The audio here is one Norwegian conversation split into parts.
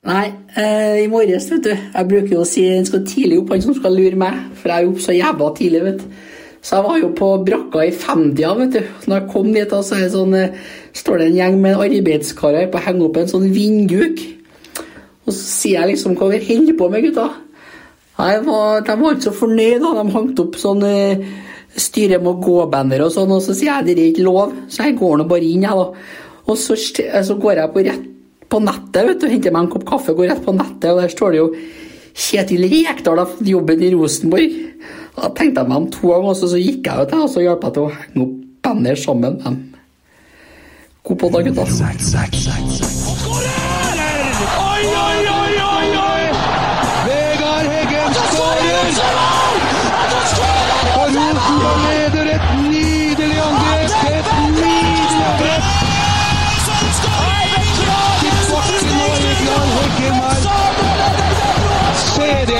Nei, eh, i morges, vet du. Jeg bruker jo å si en skal tidlig opp, han som skal lure meg. For jeg er jo opp så jævla tidlig, vet du. Så jeg var jo på brakka i femtida, vet du. Når jeg kom dit, så er det sånn, eh, står det en gjeng med arbeidskarer på å henge opp en sånn vindduk. Og så sier jeg liksom hva vi holder på med, gutta. Nei, de var ikke så fornøyd, da. De hengte opp sånn eh, styre med gå-banner og sånn, og så sier jeg det er ikke lov. Så jeg går nå bare inn, jeg, da. Og så, eh, så går jeg på rett på nettet, vet du, henter meg en kopp kaffe, går rett på nettet, og der står det jo Kjetil Rekdal har fått jobben i Rosenborg. Da tenkte jeg meg om to ganger, og så, gikk jeg ut, jeg, og så hjalp jeg til å henge opp banner sammen. God på dag, gutta.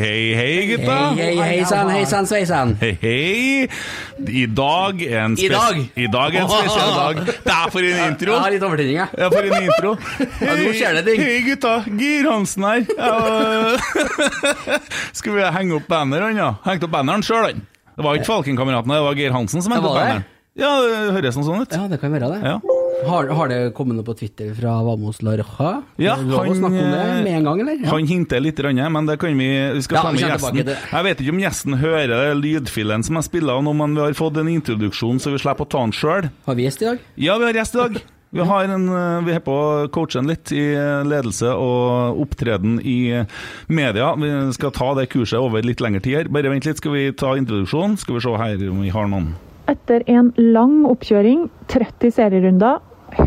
hei, hei, gutta. Hei, hei, hei sann, hei sann, sveisann. Hei, hei. I dag er en I dag? I dag er en spesiell dag. Det er for en intro. Jeg har litt overtenning, jeg. Ja, for en intro. Ja, nå skjer det ting. Hei, gutta. Geir Hansen her. Ja. Skal vi henge opp banneren, ja? Hengte opp banneren sjøl, han. Det var ikke Falkenkameratene, det var Geir Hansen som hengte opp banneren. Ja, det høres sånn ut. Ja, det kan være det. Ja. Har, har det kommet noe på Twitter fra Vamos La Roja? Ja, snakke om det med en gang, eller? Ja. Han hinter litt, men det kan vi Vi skal Ja, ta med gjesten. Jeg vet ikke om gjesten hører lydfilen som jeg spiller nå, men vi har fått en introduksjon, så vi slipper å ta den sjøl. Har vi gjest i dag? Ja, vi har gjest i dag. Vi har en, eh, vi er på å coache en litt i eh, ledelse og opptreden i eh, media. Vi skal ta det kurset over litt lengre tid her. Bare vent litt, skal vi ta introduksjonen. Skal vi se her om vi har noen. Etter en lang oppkjøring, 30 serierunder,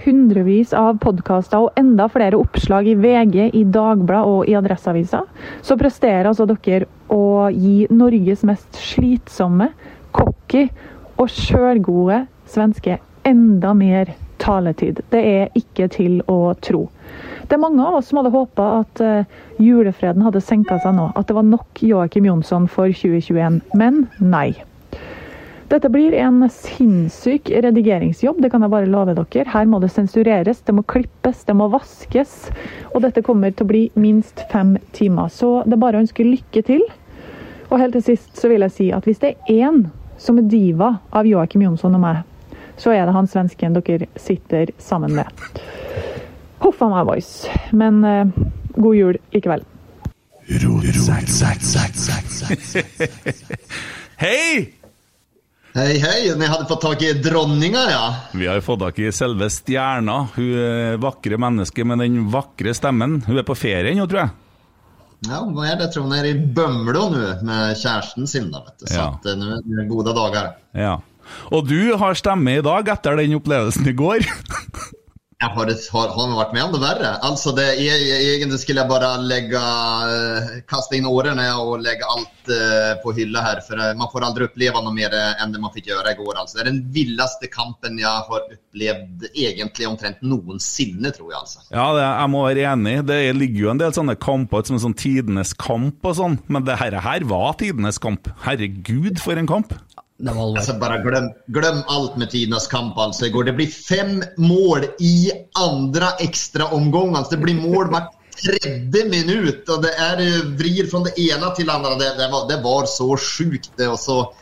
hundrevis av podkaster og enda flere oppslag i VG, i Dagbladet og i Adresseavisa, så presterer altså dere å gi Norges mest slitsomme, cocky og sjølgode svenske enda mer taletid. Det er ikke til å tro. Det er mange av oss som hadde håpa at eh, julefreden hadde senka seg nå, at det var nok Joakim Jonsson for 2021, men nei. Dette blir en sinnssyk redigeringsjobb, det kan jeg bare love dere. Her må det sensureres, det må klippes, det må vaskes. Og dette kommer til å bli minst fem timer. Så det er bare å ønske lykke til. Og helt til sist så vil jeg si at hvis det er én som er diva av Joakim Jonsson og meg, så er det han svensken dere sitter sammen med. Huff a meg, boys. Men eh, god jul likevel. Hei! Hei, hei. Ni hadde fått tak i dronninga, ja? Vi har fått tak i selve stjerna. Hun er vakre menneske med den vakre stemmen. Hun er på ferie nå, tror jeg. Ja, hva er det? Jeg tror hun er i Bømlo nå, med kjæresten sin. da, vet du. Så Ja. att, eh, er är det goda dagar. Ja. Og du har stemme i dag etter den opplevelsen i går. Ja, har, det, har, har man med om det värre? Alltså det, e- egentligen skulle jag bara lägga, kaste kasta in og och lägga allt eh, på hylla här. För eh, man får aldrig uppleva något mer enn det man fick göra igår. Alltså. Det är den villeste kampen jag har upplevt egentlig omtrent noensinne, tror jeg. Altså. Ja, det, jeg må være enig. Det ligger jo en del sånne kamper som en sånn tidenes kamp og sånn, men det her, her var tidenes kamp. Herregud, for en kamp. Det var altså, bare glem, glem, alt med tidenes kamp Altså. Går Det blir fem mål i andre extra Altså, det blir mål hvert tredje minutt. Og det är eh, vrir fra det ene til det andre. Det, det, var, det var så sjukt det och så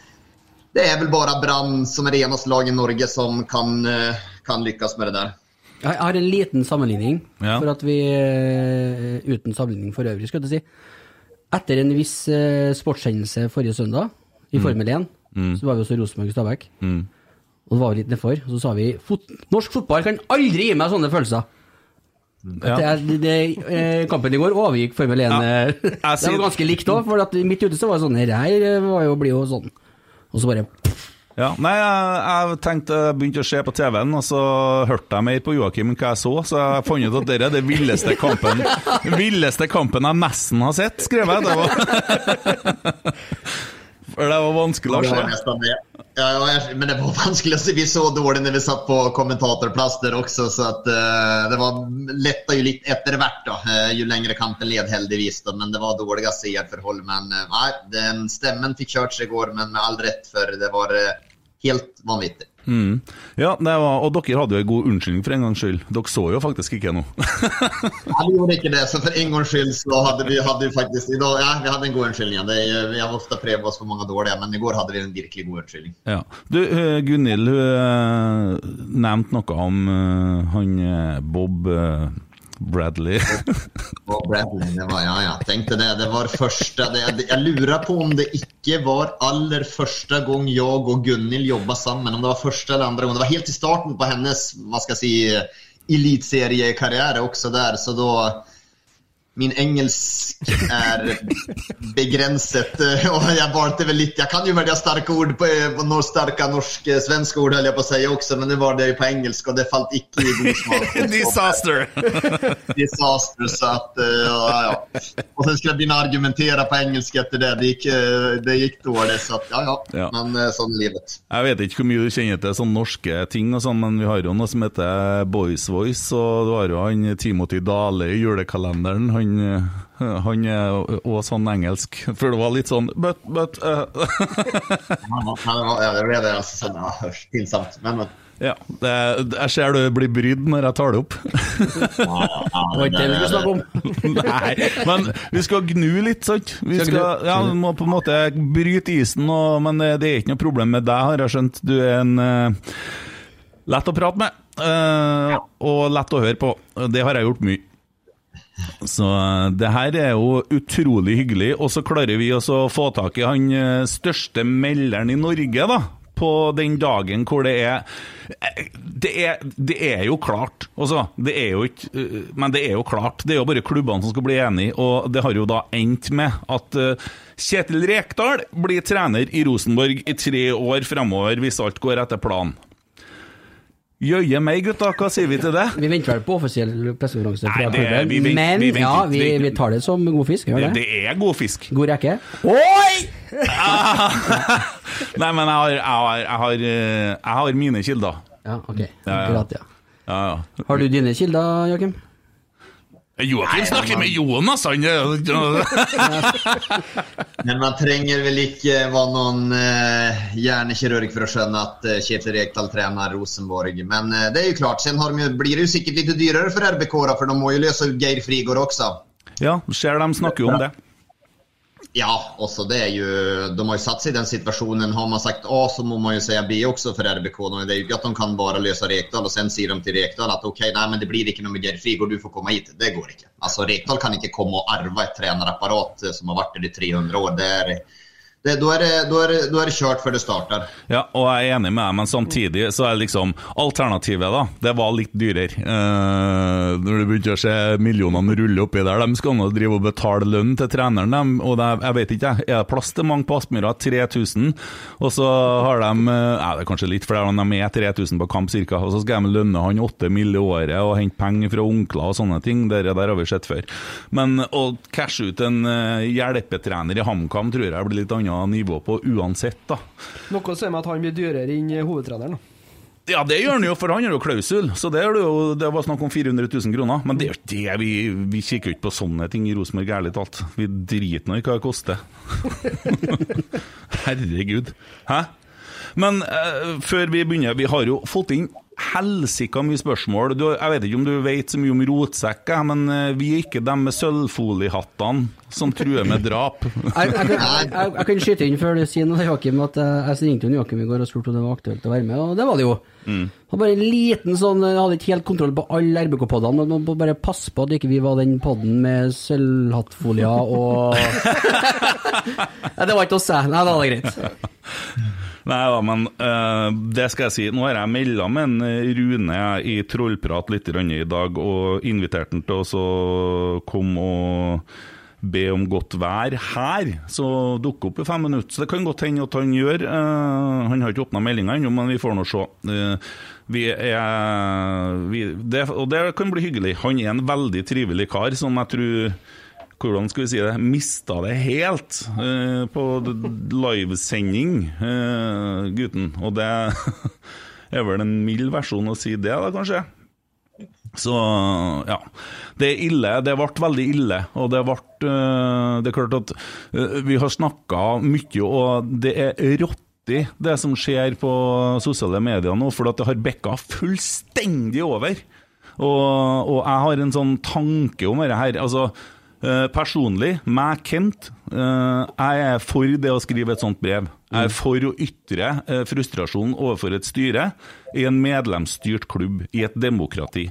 det er vel bare Brann som er det eneste lag i Norge som kan, eh, kan lykkes med det der. Jeg har en liten sammenligning, Ja. for at vi eh, Uten sammenligning for øvrig, skal jeg si. Etter en viss sportshendelse forrige søndag, i Mm. Formel 1, så var vi også Rosenborg og Stabæk. Og det var litt nedfor. Og så sa vi fot norsk fotball kan aldri gi meg sånne følelser. Ja. Det, det, eh, kampen i går overgikk Formel 1. Ja. eh, det var ganske likt òg, for at midt ute så var det sånn Dette her var jo, blir jo sånn. Og så bare Ja, nei, jeg, jeg tenkte jeg begynte å se på TV-en, og så hørte jeg mer på Joakim enn hva jeg så, så jeg fant ut at dette er den villeste kampen Villeste kampen jeg nesten har sett, skrev jeg. Det var For det var vanskelig å se. Ja, ja, men det var vanskelig å se. Vi så dårlig når vi satt på kommentatorplass der også, så at, uh, det var letta jo litt etter hvert, da, eh, jo lengre kampen led, heldigvis. Da, men det var dårlige seerforhold. Men uh, nei, den stemmen fikk kjørt seg i går, men med all rett, for det var helt vanvittig. Mm. Ja, det var, og dere hadde jo en god unnskyldning for en gangs skyld. Dere så jo faktisk ikke noe. Nei, vi gjorde ikke det, så for en gangs skyld så hadde vi, hadde faktisk dag, ja, vi hadde en god unnskyldning. Det, er- vi har ofte prøvd oss for mange dårlige, men i går hadde vi en virkelig god unnskyldning. Ja. Du, eh, Gunhild eh, nevnte noe om eh, han eh, Bob eh, Bradley. Og Bradley, det var, ja, ja, tenkte det. Det var første det, Jeg lurer på om det ikke var aller første gang jeg og Gunhild jobba sammen. Om det var første eller andre gang. Det var helt i starten på hennes hva skal jeg si, eliteseriekarriere også der, så da Min engelsk er begrenset, eh, og jeg valgte vel litt Jeg kan jo velge sterke ord på, på noen sterke norske svenske ord, holdt jeg på å si også, men det var det på engelsk, og det falt ikke i god smak. Disaster! disaster så att, eh, ja, ja. Og så skulle jeg begynne å argumentere på engelsk etter det. Det gikk, eh, det gikk dårlig, så at, ja, ja. Ja. Men eh, sånn livet. Jeg vet ikke hvor mye du kjenner til sånne norske ting, og sånn, men vi har jo noe som heter Boys Voice, og du har jo han Timothy Dale i julekalenderen. Han, eh, han er òg sånn engelsk, for det var litt sånn But, but uh. Ja, det det ble det altså sånn, ja, hørs. Men, men. Ja, det, jeg ser du blir brydd når jeg tar det opp. Det var ikke det vi skulle snakke om. Nei, men vi skal gnu litt, sant? Vi Skal ja, vi må på en måte bryte isen, og, men det det er ikke noe problem med deg, har jeg skjønt. Du er en uh, lett å prate med, uh, og lett å høre på. Det har jeg gjort mye. Så eh, det her er jo utrolig hyggelig, og så klarer vi også å få tak i han eh, største melderen i Norge, da. På den dagen hvor det er eh, Det er, det er jo klart, altså. Det er jo ikke Men det er jo klart. Det er jo bare klubbene som skal bli enige, og det har jo da endt med at Kjetil Rekdal blir trener i Rosenborg i tre år fremover, hvis alt går etter planen. Jøye meg, gutta, hva sier vi til det? Vi venter vel på offisiell pressekonferanse fra klubben, vi men vi venter ja, vi, Vi- tar det som god fisk. Gjør Det, det? er god fisk. God rekke. Oi! Nei, men jeg har, jeg har, jeg har, eh, jeg har mine kilder. Ja, ok. Akkurat, ja. Ja, ja. Har du dine kilder, Joakim? Joakim snakker med Jonas, han men man trenger vel ikke være noen eh, hjernekirurg for å skjønne at eh, Kjetil Rekdal trener Rosenborg. Men eh, det er jo klart, sen har de, jo- blir det jo sikkert litt dyrere for RBK, da, for de må jo løse ut Geir Frigård også. Ja, ser de snakker jo om det. Ja, også det er jo, de har jo satt seg i den situasjonen. Har man sagt A, så må man jo si B også for RBK. Det er jo ikke at de kan bare løse Rekdal, og sen sier de til Rekdal at ok, nei, men det blir ikke noe med Geir Frigård, du får komme hit. Det går ikke. Altså, Rekdal kan ikke komme og arve et trenerapparat eh, som har vært der i 300 år. Det er, det, du, er du, er du, er kjørt før det starter. Ja, og jeg er enig med deg, men samtidig så er liksom alternativet, da, det var litt dyrere. Eh, når du begynte å se millionene rulle oppi der, de skal nå drive og betale lønn til treneren, dem, og det, jeg vet ikke, jeg, er det plass til mange på Aspmyra? 3000, og så har de, eh, det er kanskje litt flere, men de er 3000 på kamp cirka, og så skal de lønne han 8 mill. i året og hente penger fra onkler og sånne ting, det der har vi sett før. Men å cashe ut en eh, hjelpetrener i HamKam tror jeg blir litt annet nivå på uansett, da. Noe sier meg at han blir dyrere enn hovedtreneren. da. Ja, det gjør han jo, for han har jo klausul. Så det, er jo, det var snakk om 400 000 kroner. Men det er jo det vi, vi kikker jo ikke på sånne ting i Rosenborg, ærlig talt. Vi driter nå i hva det koster. Herregud. Hæ? Men uh, før vi begynner, vi har jo fått inn helsika mye spørsmål. Du, jeg vet ikke om du vet så mye om rotsekk, men eh, vi er ikke dem med sølvfoliehattene som truer med drap. Jeg, jeg, kan- jeg, jeg, kan skyte inn før du sier noe, Joakim, at jeg, jeg ringte jo Joakim i går og spurte om det var aktuelt å være med, og det var det jo. Mm. Og bare en liten sånn Jeg hadde ikke helt kontroll på alle RBK-podene, man må bare passe på at ikke vi var den podden med sølvhattfolier og Nei, det var ikke oss, jeg. Nei, da var det greit. Nei da, men uh, det skal jeg si. Nå har jeg melda med en eh, Rune i Trollprat litt i dag, og invitert han til å komme og be om godt vær her, så dukker opp i fem minutter. Så det kan godt hende at han gjør. Uh, han har ikke åpna meldinga ennå, men vi får nå se. Uh, vi er vi, det, Og det kan bli hyggelig. Han er en veldig trivelig kar som jeg tror hvordan skal vi si det, mista det helt eh, på livesending, eh, gutten. Og det er vel en mild versjon å si det, da, kanskje. Så ja. Det er ille. Det ble veldig ille. Og det ble øh, Det er klart at vi har snakka mye, og det er råttig det som skjer på sosiale medier nå, for det har bikka fullstendig over. Og, og jeg har en sånn tanke om dette her. Altså, øh, personlig, meg, Kent, uh, jeg er for det å skrive et sånt brev. Jeg er for å ytre uh, frustrasjon overfor et styre i en medlemsstyrt klubb i et demokrati,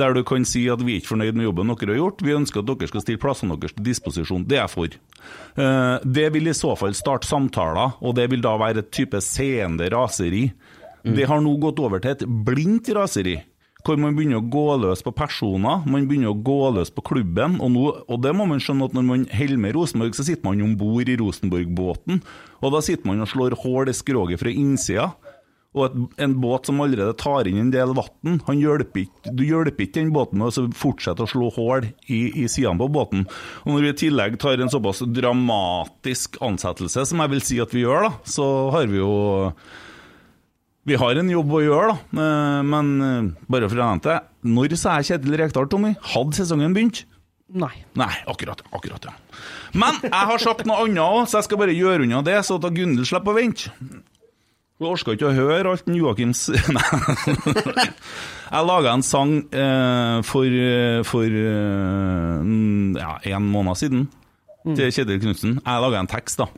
der du kan si at vi er ikke fornøyd med jobben dere har gjort, vi ønsker at dere skal stille plassene deres til disposisjon. Det er jeg for. Eh, Det vil i så fall starte samtaler, og det vil da være et type seende raseri. Det har nå gått over til et blindt raseri hvor man begynner å gå løs på personer, man begynner å gå løs på klubben. Og, nå, og det må man skjønne at når man holder med Rosenborg, så sitter man om bord i Rosenborg-båten. Og da sitter man og slår hull i skroget fra innsida. Og et, en båt som allerede tar inn en del vann, du hjelper ikke den båten med å fortsette å slå hull i, i sidene på båten. Og når vi i tillegg tar en såpass dramatisk ansettelse, som jeg vil si at vi gjør, da, så har vi jo vi har en jobb å gjøre, da. Eh, Men eh, bare for å nevne det, når sa jeg Kjetil Rekdal, Tommy? Hadde sesongen begynt? Nei. Nei, akkurat, akkurat, ja. Men jeg har sagt noe annet òg, så jeg skal bare gjøre unna det, så at Gunhild slipper å vente. Hun orka ikke å høre alt Joakims Nei. Jeg laga en sang eh, for, eh, for eh, ja, en måned siden til Kjetil Knutsen. Jeg laga en tekst, da.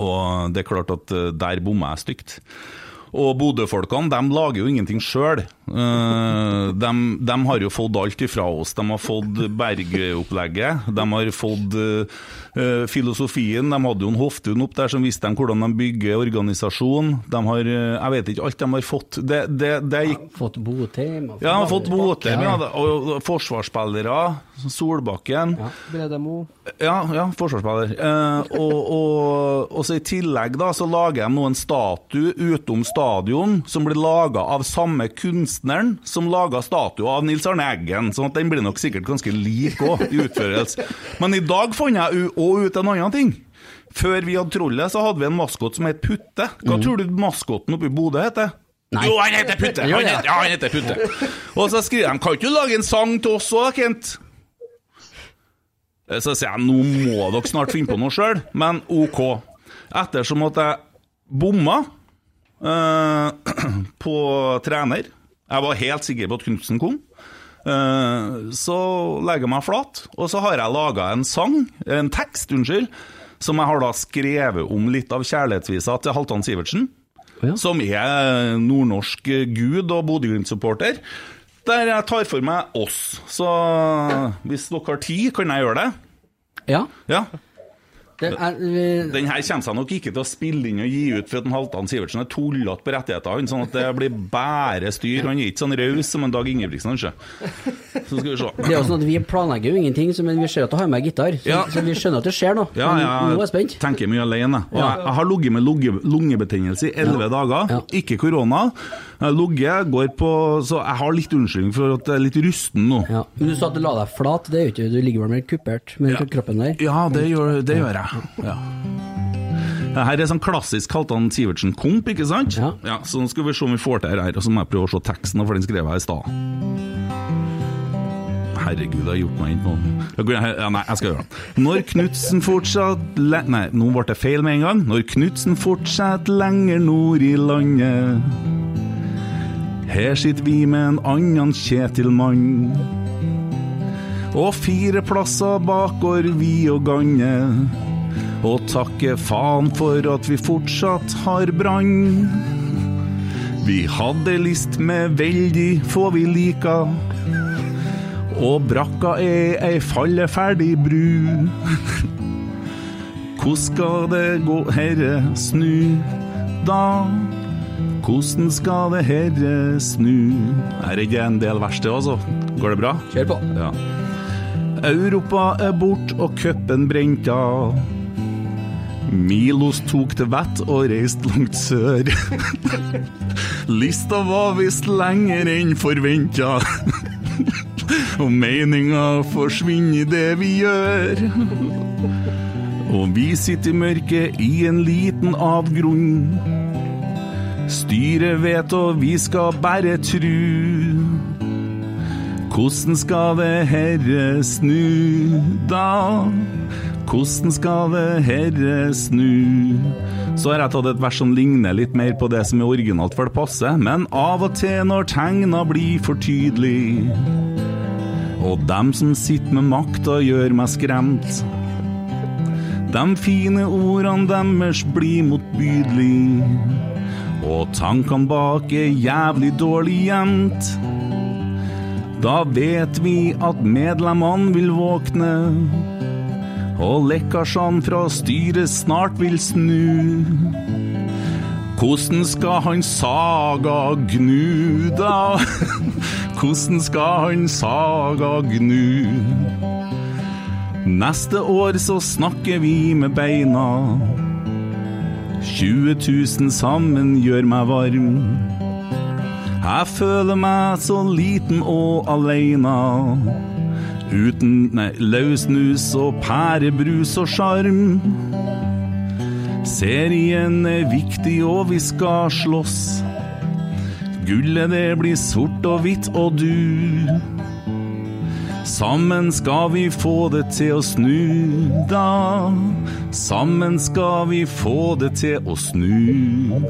Og det er klart at der bomma jeg stygt. Og Bodø-folkene de lager jo ingenting sjøl. De, de har jo fått alt ifra oss. De har fått bergeopplegget de har fått eh, filosofien. De hadde jo en Hoftun opp der som viste dem hvordan de bygger organisasjon. De har eh, Jeg vet ikke alt de har fått. Det, det, det gikk Fått Botheim. ja, de har fått Botheim, ja, og og forsvarsspillere. Solbakken. Bredemo. Ja, ja, forsvarsspiller. Eh, og, og, og så I tillegg da, så lager de nå en statue utom stadion som blir laga av samme kunstneren som laga statua av Nils Arne Eggen. sånn at den blir nok sikkert ganske lik òg, i utførelse. Men i dag fant jeg òg ut en annen ting. Før vi hadde Trollet, så hadde vi en maskot som het Putte. Hva tror du maskoten oppe i Bodø heter? Nei. Jo, han heter Putte! Han heter, ja, han heter Putte. Og så skriver de Kan ikke du lage en sang til oss òg, Kent? Så sier jeg nå må dere snart finne på noe sjøl, men OK. Ettersom at jeg bomma eh, på trener Jeg var helt sikker på at Knutsen kom. eh, så legger jeg meg flat, og så har jeg laga en sang, en tekst, unnskyld, som jeg har da skrevet om litt av kjærlighetsvisa til Halvdan Sivertsen. Ja. Som er nordnorsk gud og Bodø-Glimt-supporter. Der jeg tar for meg oss. Så hvis dere har tid, kan jeg gjøre det. Ja. Ja. Er, vi- Den her kommer seg nok ikke til å spille inn og gi ut for at Halvdan Sivertsen er tullete på rettighetene, sånn at det blir bare styr. Han er ikke sånn raus som en Dag Ingebrigtsen, kanskje. Så skal vi se. det er jo sånn at Vi planlegger jo ingenting, men vi ser at du har med gitar. Så, Ja. så vi skjønner at det skjer noe. Ja, ja, nå er jeg spent. tenker mye alene. Og jeg, jeg har ligget med lunge, lungebetennelse i elleve dager. Ikke korona. Ligget, går på Så jeg har litt unnskyldning for at jeg er litt rusten nå. Men du sa at du la deg flat. Det er jo ikke, Du ligger vel mer kuppert med kroppen der? Ja, det gjør, det gjør jeg. Ja. Det her er sånn klassisk Halvdan Sivertsen-komp, ikke sant? Ja. Så nå skal vi se om vi får til det her, og så må jeg prøve å se teksten, for den skrev jeg i stad. Herregud, jeg har gjort meg inn på ja, Nei, jeg skal gjøre det. Når Knutsen fortsatt le Nei, nå ble det feil med en gang. Når Knutsen fortsetter lenger nord i landet Her sitter vi med en annen Kjetil-mann. Og fire plasser bak går vi og gange. Og takke faen for at vi fortsatt har brann. Vi hadde list med veldig få vi lika. Og brakka er ei falleferdig bru. Hvordan skal det gå, herre, snu da? Hvordan skal det herre snu? Her er ikke en del verste, altså. Går det bra? Kjør på. Ja. Europa er bort og cupen brent av. Milos tok til vett og reiste langt sør. Lista var visst lenger enn forventa. Og meninga forsvinner i det vi gjør. Og vi sitter i mørket i en liten avgrunn. Styret vet, og vi skal bare tru. Hvordan skal det herre snu, da? Hvordan skal det herre snu? Så har jeg tatt et vers som ligner litt mer på det som er originalt, for det passer. Men av og til når tegna blir for tydelig, og dem som sitter med makta gjør meg skremt. De fine ordene deres blir motbydelig, og tankene bak er jævlig dårlig gjemt. Da vet vi at medlemmene vil våkne, og lekkasjene fra styret snart vil snu. Hvordan skal han Saga gnu, da? Hvordan skal han Saga gnu? Neste år så snakker vi med beina. 20 000 sammen gjør meg varm. Jeg føler meg så liten og aleine. Uten nei, løssnus og pærebrus og sjarm. Serien er viktig, og vi skal slåss. Gullet det blir sort og hvitt, og du. Sammen skal vi få det til å snu, da. Sammen skal vi få det til å snu.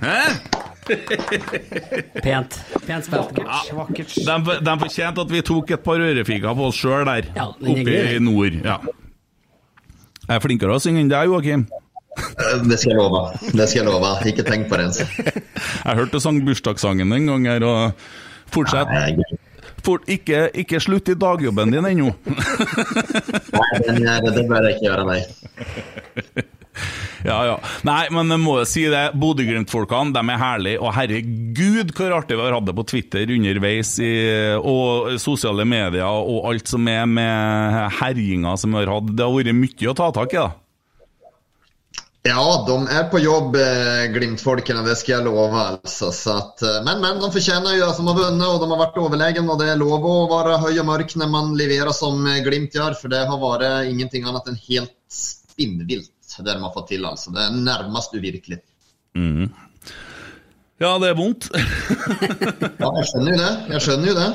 Hæ? Pent. Pent spilt. Vakkert. De, de fortjente at vi tok et par ørefiker på oss sjøl der, Ja, oppe i nord. Ja. Jeg er flinkere å synge enn deg, Joakim. Det skal jeg love. Det skal jeg love. Ikke tenk på det. Jeg hørte du sang bursdagssangen en gang her, og fortsett. Nei, Fort, ikke, ikke slutt i dagjobben din ennå. Nei, er, det bør jeg ikke gjøre, nei. Ja, ja. Nei, men jeg må si det. Bodø-Glimt-folkene de er herlige. Og herregud, hvor artig vi har hatt det på Twitter underveis, i, og sosiale medier og alt som er med herjinga som vi har hatt. Det har vært mye å ta tak i, da. Ja, de er på jobb, eh, Glimt-folkene, det skal jeg love. Altså. Så at, eh, men, men de fortjener jo at de har vunnet, og de har vært overlegen. Og det er lov å være høy og mørk når man leverer som eh, Glimt gjør, for det har vært ingenting annet enn helt spinnvilt, det de har fått til. altså. Det er nærmest uvirkelig. Ja, det er vondt. Ja, jeg skjønner jo det. Jeg skjønner jo det.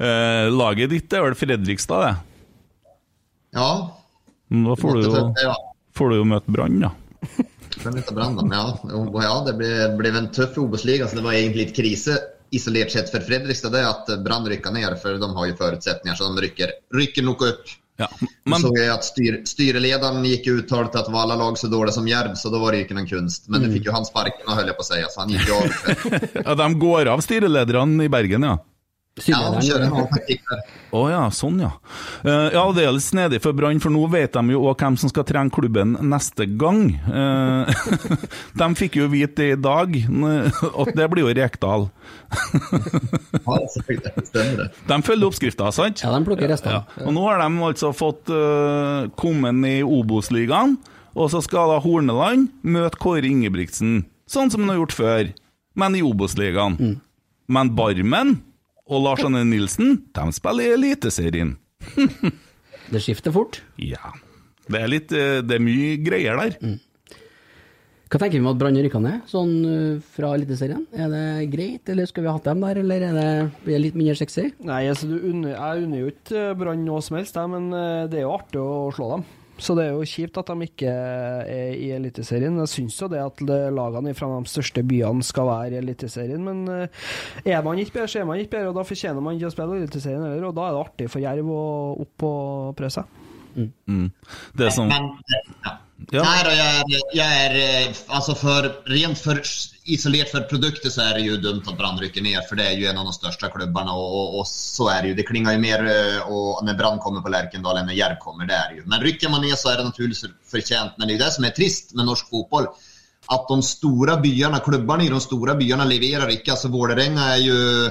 Eh, laget ditt er vel Fredrikstad, det. Ja. Da får du jo, ja. får du jo møte Brann, da. Brann, ja. Ja, det ble, ble en tøff Obos-liga, så det var egentlig litt krise isolert sett for Fredrikstad. Det at Brann rykka ned, for de har jo forutsetninger, så de rykker, rykker nok opp. Ja. Men, Men så jeg at styr, styrelederen gikk ut uttalt at var alle lag så dårlige som Jerv, så da var det ikke noen kunst. Men det fikk jo han sparken, holdt jeg på å si, så han gikk jo av. ja, de går av styrelederne i Bergen, ja. Ja, han kjører en Sylederen. annen taktikk der. Å ja, sånn ja. Uh, ja, det er litt snedig for Brann, for nå vet de jo òg hvem som skal trene klubben neste gang. Uh, de fikk jo vite det i dag, eh, at det blir jo Rekdal. Ja. De følger oppskrifta, sant? Ja, de plukker restene. Ja. Og nå har de altså fått uh, kommet i Obos-ligaen, og så skal da Horneland møte Kåre Ingebrigtsen, sånn som han har gjort før, men i Obos-ligaen. Men Barmen og Lars Anne Nilsen, de spiller i Eliteserien. Det skifter fort. Ja. Det er litt eh, Det er mye greier der. Hva tenker vi om at Brann rykker ned, sånn øh, fra Eliteserien? Er det greit, eller skulle vi hatt dem der, eller er det, blir det litt mindre sexy? Nei, altså, du unner, jeg unner jo ikke Brann noe som helst, men eh, det er jo artig å slå dem. Så det er jo kjipt at de ikke er i Eliteserien. Jeg syns jo det at lagene fra de største byene skal være i Eliteserien, men eh, er man ikke bedre, så er man ikke bedre, og da fortjener man ikke å spille Eliteserien heller, og da er det artig for Jerv å opp og prøve seg. Det som Men, ja. Ja. Nej då, jag är, jag är eh, alltså för, rent för isolerat för produkter så är det ju dumt att Brann rycker ner för det är ju en av de största klubbarna och, och, och så är det ju. Det klingar ju mer eh, och när Brann kommer på Lärkendal än när Järv kommer, det är jo. Men rycker man ner så är det naturligtvis förtjänt. Men det är ju det som är trist med norsk fotboll. Att de stora byarna, klubbarna i de stora byarna leverer ikke, Alltså Vålerenga är ju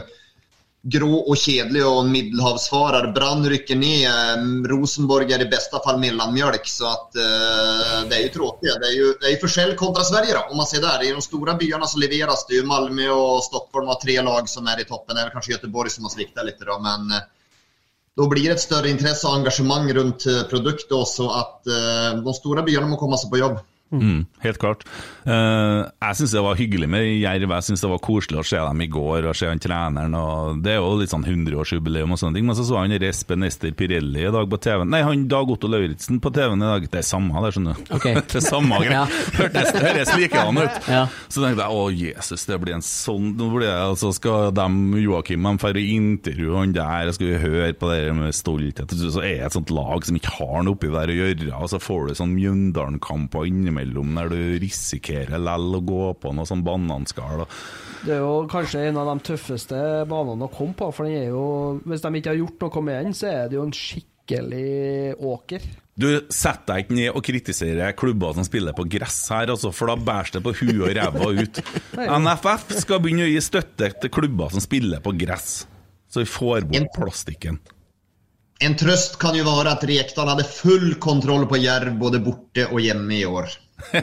grå og kjedelig og en middelhavsfarer. Brann rykker ned. eh, Rosenborg er i beste fall mellanmjölk. Så att, eh, det er jo tråkigt. Det er jo, det är ju forskjell kontra Sverige då, om man ser där. I de store byarna så leveres. det ju. Malmö og Stockholm har tre lag som er i toppen. Er vel kanskje Göteborg som har sviktat litt då, men eh, då blir det et større intresse og engasjement rundt produkt produktet også, at eh, de store byene må komme seg på jobb. Mm, helt klart. Uh, jeg syns det var hyggelig med Jerv. Jeg syns det var koselig å se dem i går og se han treneren. Og det er jo litt sånn 100-årsjubileum og sånne ting. Men så så han Espen Ester Pirelli i dag på TV. Nei, han Dag Otto Lauritzen på TV-en i dag. Det er samme, det, skjønner du. Okay. det er samme Ja. Hørtes høres likedan ut. Ja. Så tenkte jeg å Jesus, det blir en sånn Nå blir det, altså skal de, Joakim de dra og intervjue han der, skal vi høre på det med stolthet. Så er det et sånt lag som ikke har noe oppi der å gjøre, og så får du sånn Mjøndalen-kamper innimellom der du risikerer lell å gå på noe sånn bananskall. Det er jo kanskje en av de tøffeste banene å komme på, for den er jo Hvis de ikke har gjort noe med den, så er det jo en skikkelig åker. Du setter deg ikke ned og kritiserer klubber som spiller på gress her, altså, for da bæres det på huet og ræva ut. NFF skal begynne å gi støtte til klubber som spiller på gress, så vi får bort plastikken. En trøst kan jo være at Rekdal hadde full kontroll på Jerv både borte og hjemme i år.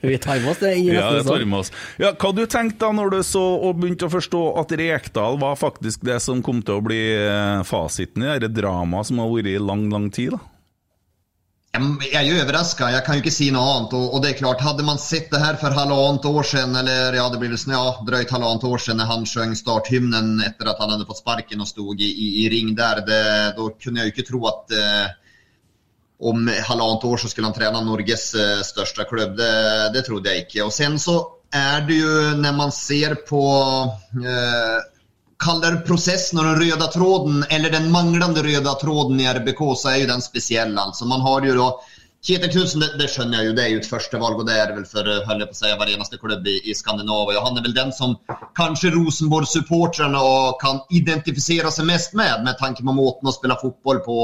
Vi tar med oss det inn i Ja, det tar med oss. Ja, hva du tenkte da når du så og begynte å forstå at Rekdal var faktisk det som kom til å bli eh, fasiten i det dramaet som har vært i lang, lang tid? da? Jeg er jo overraska, jeg kan jo ikke si noe annet. Og, det er klart, Hadde man sett det her for halvannet år siden, eller ja, det blir vel ja, drøyt halvannet år siden han sang starthymnen etter at han hadde fått sparken og sto i, i, i ring der, da kunne jeg jo ikke tro at eh, om halvannet år så skulle han trene Norges eh, største klubb. Det, det trodde jeg ikke. Og sen så er det jo, når man ser på eh, Kall det prosessen og den røde tråden, eller den manglende røde tråden i RBK, så er jo den spesiell. Altså. Man har jo da Kjetil Knutsen, det, det skjønner jeg jo, det er jo et førstevalg, og det er vel for holdt på å si, hver eneste klubb i, i Skandinavia. Han er vel den som kanskje Rosenborg-supporterne kan identifisere seg mest med, med tanke på måten å spille fotball på.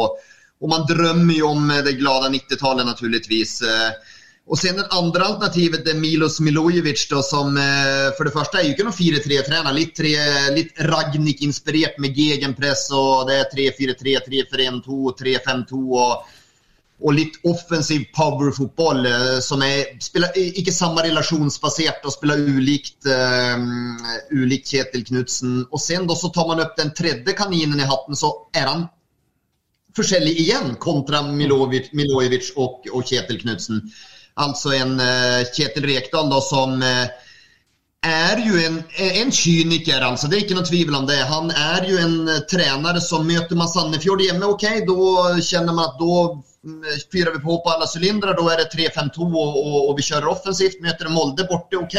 Og man drømmer jo om det glade 90-tallet, naturligvis. Eh, Og sen det andre alternativet er Milos Milojevic, da, som eh, for det første er jo ikke noen 4-3-trener. Litt, tre- litt Ragnhild-inspirert med gegenpress, og det er 3-4-3, 3-4-1-2, 3-5-2 og, og litt offensiv powerfotball eh, som er, spiller i- ikke samme relasjonsbasert og spiller ulikt, eh, ulikt Kjetil Knutsen. Og sen da så tar man opp den tredje kaninen i hatten, så er han forskjellig igjen kontra Milovic, Milojevic og, og Kjetil Knutsen. Altså en uh, Kjetil Rekdal da, som uh, er jo en, en kyniker, altså. Det er ikke noe tvil om det. Han er jo en eh, trener som møter man Sandefjord hjemme. Ok, da kjenner man at da mm, fyrer vi på på alle sylindere. Da er det 3-5-2 og, og, og vi kjører offensivt. Møter Molde borte, ok.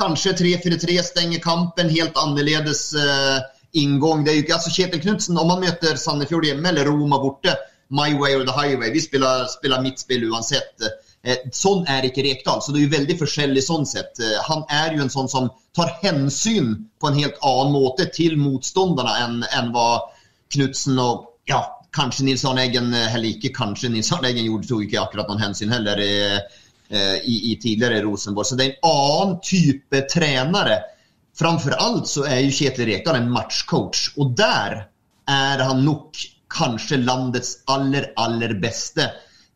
Kanskje 3-4-3 stenger kampen. Helt annerledes eh, inngang. Det jo ikke, altså Kjetil Knutsen, om man møter Sandefjord hjemme eller Roma borte, my way or the highway. Vi spiller, spiller midtspill uansett. Eh, sånn er ikke Rekdal, så det er jo veldig forskjellig sånn sett. Eh, han er jo en sånn som tar hensyn på en helt annen måte til motstanderne enn enn hva Knutsen og ja, kanskje Nils Arne Eggen, heller ikke kanskje Nils Arne Eggen gjorde tok ikke akkurat noen hensyn heller eh, eh, i, i tidligere Rosenborg. Så det er en annen type trenere. Framfor alt så er jo Kjetil Rekdal en matchcoach, og der er han nok kanskje landets aller, aller beste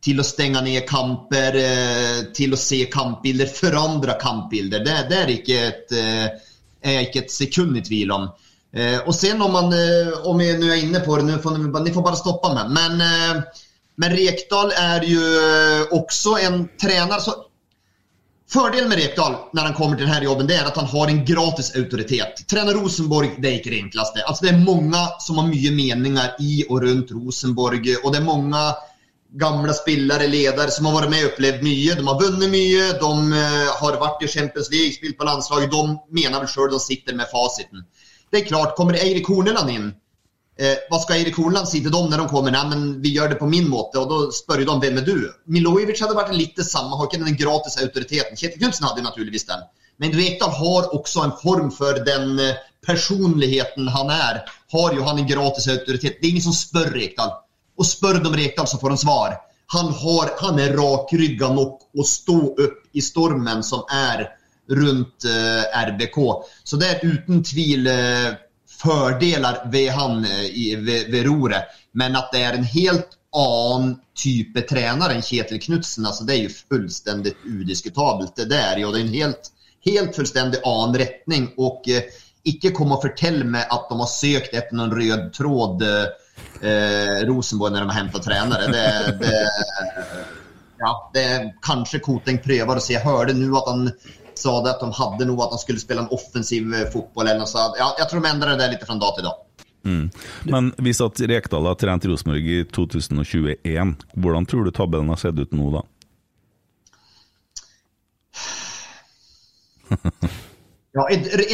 til å stenge ned kamper, eh, til å se kampbilder, forandre kampbilder. Det, det er ikke et, eh, er jeg ikke et sekund i tvil om. Eh, og sen om man, eh, om jeg nå er inne på det, får ni, får bare stoppe meg. Men, eh, men Rekdal er jo eh, også en trener så Fördelen med Rekdal när han kommer till den här jobben det är att han har en gratis autoritet. Träna Rosenborg, det är inte det enklaste. Alltså det är många som har mycket meningar i och runt Rosenborg och det är många gamla spelare, ledare som har varit med och upplevt mycket. De har vunnit mycket, de eh, har varit i Champions League, spelat på landslaget. De menar väl själv de sitter med faciten. Det är klart, kommer Eirik Horneland in Eh, vad ska Erik Horneland si till dem när de kommer? Nej, men vi gör det på min måte. Och då frågar de, vem är du? Milojevic hade varit lite samma, har den gratis auktoriteten. Knutsen hade naturligtvis den. Men Rekdal har också en form för den eh, personligheten han är. Har ju han en gratis auktoritet. Det är ingen som spör Rekdal. Och spör de Rekdal så får de svar. Han, har, han är rakryggad nog att stå upp i stormen som är rundt eh, RBK. Så det er uten tvil eh, fordeler ved han eh, i, ved, ved roret. Men at det er en helt annen type trener enn Kjetil Knutsen, altså det er jo fullstendig udiskutabelt. Det der, jo, det er en helt, helt fullstendig annen retning. Og eh, ikke kom og fortell meg at de har søkt etter noen rød tråd eh, Rosenborg når de har hentet trenere. Det, det, ja, det kanskje Koteng prøver å se. Jeg hørte nå at han sa det at de hadde noe at de skulle spille en offensiv fotboll. fotball. eller så. Ja, jeg tror de endrer det litt fra dag til dag. Mm. Men hvis at Rekdal har trent Rosenborg i 2021, hvordan tror du tabellen har sett ut nå da? Ja,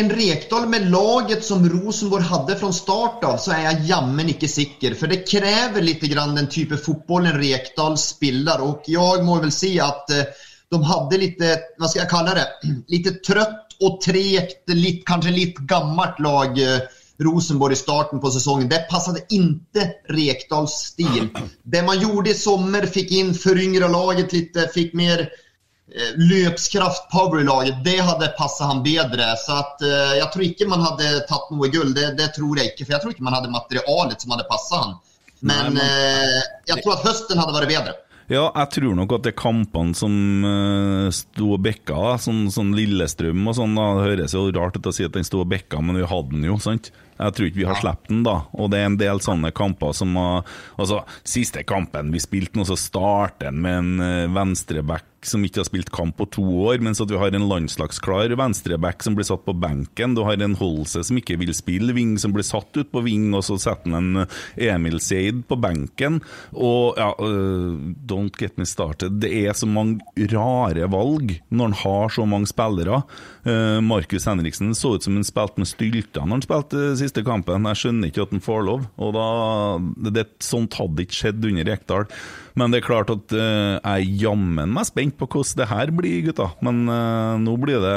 en, Rekdal med laget som Rosenborg hadde fra start av, så er jeg jammen ikke sikker. For det krever litt grann den type fotball en Rekdal spiller. Og jeg må vel si at eh, de hadde litt, hva skal jeg kalle det, litt trøtt og tregt, litt, kanskje litt gammelt lag. eh, Rosenborg i starten på sesongen. Det passade inte Rekdals stil. Det man gjorde i sommar, fick in föryngra laget lite, fick mer löpskraft, løpskraft power i laget. Det hadde passet han bedre. Så at, eh, tror ikke man hadde tatt noe gull. Det, det, tror jeg ikke. For jeg tror ikke man hadde materialet som hadde passet han. Men Nei, man... eh, tror at høsten hadde vært bedre. Ja, jeg tror nok at det er kampene som uh, sto og bekka, sånn, sånn Lillestrøm og sånn, da, det høres jo rart ut å si at den sto og bekka, men vi hadde den jo, sant? Jeg tror ikke vi har sluppet den, da. Og det er en del sånne kamper som har Altså, siste kampen vi spilte nå, så starter den med en uh, venstreback som ikke har spilt kamp på to år, mens at vi har en landslagsklar venstreback som blir satt på benken. Du har en Holse som ikke vil spille wing, som blir satt ut på wing, og så setter han en eh, Emil Seid på benken. Og ja, uh, don't get me started. Det er så mange rare valg når han har så mange spillere. Uh, Markus Henriksen så ut som han spilte med stylter når han spilte siste kampen. Jeg skjønner ikke at han får lov. Og da, det, Sånt hadde ikke skjedd under Rekdal. Men det er klart at uh, jeg er jammen meg spent på hvordan det her blir, gutta. Men uh, nå blir det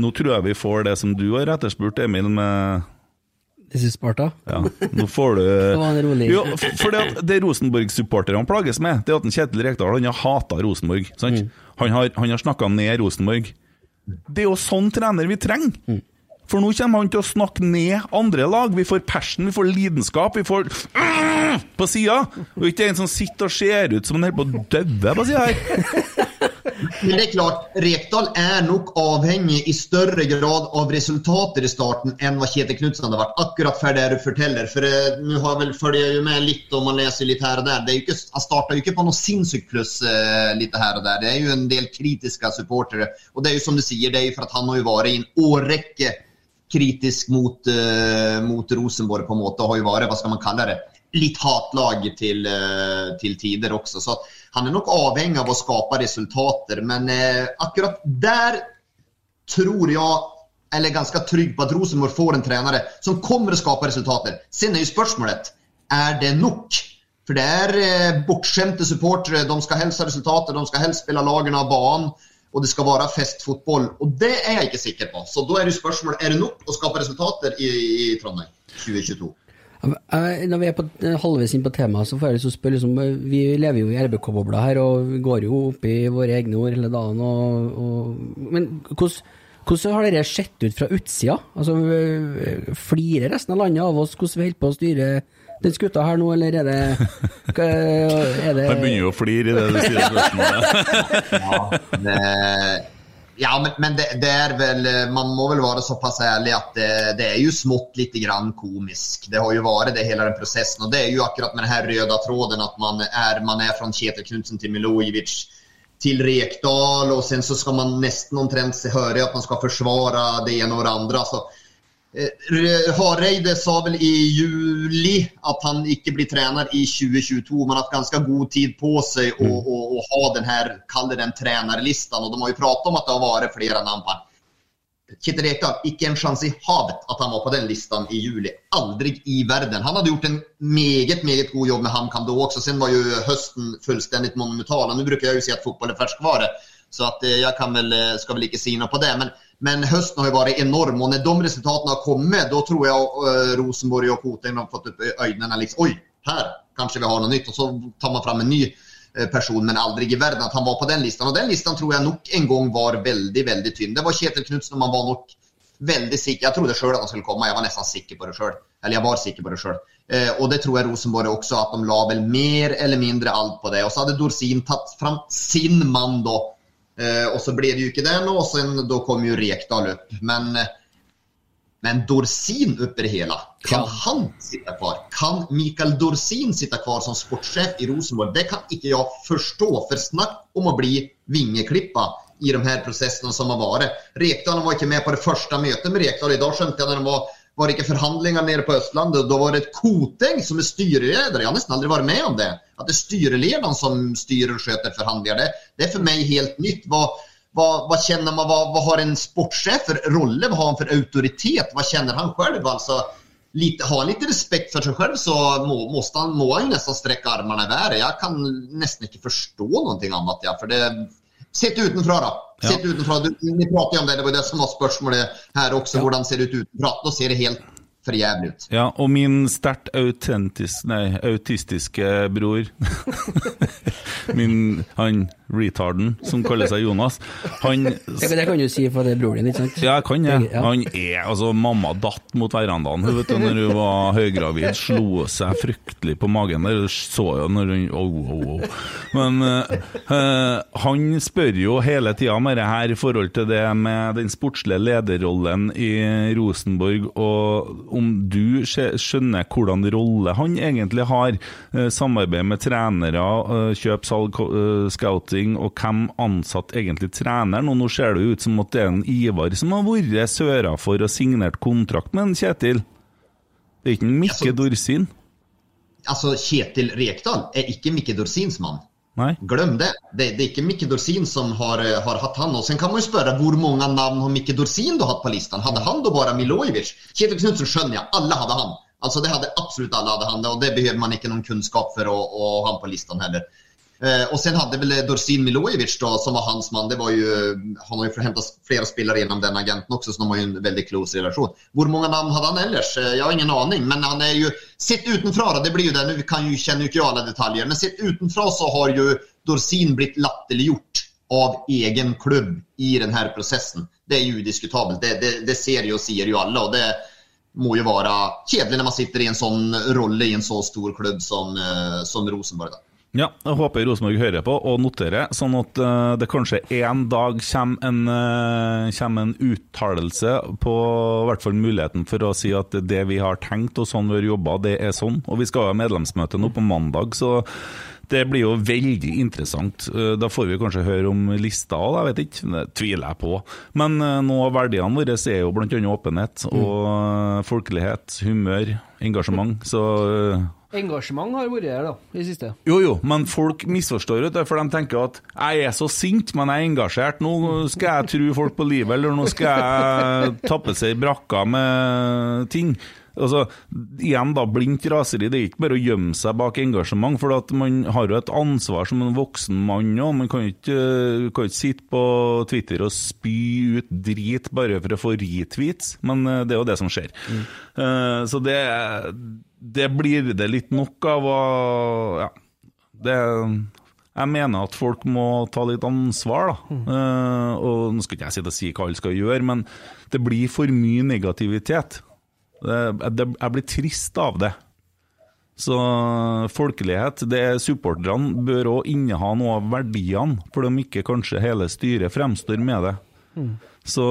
Nå tror jeg vi får det som du har etterspurt, Emil, med Sparta. ja, nå får du Det Jo, for det, det Rosenborg-supporterne plages med, det er at en Kjetil Rekdal han har hata Rosenborg. Sant? Mm. Han har, han har snakka ned Rosenborg. Det er jo sånn trener vi trenger! Mm. For nå kommer han til å snakke ned andre lag. Vi får passion, vi får lidenskap, vi får på sida! Og ikke en som sitter og ser ut som han holder på å daue på sida her. Men det er klart, Rekdal er nok avhengig i større grad av resultater i starten enn hva Kjetil Knutsen hadde vært. Akkurat for det du forteller. For eh, nå har vel følger jeg jo med litt, og man leser litt her og der. Det er jo ikke, han starta jo ikke på noe sinnssykt pluss uh, litt her og der. Det er jo en del kritiske supportere. Og det er jo som du sier, det er jo for at han har jo vært i en årrekke kritisk mot, eh, mot Rosenborg på en måte, og har jo vært, hva skal man kalle det, litt hatlag til, eh, til tider også. Så han er nok avhengig av å skape resultater, men eh, akkurat der tror jeg, eller er ganske trygg på at Rosenborg får en trenere som kommer å skape resultater. Sen er jo spørsmålet, er det nok? For det er bortskjemte supportere, de skal helst ha resultater, de skal helst spille lagene av banen, og det skal være festfotball. Og det er jeg ikke sikker på. Så da er det spørsmålet, er det nok å skape resultater i, i Trondheim 2022? Når vi er på, eh, halvveis inn på temaet, så får jeg lyst til å spørre liksom, eh, Vi lever jo i RBK-bobla her, og vi går jo opp i våre egne ord hele dagen. Og, og, men hvordan, hvordan har dette sett ut fra utsida? Altså, Flirer resten av landet av oss hvordan vi holder på å styre den skuta her nå, eller er det, hva- er det Han begynner jo å flire i det du sier spørsmålet. Ja, det, ja men, men det, det er vel Man må vel være såpass ærlig at det, det er jo smått litt grann komisk. Det har jo vært det hele den prosessen. Og det er jo akkurat med den her røde tråden at man er, man er fra Kjetil Knutsen til Milojevic til Rekdal, og sen så skal man nesten omtrent høre at man skal forsvare det ene og det andre. Altså, Hareide sa vel i juli at han ikke blir trener i 2022. Man har hatt ganske god tid på seg å, å, å ha den her, kall det den trenerlistan. Og de har jo pratet om at det har vært flere navn. Kjetil Rekdal, ikke en sjanse i havet at han var på den listan i juli. Aldri i verden. Han hadde gjort en meget meget god jobb med HamKam da også. Sen var jo høsten fullstendig monumental. Nå bruker jeg jo si at fotball er ferskvare, så eh, jeg kan vel, eh, skal vel ikke si noe på det. Men, men høsten har jo vært enorm, og når de resultatene har kommet, da tror jeg eh, Rosenborg og Koteng har fått opp øynene. Liksom, Oi, her kanskje vi har noe nytt. Og så tar man fram en ny eh, person, men aldri i verden at han var på den listan. Og den listan tror jeg nok en gang var veldig, veldig tynn. Det var Kjetil Knutsen, og man var nok veldig sikker. Jeg trodde sjøl at han skulle komme, jeg var nesten sikker på det sjøl. Eller jeg var sikker på det sjøl. Eh, og det tror jeg Rosenborg også, at de la vel mer eller mindre alt på det. Og så hadde Dorsin tatt fram sin mann da. Eh, og så ble det jo ikke den, og sen, da kom jo Rekdal opp. Men, eh, men Dorsin oppi det hele, kan han sitte kvar? Kan Mikael Dorsin sitte kvar som sportssjef i Rosenborg? Det kan ikke jeg forstå. For snakk om å bli vingeklippa i de her prosessene som har vært. Rekdal var ikke med på det første møtet med Rekdal. I dag skjønte jeg når de var var det ikke forhandlinger nede på Østlandet. Da var det et Koteng som er styreleder. Jeg har nesten aldri vært med om det. At det er styrelederen som styrer og skjøter förhandlingar. Det, det er for meg helt nytt. Hva, vad, vad kjenner man, hva, vad, har en sportchef for rolle? Hva har han for autoritet? Hva kjenner han selv? Altså, lite, har han litt respekt for seg selv, så må, måste han, må han nesten sträcka armene i været. Jeg kan nesten ikke forstå noe annat. Ja, for det Sett utenfra, da. Ja. Sitt utenfra. Du, vi prater jo om det, det var det som var spørsmålet her også. Hvordan ser det ut utenfra? Da ser det helt for jævlig ut. Ja, og min sterkt nei, autistiske bror Min han retarden som kaller seg Jonas, han Det, det kan du si for det er broren din, ikke sant? Ja, jeg kan det. Ja. Han er altså Mamma datt mot verandaen vet du, når hun var høygravid. Slo seg fryktelig på magen der. Du så jo når hun oh, oh, oh. Men uh, han spør jo hele tida om det her i forhold til det med den sportslige lederrollen i Rosenborg, og om du skjønner hvordan rolle han egentlig har. eh, Samarbeid med trenere, eh, kjøp, salg, ko- eh, og hvem ansatt egentlig treneren. Og nå ser det jo ut som at det er en Ivar som har vært søra for og signert kontrakt med en Kjetil. Det er ikke en Mikke Altså- Dorsin? Altså, Kjetil Rekdal er ikke Mikke Dorsins mann. Nei? Glem det. det. Det er ikke Mikke Dorsin som har, eh, har hatt han. Og sen kan man jo spørre hvor mange navn har Mikke Dorsin da hatt på listan? Hadde han da bare Milojevic? Kjetil Knutsen skjønner jeg, alle hadde han. Altså det hadde Absolutt alle hadde han, og det behøver man ikke noen kunnskap for å, å ha han på listan heller. Eh, og sen hadde vel Dorsin Milojevic da, som var hans mann. Det var ju, han har ju hämtat flera spelare genom den agenten også, så de har ju en veldig close relasjon. Hvor mange namn hadde han ellers? Jag Jeg har ingen aning. Men han er jo Sett utenfra, det blir jo det. Nu kan ju, kjenner jo ikke jeg alle detaljer. Men sett utenfra så har jo Dorsin blitt latterliggjort av egen klubb i denne prosessen. Det er jo udiskutabelt. Det, det, det ser jo og sier jo alle. og det må jo være kjedelig når man sitter i en sånn rolle i en så stor klubb som, eh, som Rosenborg. da. Ja, jeg håper Rosenborg hører på og noterer, sånn at eh, det kanskje en dag kommer en, eh, kommer en uttalelse på i hvert fall muligheten for å si at det vi har tenkt og sånn vi har jobba, det er sånn. Og vi skal ha medlemsmøte nå på mandag, så det blir jo veldig interessant. Eh, Da får vi kanskje høre om lista òg, jeg vet ikke. Det tviler jeg på. Men eh, noe av verdiene våre er jo bl.a. åpenhet og eh, folkelighet, humør, engasjement. Så Engasjement har vært her, da, i siste. jo, jo, men folk misforstår det, for de tenker at jeg er så sint, men jeg er engasjert. Nå skal jeg true folk på livet, eller nå skal jeg tappe seg i brakka med ting. Altså, igjen da, Blindt raseri. Det er ikke bare å gjemme seg bak engasjement, for at man har jo et ansvar som en voksen mann òg. Man kan jo ikke, kan ikke sitte på Twitter og spy ut drit bare for å få retweets, men eh, det er jo det som skjer. Eh, så det, det blir det litt nok av å Ja. Det jeg mener at folk må ta litt ansvar, da. Eh, og Nå skal ikke jeg sitte og si hva alle skal gjøre, men det blir for mye negativitet. Det, det, jeg blir trist av det. Så folkelighet, det er supporterne bør òg inneha noe av verdiene, for om ikke kanskje hele styret fremstår med det. Så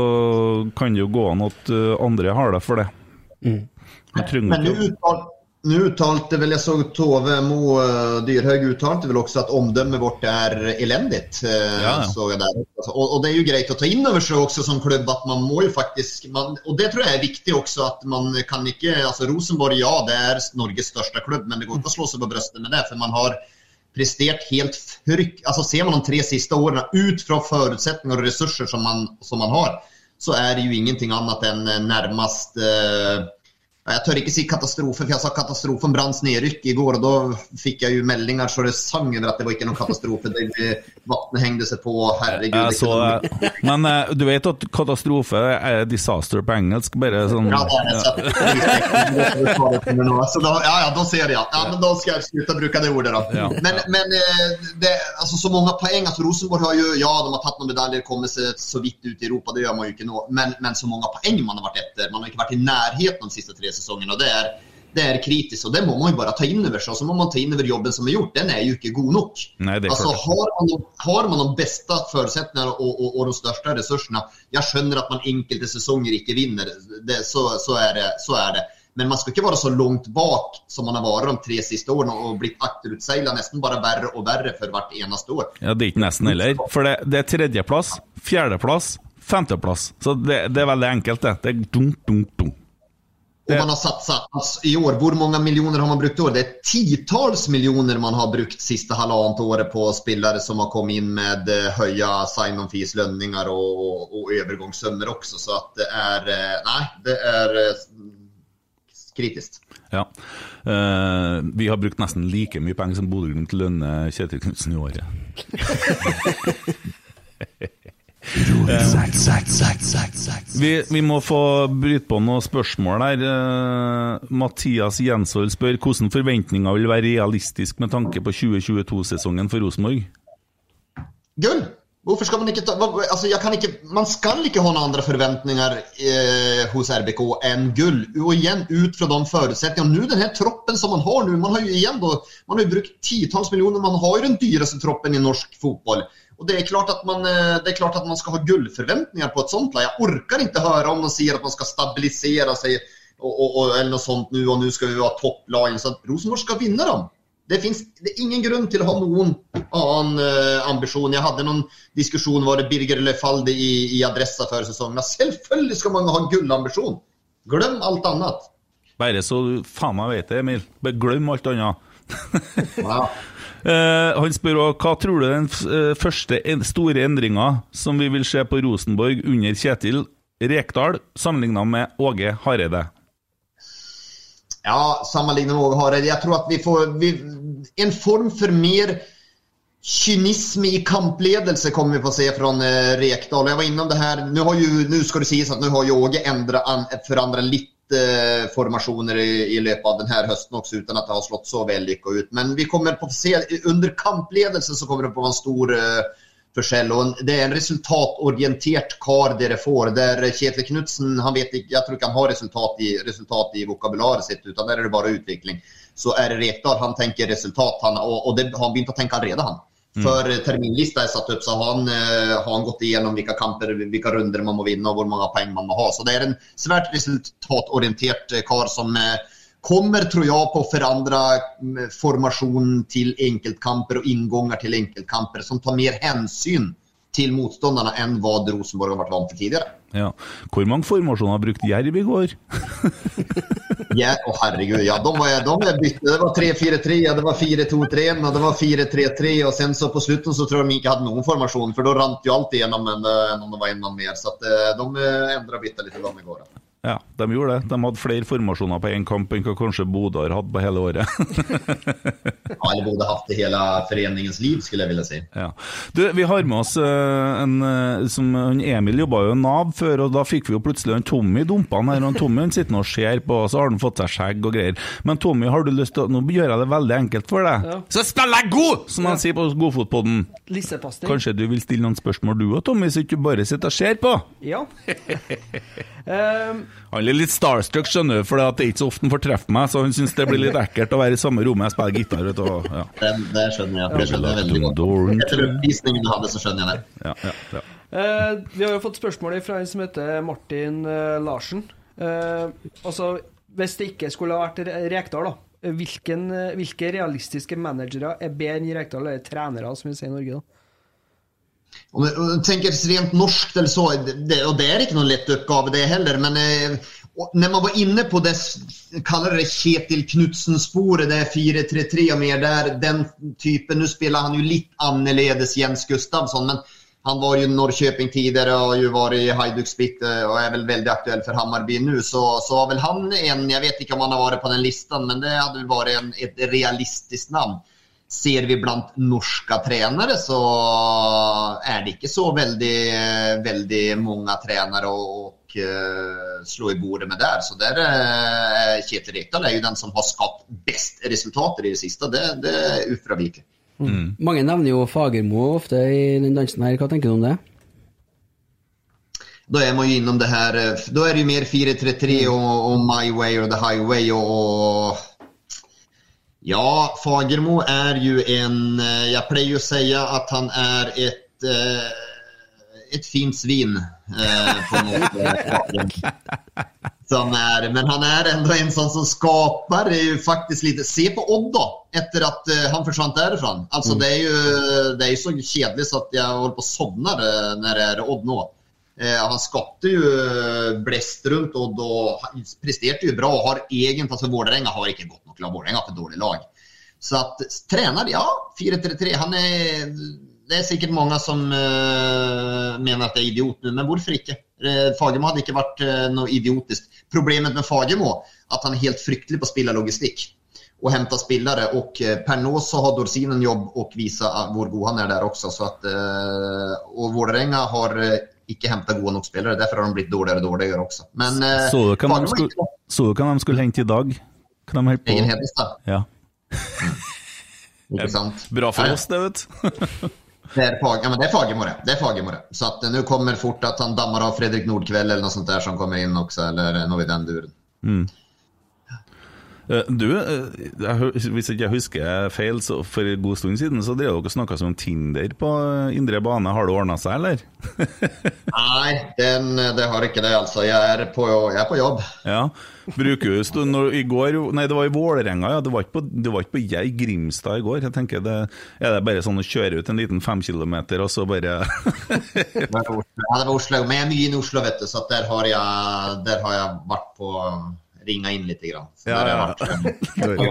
kan det jo gå an at eh, andre har det for det. Mm. Men, Men du, ikke å- uttal, nu uttalte vel, jeg såg Tove Mo Dyrhaug uttalte vel også at omdømmet vårt er elendig. eh, Ja, ja. og, och det er jo greit å ta inn over seg også som klubb at man må jo faktisk man, Og det tror jeg er viktig også, at man kan ikke altså Rosenborg ja det er Norges største klubb men det går ikke å slå seg på brystet med det For man har prestert helt fryk, Altså ser man de tre siste årene ut fra forutsetninger og resurser som man, som man har så er det jo ingenting annet enn nærmest närmast eh, Ja, Jeg tør ikke si katastrofe, for jeg sa katastrofen branns nedrykk i går, og da fikk jeg jo meldinger så det sang over at det var ikke noen katastrofe. Vannet hengte seg på, herregud. Så kunne- Men eh, du vet at katastrofe er disaster på engelsk, bare sånn Ja, da, jeg. Så, da, ja, ja, da ser jeg. Ja, men da skal jeg slutte å bruke det ordet, da. Men, men eh, det, altså, så mange poeng altså, Rosenborg har jo Ja, de har tatt noen medaljer, kommet seg så vidt ut i Europa, det gjør man jo ikke nå. Men, men så mange poeng man har vært etter. Man har ikke vært i nærheten de siste tre sesongene. og det er det er kritisk, og det må man jo bare ta inn over seg. Og så må man ta inn over jobben som er gjort. Den er jo ikke god nok. Nei, det altså, har, man, har man de beste forutsetningene og, og, og de største ressursene Jeg skjønner at man enkelte sesonger ikke vinner, det, så, så, er det, så er det. Men man skal ikke være så langt bak som man har vært de tre siste årene og blitt akterutseilet nesten bare verre og verre for hvert eneste år. Ja, det er ikke nesten heller. For det, det er tredjeplass, fjerdeplass, femteplass. Så det, det er veldig enkelt, det. Det er dunk, dunk, dunk. Og man har satset altså, i år. Hvor mange millioner har man brukt i år? Det er titalls millioner man har brukt siste halvannet året på spillere som har kommet inn med eh, høye sign-on fees, lønninger og, overgangssummer også. Så at det er eh, Nei, det er eh, kritisk. Ja. Uh, vi har brukt nesten like mye penger som Bodø-Glimt lønner Kjetil Knutsen i året. Vi, vi må få bryte på noen spørsmål her. Eh, Mathias Jensvold spør hvordan forventninger vil være realistisk med tanke på 2022-sesongen for Rosenborg? Gull! Hvorfor skal man ikke ta hva- altså, jeg kan ikke, Man skal ikke ha noen andre forventninger eh, hos RBK enn gull. Og igjen, ut fra de forutsetningene. Nå, den her troppen som man har nå Man har jo igjen da, man har jo brukt titalls millioner. Man har jo den dyreste troppen i norsk fotball. Og det er klart at man, eh, det er klart at man skal ha gullforventninger på et sånt lag. Jeg orker ikke høre om man sier at man skal stabilisere seg og, og, og, eller noe sånt nå, og nå skal vi ha topplag. Rosenborg skal vinne dem. Det finns det er ingen grunn til å ha noen annen uh, ambisjon. Jeg hadde noen diskusjon var det Birger Lefalde i, i Adressa før sesongen. Selvfølgelig skal man ha gullambisjon. Glem alt annet. Bare så du faen meg vet det, Emil. Bare glem alt annet. Ja. Eh, han spør òg hva tror du er den eh, første store endringa som vi vil se på Rosenborg under Kjetil Rekdal, sammenligna med Åge Hareide? Ja, sammenlignet med Åge Hareide. Jeg tror at vi får vi, En form for mer kynisme i kampledelse kommer vi få se fra eh, Rekdal. Jeg var innom det her, Nå skal det sies at nå har Åge forandret litt formasjoner i, løpet av denne høsten også, uten at det har slått så vellykka ut. Men vi kommer på å se, under kampledelsen så kommer det på en stor eh, forskjell. Og det er en resultatorientert kar dere får. Der Kjetil Knutsen han vet ikke, jeg tror ikke han har resultat i, resultat i vokabularet sitt, utan der er det bare utvikling. Så er det Rekdal, han tenker resultat, han, og, og det har han begynt å tenke allerede, han. Før terminlista er satt opp, så har han, eh, har han gått igjennom hvilke kamper, hvilke runder man må vinne og hvor mange poeng man må ha. Så det er en svært resultatorientert eh, kar som eh, kommer, tror jeg, på å forandre mm, formasjonen til enkeltkamper og innganger til enkeltkamper, som tar mer hensyn til motstanderne enn hva Rosenborg har vært vant til tidligere. Ja. Hvor mange formasjoner har brukt Jerv i går? Ja, å herregud, ja, de var, de var bytte. Det var 3-4-3, ja, det var 4-2-3, og det var 4-3-3, og sen så på slutten så tror jeg de ikke hadde noen formasjon, for da rant jo alt igjennom enn enn om det var en mann mer. Så at, eh, de endra bytta litt i går. Ja, de gjorde det. De hadde flere formasjoner på én kamp enn hva kanskje Bodø har hatt på hele året. Ja, eller borde hatt det hele foreningens liv, skulle jeg ville si. Ja. Du, vi har med oss eh, en eh, som Emil jobba jo i Nav før, og da fikk vi jo plutselig han Tommy dumpa han her. Og Tommy han sitter nå og ser på, og så har han fått seg skjegg og greier. Men Tommy, har du lyst til å Nå gjør jeg det veldig enkelt for deg. Ja. Så spiller jeg god! Som han sier på Godfotpodden. Lissepasting. Kanskje du vil stille noen spørsmål du òg, Tommy, så ikke du bare sitter og ser på? Ja. Ehm, Han er litt starstruck, skjønner du, for det er ikke så ofte han får treffe meg, så han syns det blir litt ekkelt å være i samme rommet og spiller gitar. Vet du, og, ja. Det, det skjønner jeg. Det skjønner jeg veldig godt. Etter oppvisningen du hadde, så skjønner jeg det. Ja, ja, ja. eh, vi har jo fått spørsmål fra en som heter Martin eh, Larsen. Eh, altså, hvis det ikke skulle ha vært Re- Rekdal, da. Hvilken, eh, hvilke realistiske managere er bedre enn Rekdal, eller trenere, som vi sier i Norge? da? Om du tenker rent norsk, eller så, det, og det er ikke noen lett oppgave, det heller. Men eh, når man var inne på det, kaller det Kjetil Knutsen-sporet, det er 4-3-3 og mer der, den typen Nå spiller han jo litt annerledes Jens Gustavsson, men han var jo Norrköping tidligere og har varit i Hajduk og er vel veldig aktuell for Hammarby nu. Så, så var vel han en, Jeg vet ikke om han har vært på den listan, men det hadde vel vært en, et realistisk namn. Ser vi blant norske trenere, så er det ikke så veldig, veldig mange trenere och, och eh, slå i bordet med der. Så der är Kjetil Rekdal er jo den som har skapt best resultater i det siste. Det, det er ufravikelig. Mm. Mange nevner jo Fagermo ofte i den dansen her. Hva tenker du om det? Da er man jo innom det her Da er det jo mer 4-3-3 og, och My Way or The Highway och Ja, Fagermo är ju en, jeg jag plejer att säga att han är ett, eh, ett fint svin eh, på något eh, som är, Men han är ändå en sån som skapar, det är ju faktiskt lite, se på Odd då, efter att eh, han försvann därifrån. Alltså det är ju det är ju så kedligt så att jag håller på att somna eh, när det är Odd nå. Eh, han skapte jo eh, blest rundt Odd och presterte jo bra. og Har egentlig, altså Vålerenga har ikke gått nok lag. Vålerenga har for dårlig lag. Så at trener, ja, 4-3-3. Han er det er sikkert mange som uh, mener at det er idiot men hvorfor ikke? Fagermo hadde ikke vært uh, noe idiotisk. Problemet med Fagermo at han er helt fryktelig på å spille logistikk og hente spillere. Og per nå så har Dorsinen jobb og viser hvor god han er der også. Eh, och Vålerenga har ikke henta gode nok spillere. Derfor har de blitt dårligere og dårligere også. Men eh, Så du hva de skulle, de skulle hente i dag? Hva de holdt på egen Hedestad, Ja. ikke sant? Bra for oss, det, vet du. Det er, Fag, ja, men det er Fagermo det. Fagermo. Så at nå nu kommer fort at han dammer av Fredrik Nordkveld eller noe sånt der som kommer inn også, Eller noe i den duren. Eh, Du, eh, jeg hø- hvis ikke jeg husker feil, så for en god stund siden så drev dere og snakka om Tinder på eh, indre bane. Har det ordna seg, eller? Nei, den, det har ikke det altså. Jeg er på, jeg er på jobb. Ja. Bruker du stund når, I går Nei, det var i Vålerenga, ja. Det var ikke på, det var ikke på Jeg Grimstad i går. Jeg tenker det, Er det bare sånn å kjøre ut en liten fem kilometer, og så bare Det var Oslo. Ja, det var Oslo. Men jeg er ny i Oslo vet du, så der har jeg, der har jeg vært på ringa inn litt. grann. Så Ja, ja.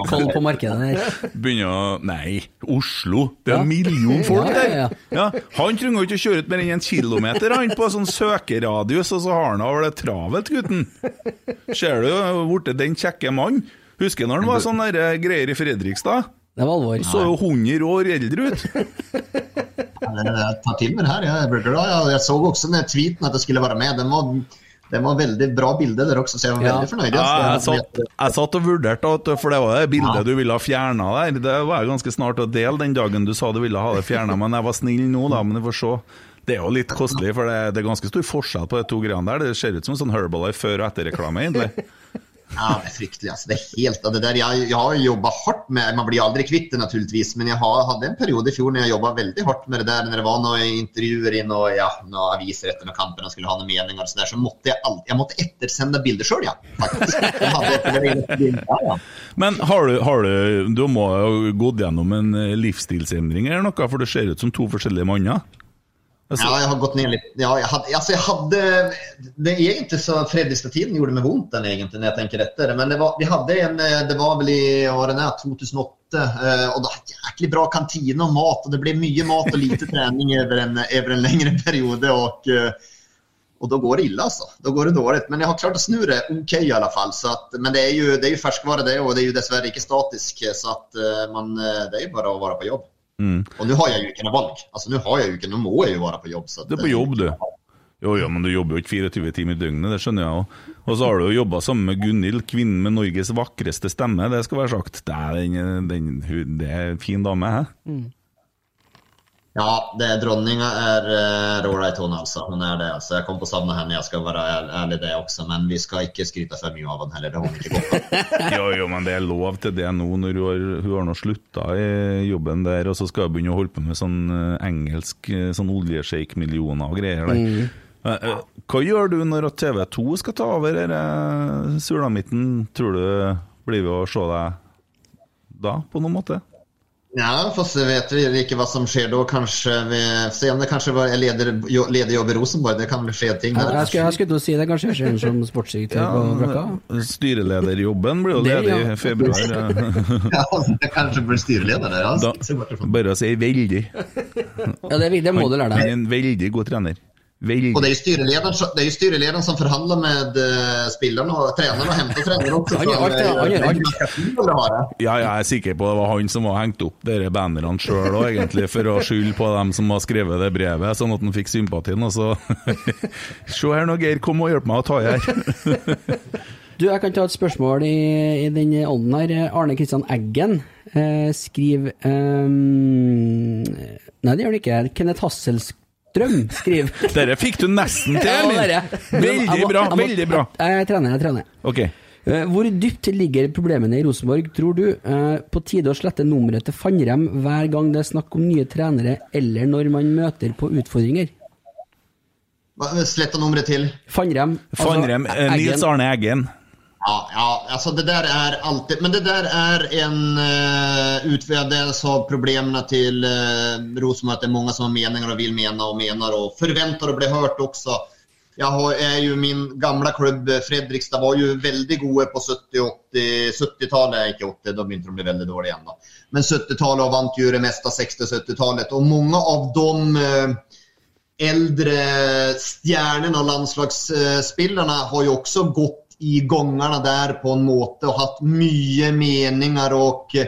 Koll på markedet der. Begynner å Nei, Oslo! Det er Ja. en million folk Ja, der! ja, Ja, Han trenger jo ikke å kjøre ut mer enn en kilometer han på sånn søkeradius, og så har han vel det travelt, gutten. Ser du, blitt den kjekke mannen. Husker når han var sånn eh, greier i Fredrikstad? Det var alvor. Så jo 100 år eldre ut. Jeg tar til mig det her. Jeg. Jag, jag såg också den tweeten at jeg skulle være med. Den var, den var veldig bra bilde der også, så jeg var Ja. veldig förnöjd. Ja, jeg, satt, jeg satt og vurderte, for det var det bildet Ja. du ville ha fjerna der. Det var jeg ganske snart å dele den dagen du sa du ville ha det fjerna, men jeg var snill nå, da. Men vi får se. Det er jo litt kostelig, for det, det er ganske stor forskjell på de to greiene der. Det ser ut som en sånn Herbalife før- og etterreklame, egentlig. Ja, det er fryktelig. Altså. det er helt... Det der, jeg, jeg har jobba hardt med... Man blir aldri kvitt det naturligvis, men jeg har, hadde en periode i fjor når jeg jobba veldig hardt med det der. Når det var noen intervjuer i noen, ja, noen aviser etter noen kamper og skulle ha noen meninger, og så der, så måtte jeg, alltid... jeg måtte ettersende bilder sjøl, ja. Men har du, har du Du må ha gått gjennom en eh, livsstilsendring eller noe, for det ser ut som to forskjellige manner. Altså, Ja, jeg har gått ned litt. Ja, jeg hadde, altså jeg hadde, det er ikke så Fredrikstad-tiden gjorde meg vondt, den egentlig, når jeg tenker etter. Men det var, vi hadde en, eh, det var vel i årene den är, 2008 Og och då jæklig bra kantina og mat Og det ble mye mat og lite trening over en, over en lengre periode. Og, og da går det ille, altså. Da går det dårlig. Men jeg har klart å snu det OK, i alle fall. Så att, men det er, jo, det er jo ferskvare, det og det er jo dessverre ikke statisk så att eh, man, eh, det er jo bare å være på jobb. Mm. Och nu har jag ju ikke noe valg. Alltså nu har jag ju inte, nu må jag ju vara på jobb. Så att, Du er på jobb, du. Jo, ja, men du jobber jo ikke 24 timer i døgnet, det skjønner jeg òg. Og så har du jo jobba sammen med Gunhild, kvinnen med Norges vakreste stemme, det skal være sagt. Det er, den, den, det er en fin dame, hæ? Ja, det, dronninga er uh, råleit hon altså. Hun er det. altså. Jeg kommer på savna henne, jeg skal være ærlig det også. Men vi skal ikke skryte for mye av henne heller. Det har hun ikke gått med. Jo, jo, men det er lov til det nå, når hun har, hun har nå slutta i jobben der, og så skal hun begynne å holde på med sånn eh, engelsk eh, sånn oljesjeik-millioner og greier der. Eh, eh, Hva gjør du når TV2 skal ta over denne sulamitten? Tror du blir vi å se deg da, på noen måte? Ja, fast vet vi ikke hva som skjer da. Kanskje vi se om det kanskje var leder, leder jobb i Rosenborg. Det kan vel skje ting Jeg, Ja, jeg skulle, jeg skulle til å si det, kanskje jeg skjer som sportsdirektør på Brakka. Styrelederjobben blir jo ledig ja. i februar. Ja, jag kanskje blir der, Ja, Da, bare å si veldig. Ja, det, det må du lære Han er deg. en veldig god trener. Veldig. Og det er, jo styreleden, det är ju styreleden som forhandler med spillerne og trenerne og henter hämtar tränarna. Han eh. Ja, jeg er sikker på det var han som har hengt opp dere bannerne sjøl òg, egentlig, for å skylde på dem som har skrevet det brevet, sånn at han fikk sympatien. Og så Se her nå, Geir, kom og hjelp meg å ta i her. Du, jeg kan ta et spørsmål i, i den ånden her. Arne Kristian Eggen eh, skriver um, Nei, det gjør han ikke. Kenneth Hasselstrøm skriver. Dere fikk du nesten til, eller? Veldig bra, veldig bra. Jeg, trener, jeg trener. Ok. Eh, Hvor dypt ligger problemene i Rosenborg, tror du? Eh, På tide å slette nummeret til Fannrem hver gang det er snakk om nye trenere, eller når man møter på utfordringer? Sletta nummeret til? till. Fannrem altså, Fannrem, eh, Nils Arne Eggen. Ja, ja, alltså det där är alltid, men det där är en uh, utväg. av problemen till uh, Rosenborg att det är många som har meningar och vill mena och menar och förväntar att bli hört också. Jag har, är ju min gamla klubb eh, Fredrikstad var ju väldigt goda på 70 80 70-talet, inte 80, då inte de blev väldigt dåliga ändå. Men 70-talet och vann ju det mesta 60-70-talet och många av de eh, äldre stjärnorna och landslagsspelarna har ju också gått i gångarna där på en måte och haft mye meningar och eh,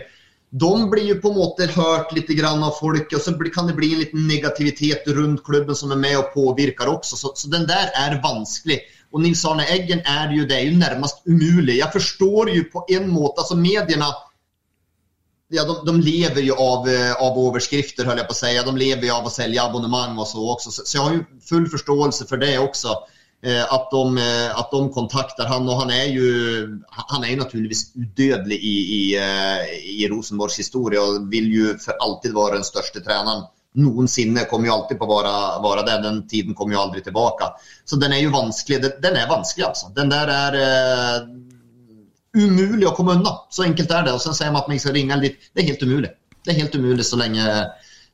de blir ju på en måte hørt litt av folk og så kan det bli en liten negativitet rundt klubben som er med og påvirker også. Så, så den der er vanskelig. Og Nils Arne Eggen er jo det er jo nærmest umulig. Jeg forstår jo på en måte, altså Mediene Ja, de, de lever jo av, eh, av overskrifter, höll jeg på å si. De lever jo av å selge abonnemang og så også. Så, jag har jo full forståelse for det också. Eh, att, de, eh, att de kontaktar han och han är ju, han är ju naturligtvis i, i, eh, i Rosenborgs historia och vill ju för alltid vara den största tränaren noensinne. Kommer jo alltid på å være, være det. Den tiden kommer jo aldri tilbake. Så den er jo vanskelig. Den, er vanskelig, altså. Den der er uh, umulig å komme unna. Så enkelt er det. Og så sier man at man skal ringe litt. Det er helt umulig. Det er helt umulig så länge,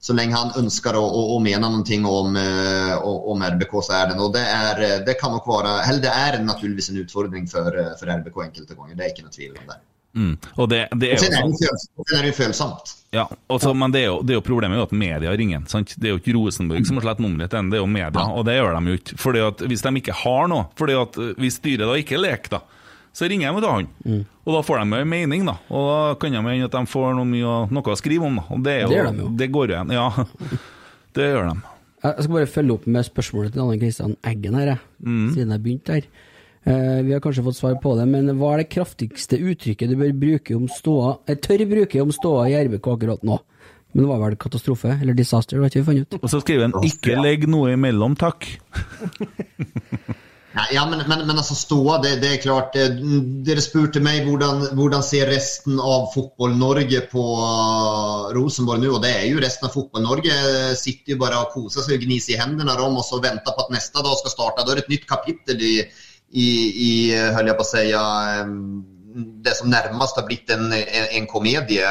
så lenge han ønsker å, å, å mene noe om, eh, om RBK så er det. noe. det, er, eh, det kan nok være, eller det er naturligvis en utfordring for, for RBK enkelte ganger, Det er ikke noe tvil om det. Mm. Og det, det er jo det er ju følsomt. Ja, også, men det er, jo, det er jo problemet er jo at media ringer. sant? Det er jo ikke Rosenborg som har slett nummeret til det er jo media. Og det gjør de jo ikke. Fordi at Hvis de ikke har noe, fordi at eh, hvis styret da ikke leker, da, så ringer jeg til han. Og da får de en mening, da. Og da kan det hende at de får noe, mye, noe å skrive om. da. Og det, er jo, Det gjør de jo. Det går igjen. Ja, det gjør de. Jeg skal bare følge opp med spørsmålet til Anne Kristian Eggen her, jeg, Mm. siden jeg begynte her. Uh, vi har kanskje fått svar på det, men hva er det kraftigste uttrykket du bør bruke om ståa Jeg tør bruke om ståa i RBK akkurat nå, men det var vel katastrofe, eller disaster, det har ikke vi funnet ut. Og så skriver han 'ikke legg noe imellom, takk'. Ja, men, men, men altså stå, det, det er klart. eh, Dere spurte meg hvordan, hvordan ser resten av Fotball-Norge på eh, Rosenborg nå. Og det er jo resten av fotboll-Norge eh, sitter jo bare og koser seg og gniser i hendene dem og så venter på at neste dag skal starte. Da er det et nytt kapittel i, i, i höll jag på att säga, det som närmast har blitt en, en, en komedie.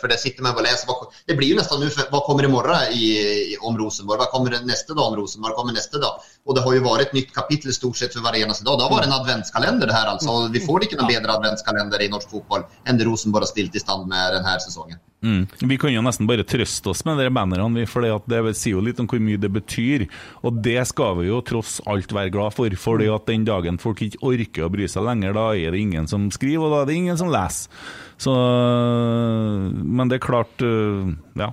for För det sitter man och läser. Det blir ju nästan nu, för, vad kommer imorgon i, i, om Rosenborg? Vad kommer neste nästa dag om Rosenborg? Vad kommer nästa dag? Och det har ju varit ett nytt kapitel stort sett för varje eneste dag. Det har varit en adventskalender det här alltså. og vi får ikke noen bedre adventskalender i norsk fotboll än det Rosenborg har stilt i stand med denne sesongen. Mm. Vi kan jo nesten bare trøste oss med de bannerne, for det sier jo litt om hvor mye det betyr. Og det skal vi jo tross alt være glad for, for den dagen folk ikke orker å bry seg lenger, da er det ingen som skriver, og da er det ingen som leser. Så Men det er klart øh, Ja.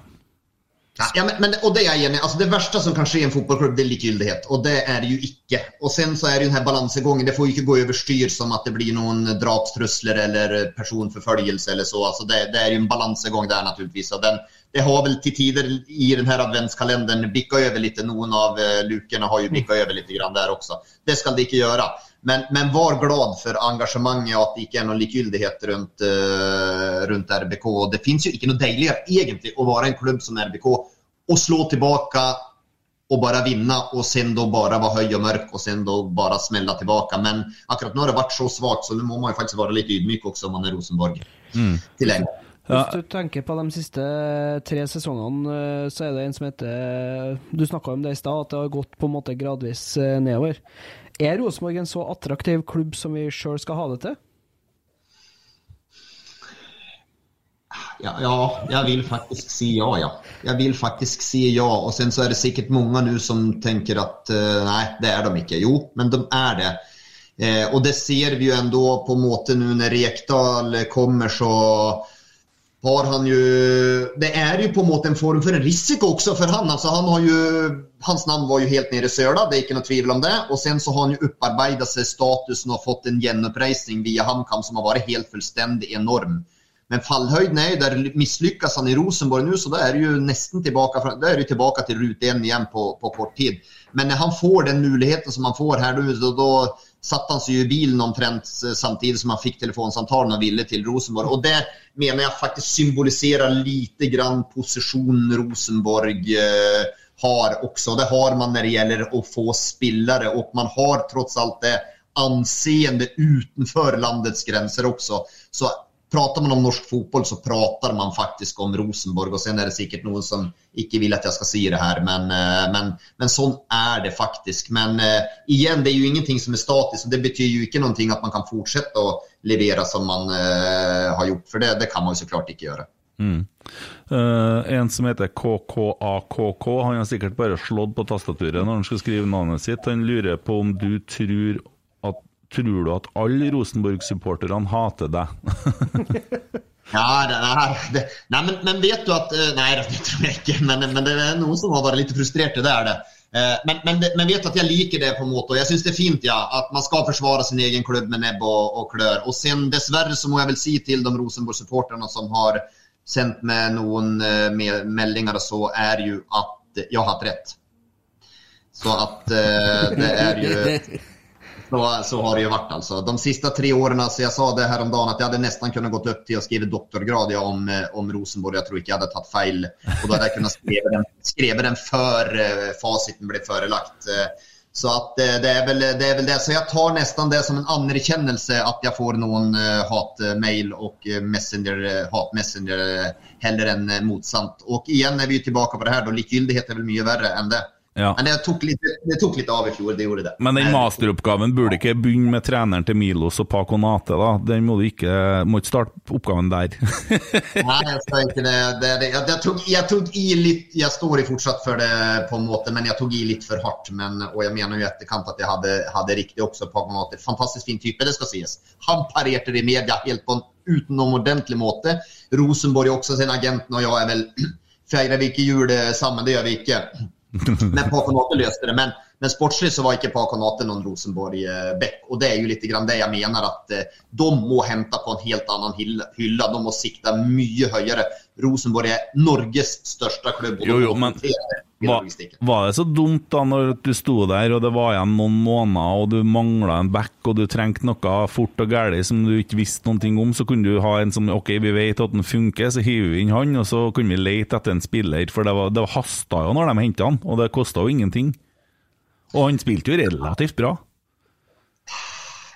Ja, men, men, og det är jag enig altså, Det verste som kan skje i en fotballklubb, det er likegyldighet. Og det er det jo ikke. Og sen så er det jo denne balansegangen. Det får jo ikke gå överstyr som at det blir noen drapstrusler eller personforfølgelse eller så. Altså, det, det er jo en balansegang der, naturligvis. Og den, det har vel til tider i denne adventskalenderen bikka over litt. Noen av lukene lukorna har jo bikka over litt grann der også. Det skal det ikke göra. Men, men var glad for engasjementet, at att det ikke er noen likegyldighet rundt, uh, rundt RBK. Det fins jo ikke noe deiligere egentlig å være en klubb som RBK og slå tilbake og bare vinne, og sen da bare være høy og mørk og sen da bare smelle tilbake. Men akkurat nå har det vært så svagt så nå må man jo faktisk være litt ydmyk også om man er Rosenborg. Till länge. Ja. Hvis du tenker på de siste tre sesongene, eh, så er det en som heter Du snakka om det i stad, at det har gått på en måte gradvis eh, nedover. Er Rosenborg en så attraktiv klubb som vi sjøl skal ha det til? ja, ja, jeg vil faktisk si ja, ja. Jeg vil faktisk si ja. Og sen så er det sikkert mange nå som tenker at uh, nei, det er de ikke. Jo, men de er det. Eh, og det ser vi jo enda på en måte nå når Rekdal kommer så har han ju, det är ju på en måte en form för en risiko också för han. Alltså han har ju, hans namn var ju helt nere i söla, det är inte något tvivel om det. Och sen så har han ju upparbetat sig statusen och fått en genuppreisning via HamKam som har varit helt fullstendig enorm. Men fallhöjden är ju där misslyckas han i Rosenborg nu så då är det ju nästan tillbaka, då är det tillbaka på, på kort tid. Men när han får den möjligheten som han får här nu då, då satt han seg i bilen omtrent samtidig som han fikk telefonsamtalen og ville til Rosenborg. Og det mener jeg faktisk symboliserer lite grann posisjonen Rosenborg eh, har også. Det har man når det gjelder å få spillere, og man har trots alt det anseende utenfor landets grenser også. Så pratar man om norsk fotboll så pratar man faktisk om Rosenborg och sen är det säkert någon som inte vill att jag ska säga det här men, eh, men, men sånn är det faktisk. Men eh, igen, det är ju ingenting som är statiskt och det betyder ju inte någonting att man kan fortsätta att leverera som man eh, har gjort för det, det kan man ju såklart inte göra. Mm. Uh, en som heter KKAKK, han har sikkert bare slått på tastaturet når han skal skrive navnet sitt. Han lurer på om du tror at Tror du at alle Rosenborg-supporterne hater deg? Ja, det, nej, det, nei, men, men, vet du at Nei, det tror jeg ikke. men, men det er noen som har vært litt frustrerte. det er det. Men, men, men vet du at jeg liker det på en måte, Og jeg syns det er fint ja, at man skal forsvare sin egen klubb med nebb og, og klør. Og sen dessverre så må jeg vel si til de Rosenborg-supporterne som har sendt meg noen meldinger, meldingar så, er jo at jeg har hatt rett. Så att det er ju... Så, så har det ju varit alltså. De sista tre åren, så jag sa det häromdagen att jag hade nästan kunnat gått upp till att skriva doktorgrad om, om Rosenborg. Jag tror inte jag hade tagit fel. Och då hade jag kunnat skriva den, skriva den för eh, faciten blev förelagt. Så att eh, det är, väl, det är väl det. Så jag tar nästan det som en anerkännelse att jag får någon eh, hatmail och messenger, hatmessenger hellre än motsamt. Och igen är vi tillbaka på det här då. Likgiltighet är väl mycket värre än det. Ja. Men det tok, litt, det tok litt av i fjor, det gjorde det. Men den masteroppgaven burde ikke begynne med treneren til Milos og Paco Nate, da? Den må du ikke, må ikke starte oppgaven der. Nei, jeg skal ikke det. det, det jeg, jeg, tok, jeg, tok, i litt Jeg står i fortsatt for det, på en måte, men jeg tok i litt for hardt. Men, og jeg mener jo i etterkant at jeg hadde, hadde riktig også. Paco Nate, fantastisk fin type, det skal sies. Han parerte det i media helt på en utenomordentlig måte. Rosenborg også, sin agent, og jeg er vel Feirer vi ikke jul sammen? Det gjør vi ikke. Men Paconate løste det. Men, men sportslig så var inte Paconate noen Rosenborg-back. Og det er jo litt det jeg mener, att eh, de må hente på en helt annen hylle. De må sikta mye høyere. Rosenborg er Norges største klubb. Jo, jo, men var, var, det så dumt da når du sto der og det var igjen noen måneder og du mangla en back og du trengte noe fort og galt som du ikke visste noe om, så kunne du ha en som OK, vi vet at den funker, så hiver vi inn han, og så kunne vi lete etter en spiller. For det, var, det hasta jo når de henta han, og det kosta jo ingenting. Og han spilte jo relativt bra.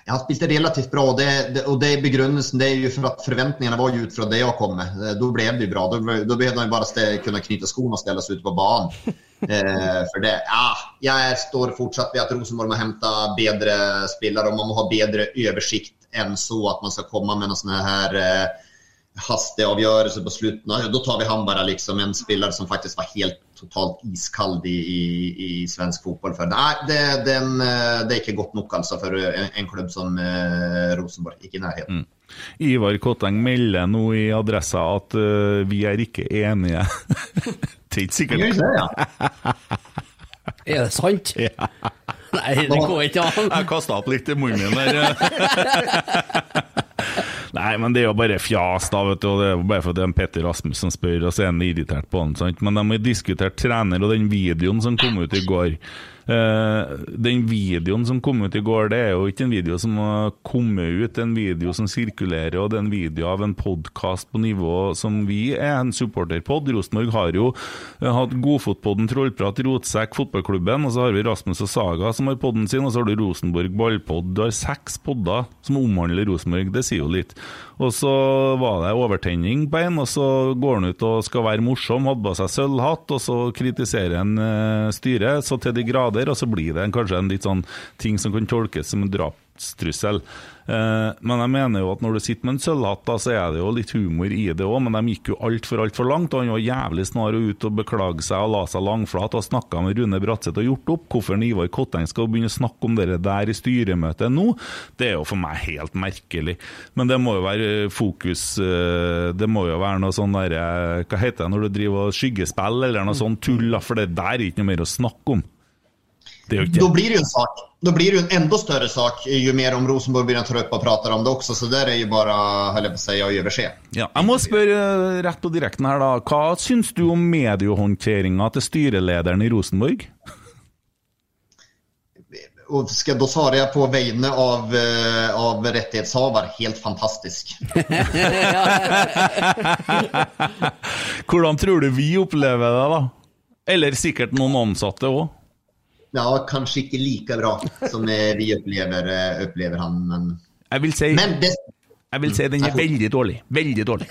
Han spilte relativt bra og, det, det, og det begrunnelsen det er jo for at forventningene var ut fra det jeg kom med. Da ble det jo bra. Da behøvde han bara kunne kunna skoene og och seg ute på banen. eh, for det, ja, Jeg står fortsatt ved at Rosenborg må hente bedre spillere, og man må ha bedre oversikt enn så at man skal komme med någon sån her eh, hasteavgörelse på slutten. Da tar vi han bare liksom en spiller som faktisk var helt totalt iskald i, i, i svensk fotball. Før. Nei, det, den, det er ikke godt nok altså, for en, en klubb som eh, Rosenborg. Ikke i nærheten. Mm. Ivar Kotteng melder nå i Adressa at uh, vi er ikke enige. det er ikke sikkert. Det, ja. er det sant? Ja. Nei, det går ikke an. Jeg kasta opp litt i munnen min der. Nei, men det er jo bare fjas, da, vet du. Og det er jo bare fordi er Petter Rasmus som spør, og så er han irritert på han. Sant? Men de har diskutert trener og den videoen som kom ut i går. Uh, den videoen som kom ut i går, det er jo ikke en video som har kommet ut, det er en video som sirkulerer, og det er en video av en podkast på nivå som vi er en supporterpod. Rosenborg har jo uh, hatt Godfotpodden, Trollprat, Rotsekk, fotballklubben, og så har vi Rasmus og Saga som har podden sin, og så har du Rosenborg Ballpod. Du har seks podder som omhandler Rosenborg, det sier jo litt. Og så var det overtenning på en, og så går han ut og skal være morsom, hadde på seg sølvhatt, og så kritiserer han uh, styret så til de grader, og så blir det kanskje en litt sånn ting som kan tolkes som en drap dødstrussel. Eh, men jeg mener jo at når du sitter med en sølvhatt, så er det jo litt humor i det òg. Men de gikk jo altfor altfor langt. og Han var jævlig snar ut og beklage seg og la seg langflat og snakka med Rune Bratseth og gjort opp. Hvorfor Ivar Kotteng skal begynne å snakke om det der i styremøtet nå, det er jo for meg helt merkelig. Men det må jo være fokus eh, Det må jo være noe sånn derre Hva heter det når du driver og skyggespill eller noe sånt tull, for det der er ikke noe mer å snakke om. Det er jo ikke Da blir det jo en sak. Då blir det ju en enda större sak ju mer om Rosenborg blir trå opp og prater om det også, Så der er jo bare höll jag på å si, att överse. Ja, jeg må spørre eh, rett på direkten her, da. Hva syns du om mediehåndteringa til styrelederen i Rosenborg? Och ska då svara jag på vegne av, eh, av rettighetshaver. helt fantastisk. Hvordan tror du vi opplever det, da? Eller sikkert noen ansatte òg. Ja, kanskje ikke like bra som eh, vi opplever, opplever han. Men, Jeg vil si, men, det, jeg vil si den er veldig dårlig. Veldig dårlig.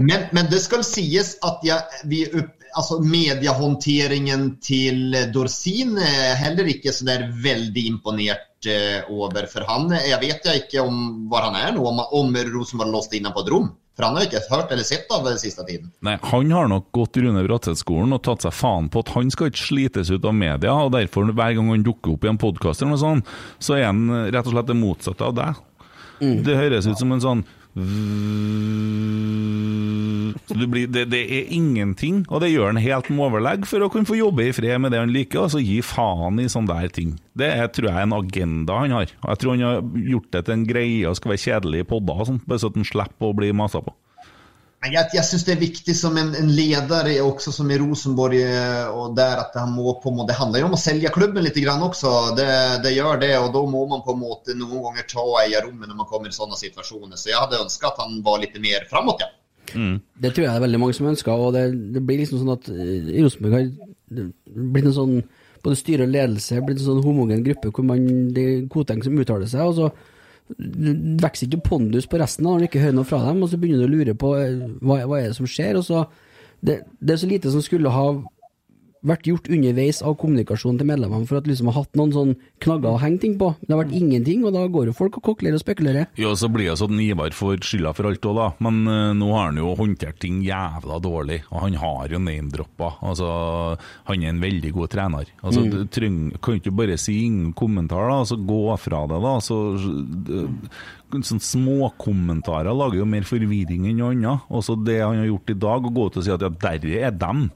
men, men det skal sies at jeg, vi opp, altså mediehåndteringen til Dorsin er heller ikke så der veldig imponert eh, over. For han, jeg vet jeg ikke om hvor han er nå, om, om Rosenborg låst inne på et rom. För han har jag ikke hørt eller sett av den siste tiden. Nei, Han har nok gått Rune Bratseth-skolen og tatt seg faen på at han skal ikke slites ut av media, og derfor hver gang han dukker opp i en podkast eller noe sånt, så er han rett og slett det motsatte av deg. Det høres ut som en sånn så blir, det, det er ingenting, og det gjør han helt med overlegg for å kunne få jobbe i fred med det han liker, og så gi faen i sånne der ting. Det er, tror jeg er en agenda han har. Og Jeg tror han har gjort det til en greie og skal være kjedelig i podder, og sånt, bare så han slipper å bli masa på. Jag, jag syns det er viktig som en, en leder også som i Rosenborg og der at han må på må, Det handler jo om å selge klubben litt grann også. Det, det gjør det Og da må man på en måte noen ganger ta eierrommet når man kommer i sånne situasjoner. Så jeg hadde ønska at han var litt mer framåt. Ja. Det tror jeg det er veldig mange som ønsker, og det, det blir liksom sånn at eh, Rosenborg har blitt en sånn både styre og ledelse blitt en sånn homogen gruppe hvor man, det er Koteng som uttaler seg, og så det vokser ikke pondus på resten når du ikke hører noe fra dem, og så begynner du å lure på eh, hva, hva er det som skjer, og så det, det er så lite som skulle ha vært gjort underveis av kommunikasjonen til medlemmene for at liksom har hatt noen sånn knagger å henge ting på. Det har vært ingenting, og da går jo folk og kokler og spekulerer. Ja, så blir det sånn Ivar får skylda for alt òg, da. Men uh, nå har han jo håndtert ting jævla dårlig. Og han har jo name-droppa. Altså, han er en veldig god trener. Altså, du treng, kan ikke bare si ingen kommentar, da, og så gå fra det, da. Så, uh, sånn Småkommentarer lager jo mer forvirring enn noe annet. Også det han har gjort i dag, å gå ut og si at ja, der er dem.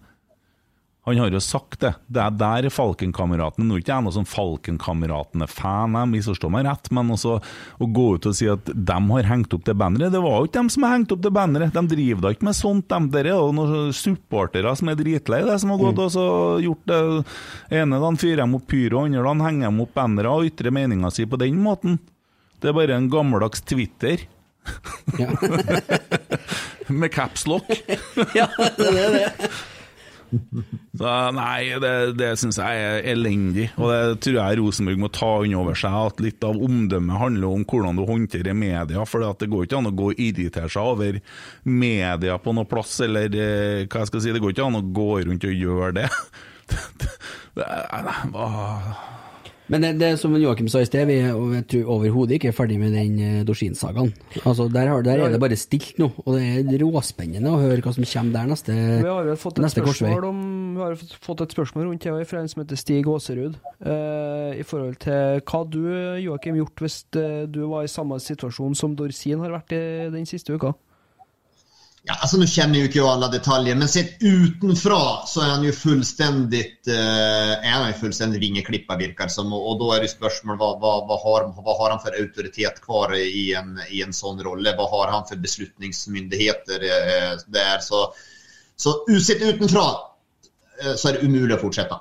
Han har jo sagt det. Det er der er Falkenkameratene. Nå er ikke jeg noe sånn Falkenkameratene-fan, jeg misforstår meg rett, men også å gå ut og si at de har hengt opp det banneret Det var jo ikke dem som har hengt opp det banneret. De driver da ikke med sånt, de. Der er jo noen supportere som er dritlei det, som har gått og så gjort det ene dagen fyrer de opp pyro, andre dagen henger de opp bannere og ytrer meninga si på den måten. Det er bare en gammeldags Twitter. Ja. Med capslock. ja, det er det. Så nei, det, det syns jeg er elendig. Og det tror jeg Rosenborg må ta inn over seg, at litt av omdømmet handler om hvordan du håndterer media. For det går ikke an å gå og irritere seg over media på noe plass, eller eh, hva jeg skal si, det går ikke an å gå rundt og gjøre det. det, det er- hva- Men det, det som Joakim sa i sted, vi er tror overhodet ikke er ferdig med den uh, Dorsin-sagaen. Altså, der, har- der er det bare stilt nå, og det er råspennende å høre hva som kommer der neste, Vi har jo fått et, korsvei. spørsmål, om, har fått- et spørsmål rundt det fra en som heter Stig Aaserud. uh, I forhold til hva du, Joakim, gjort hvis eh, du var i samme situasjon som Dorsin har vært i den siste uka? Ja, altså Nå kjenner jo ikke alle detaljer, men sett utenfra så er han jo fullstendig eh, er han jo fullstendig vingeklippa virkar som. Og, og da er det spørsmål hva, hva, hva, har, hva har han for autoritet kvar i en, i en sånn rolle? Hva har han for beslutningsmyndigheter eh, der? Så, så sett utenfra eh, så er det umulig å fortsätta.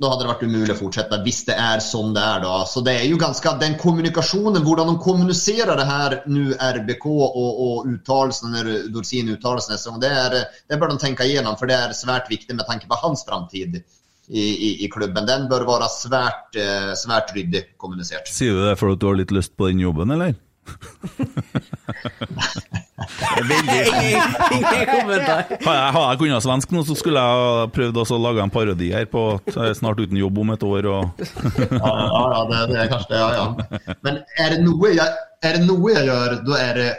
Då hadde det vært umulig å fortsette, hvis det er sånn det er. da. Så det er jo ganske den kommunikasjonen, hvordan de kommuniserer det her nu RBK og, og uttalelsen, när Dorsin uttalar sig nästa det, är, det bør de tenke igjennom. For det er svært viktig med tanke på hans framtid i, i, i klubben. Den bør være svært, svært ryddig kommunisert. Sier du det for at du har litt lyst på den jobben, eller? Ingen kommentar. Har jeg, kunnet svensk nå, så skulle jeg prøvd å lage en parodi her på at jeg er snart uten jobb om et år. Og... Ja, ja, ja det, det er kanskje det, ja, ja. Men er det noe jeg, er det noe jeg gjør, da er det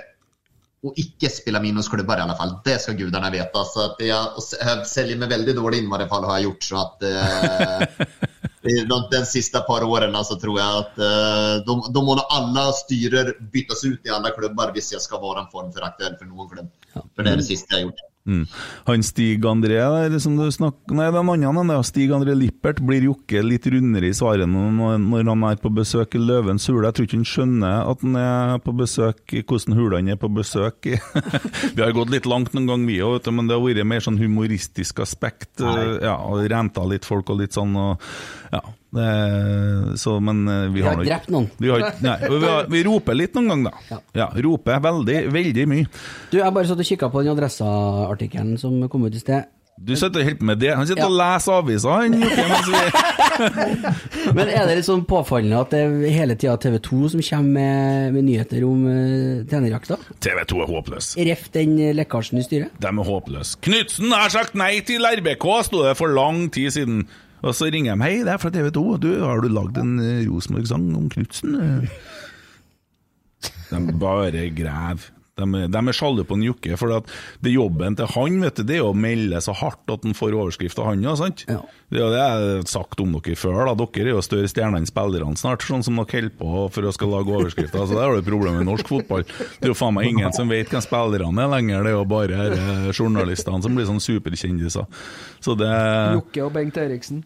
å ikke spille minusklubber i alle fall. Det skal gudene vite. Så at jeg, jeg selger meg veldig dårlig inn i hvert fall har jeg gjort. Så at eh, de, de siste par årene så tror jeg at eh, da må alle styrer byttes ut i alle klubber hvis jeg skal være en form for aktuell for noen klubb. For det er det siste jeg har gjort. Mm. Han Stig André der, som du snakker Nei, den andre han er Stig André Lippert. Blir Jokke litt rundere i svarene når, han er på besøk i Løvens hule? Jeg tror ikke han skjønner at han er på besøk, hvordan hula han er på besøk i. vi har gått litt langt noen gang, vi òg, men det har vært mer sånn humoristisk aspekt. eh, Ja, og Renta litt folk og litt sånn. Og, ja, så, men vi har, Vi har drept noen. Vi, har, nei, vi, har, vi roper litt noen ganger, da. Ja. Ja, roper veldig, veldig mye. Du, jeg bare satt og kikka på den Adressa-artikkelen som kom ut i sted. Du sitter og holder med det. Han sitter Ja. og leser. Jokke, vi Men er det litt sånn påfallende at det er hele tida TV 2 som kommer med, med nyheter om uh, trenerjakta? TV 2 er håpløs. Ref den eh, lekkasjen i styret? De er håpløse. Knutsen har sagt nei til RBK, sto det for lang tid siden. Og så ringer de. Hei, det er fra TV 2. Du, har du lagd en eh, Rosenborg-sang om Knutsen? De bare graver. De, er- de er sjalu på en Jokke, for at det jobben til han vet du, det er å melde så hardt at han får overskrift av han. Sant? Ja. Det har jeg sagt om dere før. da. Dere er jo større stjerner enn spillerne snart, sånn som dere holder på for å skal lage overskrifter. Så der har du problemet i norsk fotball. Det er jo faen meg ingen som vet hvem spillerne er lenger, det er jo bare eh, journalistene som blir sånn superkjendiser. Så det Jokke og Bengt Eriksen.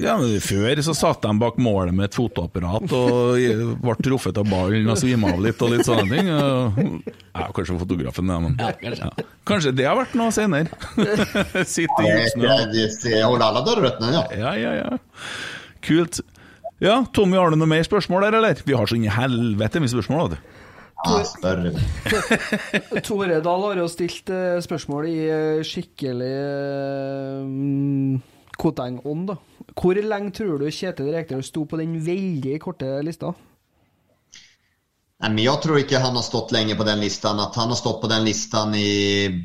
Ja, men Før så satt de bak målet med et fotoapparat og ble truffet av ballen og svima av litt og litt sånne ting. Ja, kanskje fotografen, det, men Ja, kanskje. Ja. Kanskje det har vært noe senere. Sitte i jeg holder alle dører åpne, ja. Ja, ja, ja. Kult. Ja, Tommy, har du noe mer spørsmål der, eller? Vi har så inn i helvete mye spørsmål, vet du. ja. Tore Dahl har jo stilt eh, spørsmål i eh, skikkelig uh, Koteng-ånd, da. Hvor lenge tror du Kjetil Rekdal sto på den veldig korte lista? Men jeg tror ikke han har stått lenge på den listan. At han har stått på den listan i et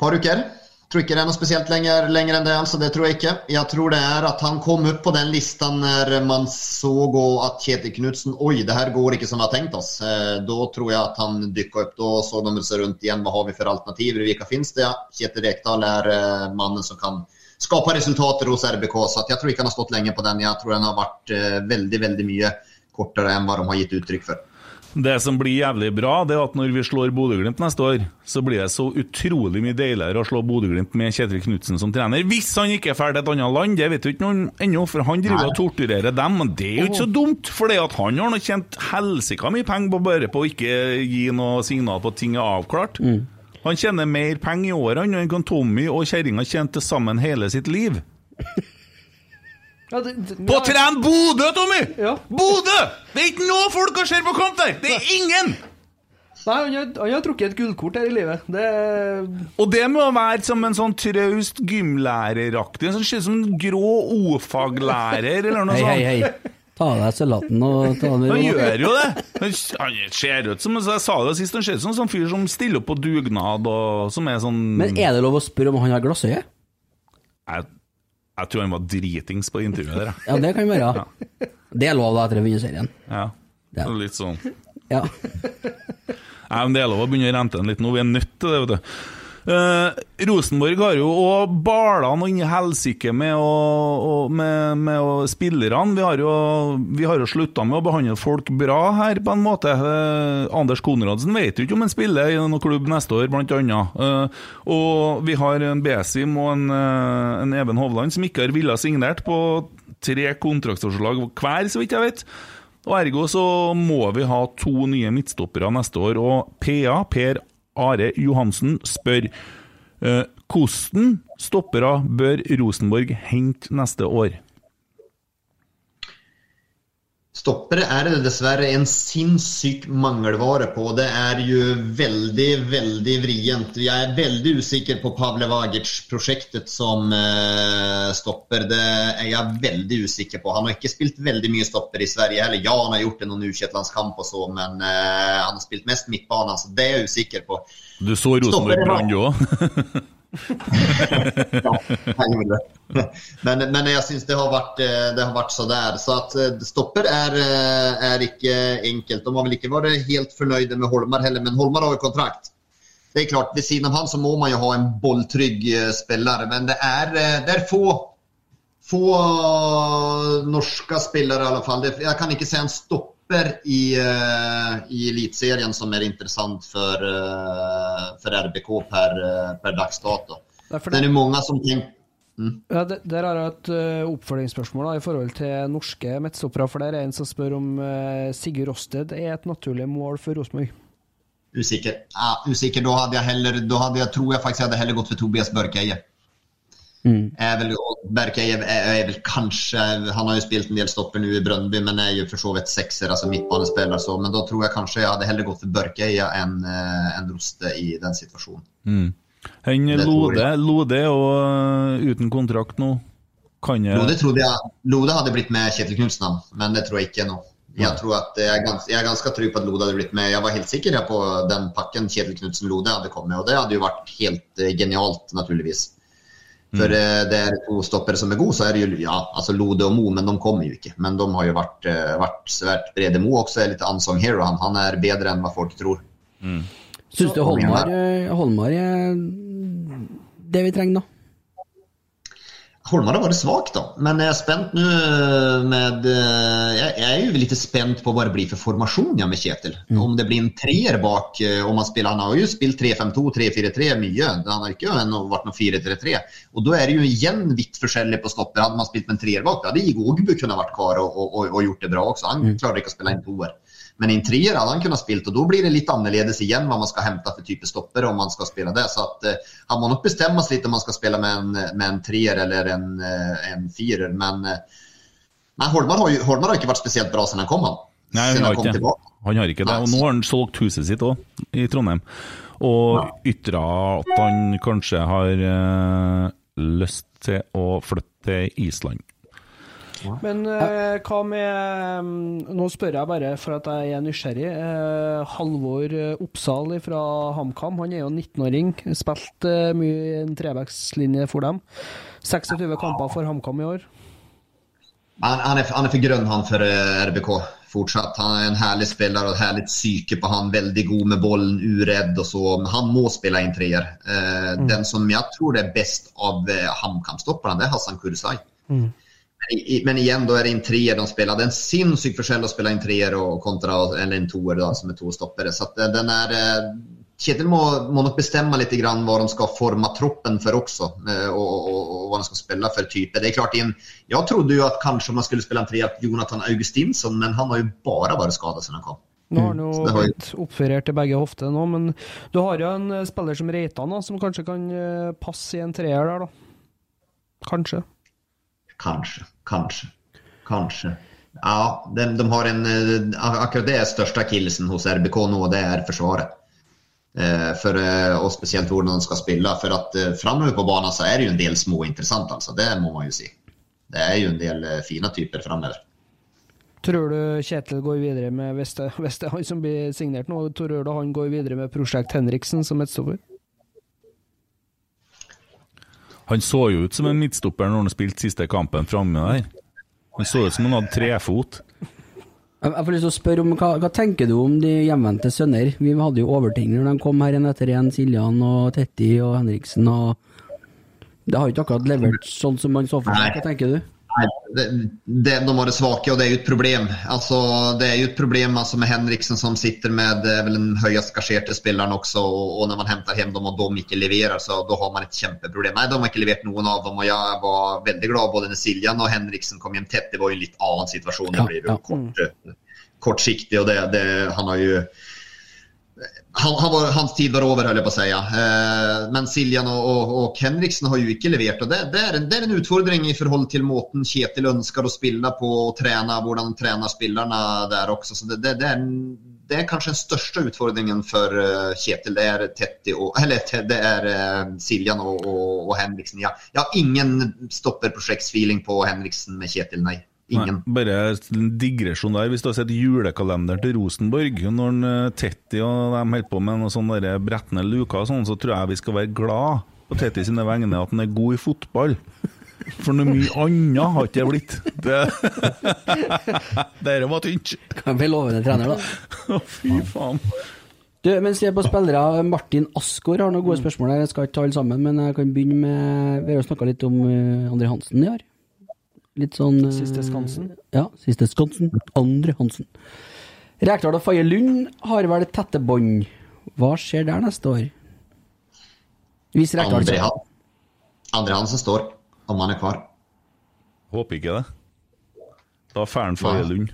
par uker. Tror ikke det er noe spesielt lenger, lenger enn det. altså Det tror jeg ikke. Jeg tror det er at han kom opp på den listan når man så at Kjetil Knutsen Oi, det her går ikke som vi har tenkt oss. Eh, Da tror jeg at han dykka opp. Da så de seg rundt igjen. Hva har vi for alternativer? Hvilke finnes det? Kjetil Rekdal er eh, mannen som kan skape resultater hos RBK. Så jeg tror ikke han har stått lenge på den. Jeg tror han har vært eh, veldig, veldig mye kortere enn hva de har gitt uttrykk for. Det som blir jævlig bra, det er at når vi slår Bodø-Glimt neste år, så blir det så utrolig mye deiligere å slå Bodø-Glimt med Kjetil Knutsen som trener. Hvis han ikke ferdig til et annet land, det vet jo ikke noen ennå, for han driver og torturerer dem. Men det er jo ikke så dumt, for han har nå tjent helsika mye penger på bare på å ikke gi noe signal på at ting er avklart. Han tjener mer penger i året enn Tommy og kjerringa tjente sammen hele sitt liv. Ja, det, det, På å trene Bodø, Tommy! Ja. Bodø! Det er ikke noe folk som ser på kamp der! Det er ingen! Nei, han har, han har trukket et gullkort her i livet. Det Og det må være som en sånn traust gymlæreraktig, en sånn som en grå O-faglærer eller noe Hei, hei, sånt. hei. Ta av deg salaten og ta den Han gjør jo det! Han han ser ut som Jeg sa det sist, han ser ut som en sånn fyr som stiller opp på dugnad, og som er sånn Men er det lov å spørre om han har glassøye? jeg, jeg tror han var dritings på intervjuet der. Ja, det kan være. Det er lov da etter å vinne serien. Ja. Ja. Litt sånn Ja. Nei, men det er lov å begynne å rente den litt nå. Vi er nødt til det, vet du. Eh, Rosenborg har jo òg bala noen helsike med, å- med, med spillerne. Vi har jo, vi jo slutta med å behandle folk bra her, på en måte. Eh, Anders Konradsen vet jo ikke om han spiller i noen klubb neste år, blant annet. Eh, og vi har en Besim og en, eh, en Even Hovland som ikke har villet signert på tre kontraktsforslag hver, så vidt jeg vet. Og Ergo så må vi ha to nye midtstoppere neste år, og PA, Per Are Johansen, spør eh, hvordan stoppere bør Rosenborg hente neste år? Stoppere er det dessverre en sinnssyk mangelvare på. Det er jo veldig, veldig vrient. Jeg er veldig usikker på Pavle Vagic-prosjektet som eh, stopper. Det er jeg veldig usikker på. Han har ikke spilt veldig mye stopper i Sverige heller. Ja, han har gjort det noen U21-landskamp og så, men eh, han har spilt mest midtbane, så det er jeg usikker på. Du så Rosenborg Brann òg? ja. Men, men jeg syns det har vært, eh, det har vært så der. Så at eh, stopper er, eh, er ikke enkelt. De har vel ikke vært helt fornøyde med Holmar heller, men Holmar har jo kontrakt. Det er klart, Ved siden av han så må man jo ha en bolltrygg spiller, men det er, det er få få norske spillere i alle fall. Jeg kan ikke se en stopper i, i Eliteserien som er interessant for, for RBK per, per dags dato. Det er Det er mange som tenker Ja, det, Der har jeg et uh, oppfølgingsspørsmål da, i forhold til norske midtstoppere. For det er en som spør om uh, Sigurd Rosted er et naturlig mål for Rosenborg. Usikker. Ja, usikker. Da hadde jeg heller, da hadde jeg, tror jeg faktisk jeg hadde heller gått for Tobias Børkeie. Er vel, og Børkeie jeg, jeg, vil kanskje Han har jo spilt en del stopper nå i Brøndby, men jeg er jo for så vidt sekser, altså midtbanespiller. Så, men da tror jeg kanskje jeg hadde heller gått for Børkeøya enn en Roste i den situasjonen. Mm. Han Lode, Lode og øh, uten kontrakt nå. Kan jeg Lode trodde jeg Lode hadde blitt med Kjetil Knutsen, men det tror jeg ikke nå. Jeg, tror at jeg, er ganske, jeg er ganske trygg på at Lode hadde blitt med. Jeg var helt sikker på den pakken Kjetil Knutsen-Lode hadde kommet, og det hadde jo vært helt eh, genialt, naturligvis. For eh, det er to stoppere som er gode, så er det jo ja, altså Lode og Mo, men de kommer jo ikke. Men de har jo vært, eh, vært svært brede. Mo også er litt unsung hero. Han, han er bedre enn hva folk tror. Syns du Holmar, eh, Holmar er det vi trenger, da? Holmar har vært svagt da, men jeg er spent nå med... Jeg er jo litt spent på hva det blir for formation ja, med Kjetil. Om det blir en treer bak, eh, om man spiller, han har jo spilt 3-5-2, 3-4-3 mye. Han har ikke vært noe 4-3-3. Og da er det jo igjen vidt forskjellig på stopper. Hadde man spilt med en treer bak, hadde Igo Ogbu kunne vært kvar og, og, og, og gjort det bra også. Han klarer ikke å spille en toer. Men i en trier hadde han kunnet spilt, og da blir det litt annerledes igjen hva man skal hente for type stopper om man skal spille det. Så at, eh, han må nok bestemme seg litt om man skal spille med en, med en trier eller en, eh, en firer. Men eh, nei, Holmar, har Holmar har ikke vært spesielt bra siden han kom. Han. Nei, han har ikke. Han har ikke det. Og nå har han solgt huset sitt òg, i Trondheim. Og ytra at han kanskje har øh, lyst til å flytte til Island. Men uh, hva med um, Nå spør jeg bare for at jeg er nysgjerrig. Uh, Halvor eh, Oppsal fra HamKam, han er jo 19-åring. Spilt uh, mye i en trebackslinje for dem. 26 kamper for HamKam i år. Han, han, er, han er for grønn han for RBK fortsatt. Han er en herlig spiller og et herlig psyke på han. Veldig god med bollen, uredd og så. Men han må spille en treer. Eh, Den som jeg tror er best av uh, HamKam-stopperne, det er Hassan Kurzai. I- men igjen, da er det en treer de spiller. Det er en sinnssyk forskjell å spille en treer og kontra eller en toer da, som er to stoppere. Så at eh, den er eh, Kjetil må, må nok bestemme litt grann hva de skal forme troppen for også, eh, og, og, og hva de skal spille for type. Det er klart, in, Jeg trodde jo at kanskje man skulle spille en treer til Jonathan Augustinsson, men han har jo bare vært skadet siden han kom. Nå har han jo Så det har jo- blitt oppførert til begge hofter nå, men du har jo en spiller som Reitan, da, som kanskje kan passe i en treer der, da. Kanskje. Kanskje, kanskje, kanskje. Ja, de, de har en, eh, akkurat det er største akillesen hos RBK nå, det er forsvaret. Eh, for, eh, og spesielt hvordan de skal spille. For at framover på banen så er det jo en del små interessant, altså. Det må man jo si. Det er jo en del fine typer framover. Tror du Kjetil går videre med, han som blir signert nå, tror du han går videre med Prosjekt Henriksen som midtstopper? Han så jo ut som en midtstopper når han spilte siste kampen framme der. Han så ut som han hadde trefot. Jeg får lyst til å spørre om hva, hva tenker du om de hjemvendte sønner? Vi hadde jo overting når de kom her en etter en, Siljan og Tetti og Henriksen og Det har jo ikke akkurat levert sånn som man så for seg. Hva tenker du? Det, det, de har det svake, og det er jo et problem. Altså, det er jo et problem altså, med Henriksen som sitter med vel den høyest gasjerte spilleren også, og, og når man henter hjem dem og de ikke leverer, så da har man et kjempeproblem. Nei, de har ikke levert noen av dem, og jeg var veldig glad både når Siljan og Henriksen kom hjem tett. Det var jo en litt annen situasjon. Det jo ja. kort, eh, kortsiktig, og det, det, han har jo han, han var, hans tid var over, höll jeg på å si. Eh, men Siljan og og, og, Henriksen har jo ikke levert. og det, det, er en, det er en utfordring i forhold til måten Kjetil ønsker å spille på og trene, hvordan han trener spillerne der også. Så det, det, er, det er kanskje den største utfordringen for eh, Kjetil. Det er Tetti og, eller det er eh, Siljan og, og, og Henriksen. Ja. Jeg har ingen stopperprosjektsfeeling på Henriksen med Kjetil, nei. Ingen. Nei, bare en digresjon der. Hvis du har sett julekalenderen til Rosenborg, når en, eh, Tetti og de holder på med noe sånn der brettende luker og sånn, så tror jeg vi skal være glad på Tetti sine vegne at han er god i fotball. For noe mye annet har ikke det blitt. Det Dere var tynt. Kan bli lovende trener, da. Å, Fy faen. Du, mens vi er på spillere, Martin Asgaard har noen gode spørsmål her. Jeg skal ikke ta alle sammen, men jeg kan begynne med Vi har jo snakka litt om eh, André Hansen i år. Litt sånn eh, Siste Skansen. Ja, siste Skansen. Andre Hansen. Rekdal og Faye Lund har vel tette bånd. Hva skjer der neste år? Hvis Rekdal Andre, Han- Andre Hansen står, om han er kvar. Håper ikke det. Da får han Faye Lund.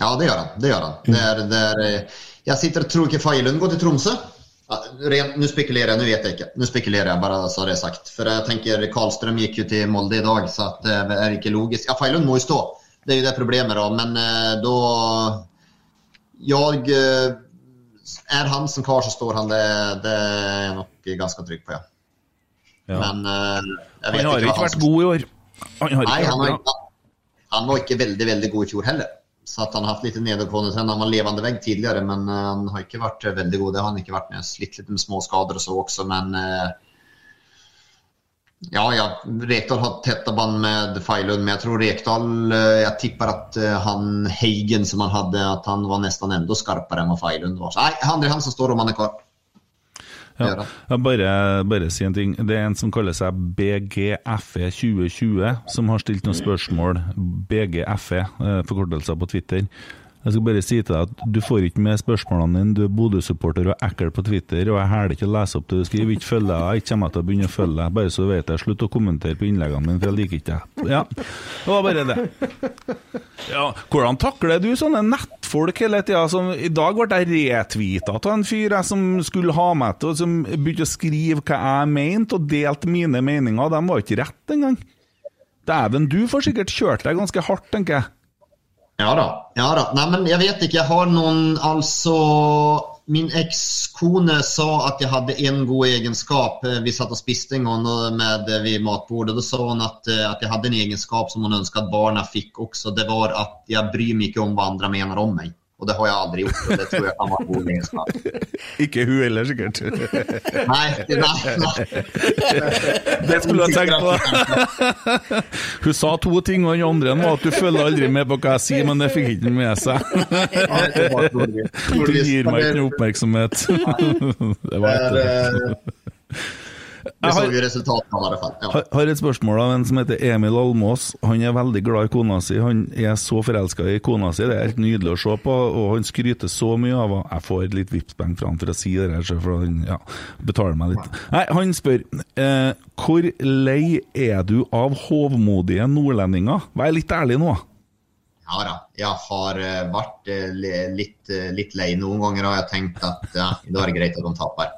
Ja, det gjør han. Det gjør han. Det er, det er, eh, jeg sitter og tror ikke Failund går til Tromsø. Rent- Nå spekulerer jeg, nå vet jeg ikke. Nå spekulerer jeg, bare så det er sagt. For jeg tenker Karlstrøm gikk jo til Molde i dag, så at det er ikke logisk. Ja, Feilund må jo stå. Det er jo det problemet, da. Men eh, da Jeg eh, Er han som kvar, så står han. Det, det er jeg nok ganske trygg på, ja. Ja. Men eh, Han har ikke vært god i år. Han har Nei, han har, han var ikke veldig veldig god i fjor heller. Så han har hatt litt nedadgående trend. Han var levende vegg tidligere, men eh, han har ikke vært eh, veldig god. Det har han ikke vært med. Slitt litt med små skader og så også, men eh, Ja, ja. Rekdal har tetta band med Feilund, men jeg tror Rekdal Jeg tipper at han Heigen som han hadde, at han var nesten enda skarpere enn Feilund var. Så nei, André Hansen står om han er klar. Ja. bare, bare si en ting. Det er en som kaller seg BGFE2020, som har stilt noen spørsmål. BGFE, eh, forkortelser på Twitter. Jeg skal bare si til deg at du får ikke med spørsmålene dine. Du er Bodø-supporter og ekkel på Twitter, og jeg hæler ikke å lese opp det du skriver. Ikke følge deg. Jeg kommer til å begynne å følge deg, bare så du vet det. Slutt å kommentere på innleggene mine, for jeg liker ikke deg. Ja, det var bare det. Ja, hvordan takler du sånne nettfolk hele tida? I dag ble jeg retvita av en fyr jeg som skulle ha meg til, og som begynte å skrive hva jeg mente, og delte mine meninger. De var ikke rett engang. Dæven, du får sikkert kjørt deg ganske hardt, tenker jeg. Ja da. Ja da. Nei, men jeg vet ikke. Jeg har noen Altså Min ekskone sa at jeg hadde en god egenskap. Eh, Vi satt og spiste en gang eh, med, ved matbordet. Da sa hun at, eh, at jeg hadde en egenskap som hun ønsket at barna fikk også. Det var at jeg bryr meg ikke om hva andre mener om meg. Og det har jeg aldri gjort. og Det tror jeg kan være god egenskap. Ikke hun heller, sikkert. Nei, nei, nei. Det skulle du ha tenkt på. Hun sa to ting, og den andre var at du følger aldri med på hva jeg sier, men det fikk ikke med seg. Du gir meg ikke noe oppmerksomhet. Det var Det, det så vi resultatet i hvert fall. Ja. har har et spørsmål av en som heter Emil Almås. Han er veldig glad i kona si. Han er så forelska i kona si. Det er helt nydelig å se på, og han skryter så mye av henne. Jeg får litt Vipps-penger fra han for å si det her, for han ja, betaler meg litt. Nei, han spør eh, hvor lei er du av hovmodige nordlendinger? Vær litt ærlig nå. Ja da, jeg har eh, vært eh, litt, eh, litt lei. Noen ganger har jeg tenkt at ja, da er det greit at de taper.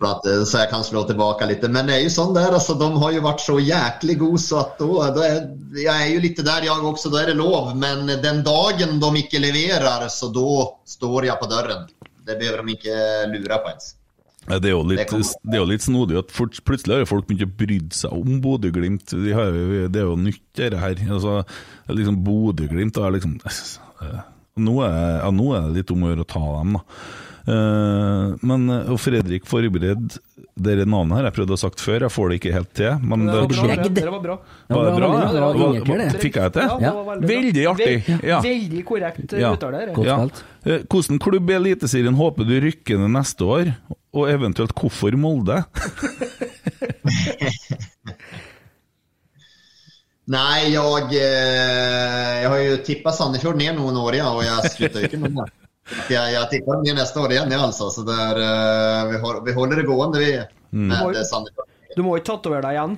For at, eh, så jeg kan slå tilbake litt. Men det er jo sånn der, altså, de har jo vært så jæklig gode, så at då, då er, jeg er jo litt der jeg også, da er det lov. Men den dagen de ikke leverer, så da står jeg på døren. Det behøver de ikke lure på ens. Det er jo litt, Det er jo litt snodig at plutselig har jo folk begynt å bry seg om Bodø-Glimt. De Det er jo nytt, dette her. Altså, liksom Bodø-Glimt liksom eh, nå er, ja, nå er det litt om å gjøre å ta dem, da. Eh, men eh, og Fredrik Forbered Dere navnet her jeg prøvde å ha sagt før, jeg får det ikke helt til. Men Det det, var bra. Det, det var bra. Det var det bra? Det var Fikk jeg det til? Ja, veldig. Veldig artig. Ja. Veldig korrekt uttaler Ja. Ja. Eh, Hvordan klubb i Eliteserien håper du rykker ned neste år, og eventuelt hvorfor Molde? Nei, jeg, eh, jeg har jo tippa Sandefjord ned noen år, ja, og jeg slutter jo ikke med det. Jeg tipper dem ned neste år igjen, ja, altså. Så det er, eh, vi, har, vi holder det gående, vi. Med Oi. eh, Sandefjord. Du må ikke tatovere deg igjen.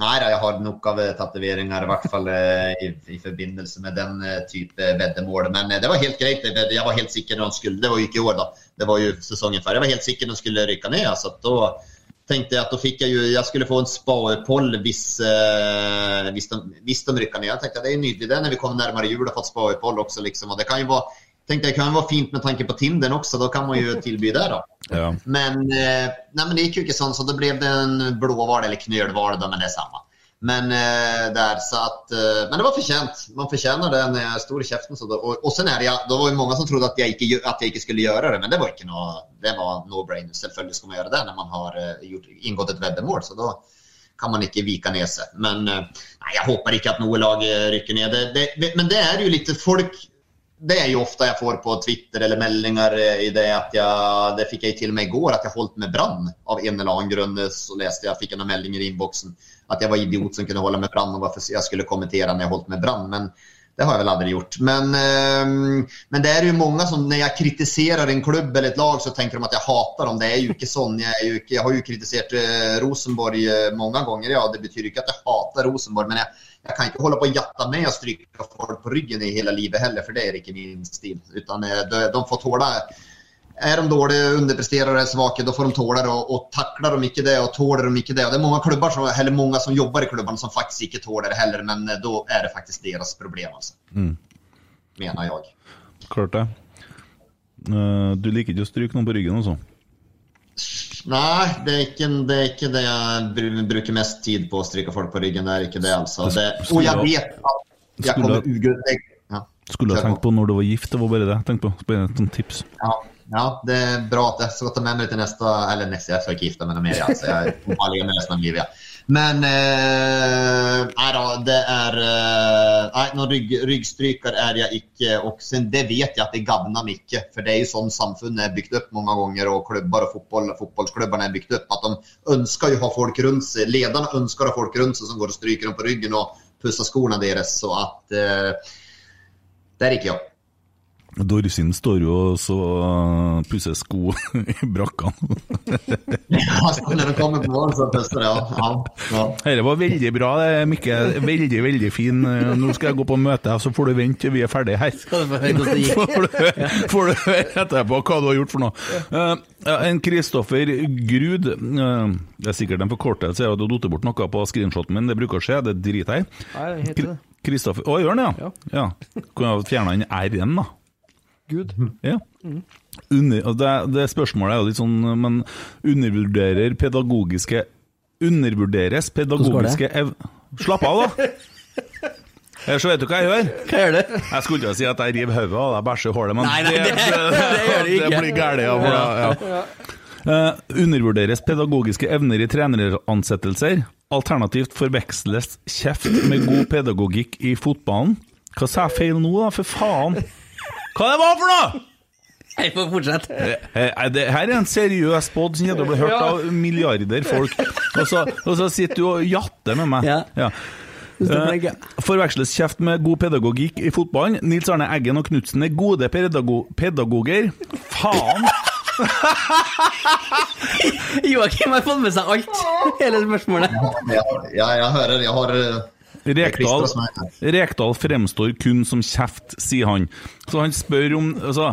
Nei da, jeg har nok av eh, tatoveringer, i hvert fall eh, i, i forbindelse med den type veddemål. Men det var helt greit. Jeg var helt sikker når de skulle Det var jo ikke i år, da. Det var jo sesongen før. Jeg var helt sikker når de skulle rykke ned. Så da tenkte jeg at da fikk jeg jo Jeg skulle få en spa-opphold hvis, eh, hvis, de, hvis de rykka ned. Jeg tenkte det er nydelig det når vi kommer nærmere jul og fått spa-opphold også, liksom. Og det kan jo være tenkte jeg kan være fint med tanke på Tinderen også. Da kan man jo tilby det, da. Ja. Men, eh, nei, men det gikk jo ikke sånn, så det ble det en blåhval eller knølhval, men det er samme. Men, eh, der, så at, eh, men det var fortjent. Man fortjener det når jeg er i kjeften. Så da, og, og sen er det, ja, det var jo mange som trodde at jeg, ikke, at jeg ikke skulle gjøre det, men det var ikke noe det var no-brainer. Selvfølgelig skal man gjøre det når man har gjort, inngått et veddemål. Så da kan man ikke vike ned seg. Men nei, jeg håper ikke at noe lag rykker ned. Det, det, men det er jo litt folk det er jo ofte jeg får på Twitter eller meldinger i det at jeg Det fikk jeg til og med i går, at jeg holdt med Brann. Av en eller annen grunn så leste jeg, fikk jag några meldinger i inboxen at jeg var idiot som kunne holde med Brann, og varför jeg skulle kommentere når jeg holdt med Brann. Men det har jeg vel aldri gjort. Men, eh, men det er jo mange som når jeg kritiserer en klubb eller et lag, så tenker de at jeg hater dem. Det jo ikke sånn. Jeg, er jo ikke, har jo kritisert eh, Rosenborg många ganger. Ja, det betyr ikke at jeg hater Rosenborg, men jeg, jeg kan ikke holde på å jatte med og stryke folk på ryggen i hele livet heller, for det er ikke min stil. Utan eh, de, de får tåle Er de dårlige, underpresterer eller svake, da får de tåle det. Og, og takler de ikke det, og tåler de ikke det og Det er mange klubber som, eller mange som jobber i klubbene som faktisk ikke tåler det heller, men eh, da er det faktisk deres problem, altså. Mm. Mener jeg. Klart det. Eh, du liker ikke å stryke noen på ryggen, altså? Nei, det er, ikke, det er ikke det jeg br- bruker mest tid på å stryke folk på ryggen. Det er ikke det, altså. Det, og jeg vet at jeg kommer ugrunnet Ja. Skulle ha tenkt på når du var gift, det var bare det jeg tenkte på. Bare et tips. Ja, ja, det er bra at jeg skal ta med meg til neste Eller neste, jeg skal ikke gifte meg med mer. Altså. Jeg må ligge med resten av livet. Ja. Men eh, da, det er eh, Nei, noen rygg, ryggstryker er jeg ikke. Og det vet jeg at det gagner meg ikke. For det er jo sånn samfunnet er bygd opp mange ganger, og klubber og fotball, fotballklubbene er bygd opp. At de ønsker jo ha folk rundt seg. Lederne ønsker å ha folk rundt seg som går og stryker dem på ryggen og pusser skoene deres. Så at eh, Det er ikke jeg. Dorsin står jo og så pusser sko i brakkene. Ja, når de kommer på så pusser det. Ja. Ja, ja. Dette var veldig bra, det, Mikke. Veldig, veldig fin. Nå skal jeg gå på møte, så får du vente til vi er ferdige her. Det? Får du, får du høre etterpå hva du har gjort for noe. Eh, ja, en Kristoffer Grud eh, Det er sikkert en forkortelse, jeg hadde datt bort noe på screenshoten min, det bruker å skje, det driter jeg i. Det det. Kristoffer Å, gjør den, ja? ja. Kunne ha fjerna den R-en, da. Gud. Ja. Under, og det, det spørsmålet er jo litt sånn Men undervurderer pedagogiske Undervurderes pedagogiske ev... Slapp av, da! Ellers så vet du hva jeg gjør. Hva gjør du? Jeg skulle ikke si at jeg river hodet av deg, bæsjer hålet, men Nei, nei, det- det gjør det ikke. det blir gærent. Ja, for ja. uh, undervurderes pedagogiske evner i treneransettelser. Alternativt forveksles kjeft med god pedagogikk i fotballen. Hva sa jeg feil nå, da? For faen! Hva det var for noe?! Jeg får fortsette. Eh, eh, det her er en seriøs pod som kommer til å bli hørt av milliarder folk. Og så, og så sitter du og jatter med meg. Ja. Ja. Eh, Forveksles kjeft med god pedagogikk i fotballen. Nils Arne Eggen og Knutsen er gode pedago pedagoger. Faen! Joakim har fått med seg alt. Hele spørsmålet. Ja, ja, jeg hører. Jeg har eh, Rekdal, Rekdal fremstår kun som kjeft, sier han. Så han spør om altså,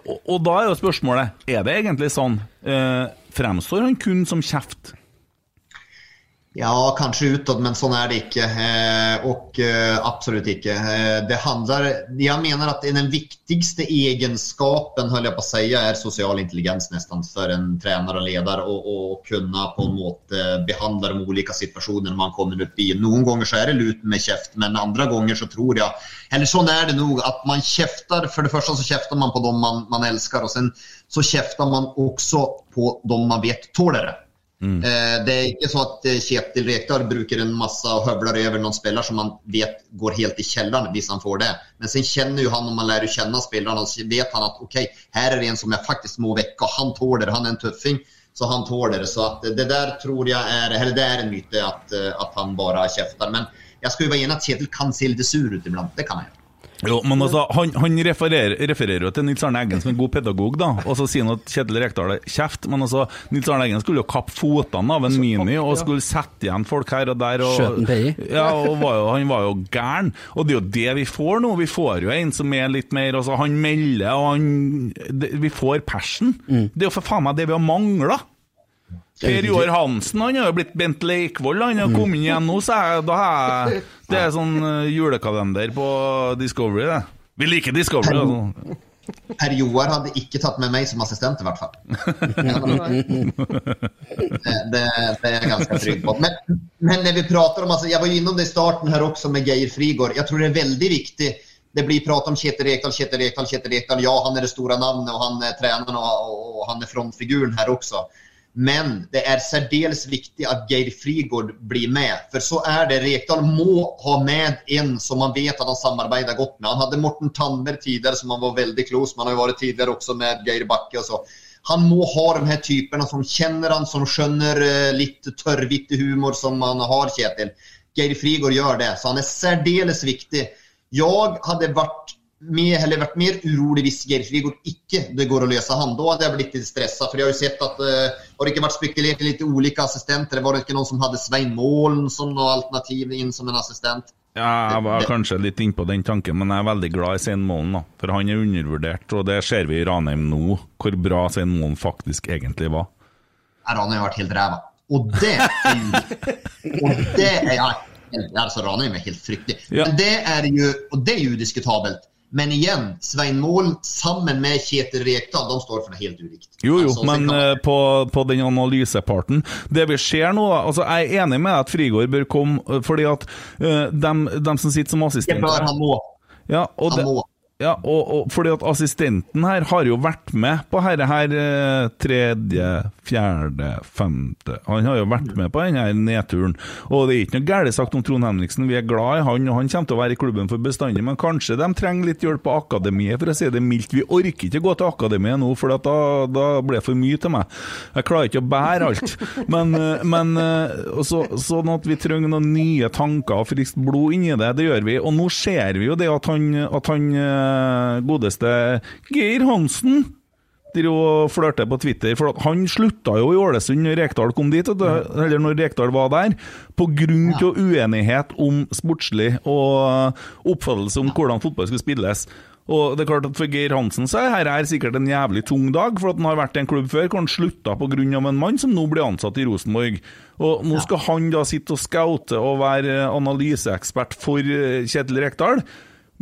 og, og da er jo spørsmålet Er det egentlig sånn. Eh, fremstår han kun som kjeft? Ja, kanskje utad, men sånn er det ikke. Eh, og eh, absolutt ikke. Eh, det handler Jeg mener at den viktigste egenskapen jeg på å si, er sosial intelligens nesten for en trener og leder. Å kunne på en måte behandle de ulike situasjonene man kommer opp i. Noen ganger så er det lut med kjeft, men andre ganger så tror jeg Eller sånn er det nok at man kjefter For det første så kjefter man på dem man, man elsker, og sen så kjefter man også på dem man vet tåler det. Eh, Det er ikke så at eh, Kjetil Rekdal bruker en masse og høvler over noen spiller som man vet går helt i kjelleren hvis han får det. Men sen kjenner jo han, om man lærer å kjenne spillerne, så vet han at ok, her er det en som jeg faktisk må vekke, han tåler. Han er en tøffing, så han tåler det. Så det der tror jeg er Eller det er en myte at, eh, at han bare kjefter. Men jeg skal jo være enig at Kjetil kan se litt sur ut iblant. Det kan han gjøre. Jo, men altså, han, han refererer, refererer jo til Nils Arne Eggen som en god pedagog, da. Og så sier han at Kjetil Rekdal er kjeft, men altså, Nils Arne Eggen skulle jo kappe fotene av en Mini og skulle sette igjen folk her og der. Og, Skjøt. Ja, og var jo, han var jo gæren. Og det er jo det vi får nå. Vi får jo en som er litt mer altså, Han melder, og han det, Vi får passion. Det er jo for faen meg det vi har mangla. Per Joar Hansen han har jo blitt Bent Leikvoll. Han har kommet inn igjen nå, så jeg, da har jeg Det er sånn eh, julekalender på Discovery, det. Vi liker Discovery. Altså. Per Joar hadde ikke tatt med meg som assistent, i hvert fall. Det, det, det er jeg ganske trygg på. Men, men når vi prater om, altså, jeg var ju innom det i starten her også med Geir Frigård. Jeg tror det er veldig viktig. Det blir prat om Kjetil Rekdal, Kjetil Rekdal, Kjetil Rekdal. Ja, han er det store navnet, og han er treneren, og, og han er frontfiguren her också. Men det er særdeles viktig at Geir Frigård blir med. For så er det. Rekdal må ha med en som man vet at han samarbeider godt med. Han hadde Morten Tander tidligere, som han var veldig close. Man har jo vært tidligere også med Geir Bakke. og så. Han må ha de her typene som kjenner han, som skjønner litt tørrvittig humor som man har Kjetil. Geir Frigård gjør det, så han er særdeles viktig. Jeg hadde varit mer, heller vært mer urolig hvis Geir ikke det går å løse han. Da hadde jeg blitt litt stressa. For jeg har jo sett at uh, har det ikke vært spekulert i litt ulike assistenter? Var det ikke noen som hadde Svein Målen som noe alternativ inn som en assistent? Ja, jeg var Det- kanskje litt innpå den tanken, men jeg er veldig glad i Svein Målen. da. For han er undervurdert, og det ser vi i Ranheim nå, hvor bra Svein Målen faktisk egentlig var. Ranheim har vært helt ræva. Og det Og det er ja, altså Ranheim er helt fryktelig. Ja. Men det er jo Og det er jo udiskutabelt. Men igjen, Svein Mål sammen med Kjetil Rekdal, de står for noe helt ulikt. Jo, jo, Altså, men kan eh, på, på den analyseparten Det vi ser nå, altså Jeg er enig med deg at Frigård bør komme, eh, fordi at uh, dem, de som sitter som Det assistenter bør han nå. Ja, og, Han det, må. Ja, og, og fordi at assistenten her har jo vært med på herre her eh, tredje, fjerde, femte Han har jo vært med på denne nedturen. Og det er ikke noe galt sagt om Trond Henriksen, vi er glad i han, og han kommer til å være i klubben for bestandig, men kanskje de trenger litt hjelp på akademiet, for å si det mildt. Vi orker ikke gå til akademiet nå, for da, da blir det for mye til meg. Jeg klarer ikke å bære alt. Men, eh, men eh, så, sånn at vi trenger noen nye tanker og friskt blod inni det, det gjør vi. Og nå ser vi jo det at han, at han godeste Geir Hansen og flørter på Twitter, for han slutta jo i Ålesund når Rekdal kom dit, eller når Rekdal var der, på grunn til uenighet om sportslig og oppfattelse om hvordan fotball skulle spilles. Og det er klart at For Geir Hansen så er dette sikkert en jævlig tung dag, for at han har vært i en klubb før hvor han slutta pga. en mann som nå blir ansatt i Rosenborg. Og Nå skal han da sitte og scoute og være analyseekspert for eh, Kjetil Rekdal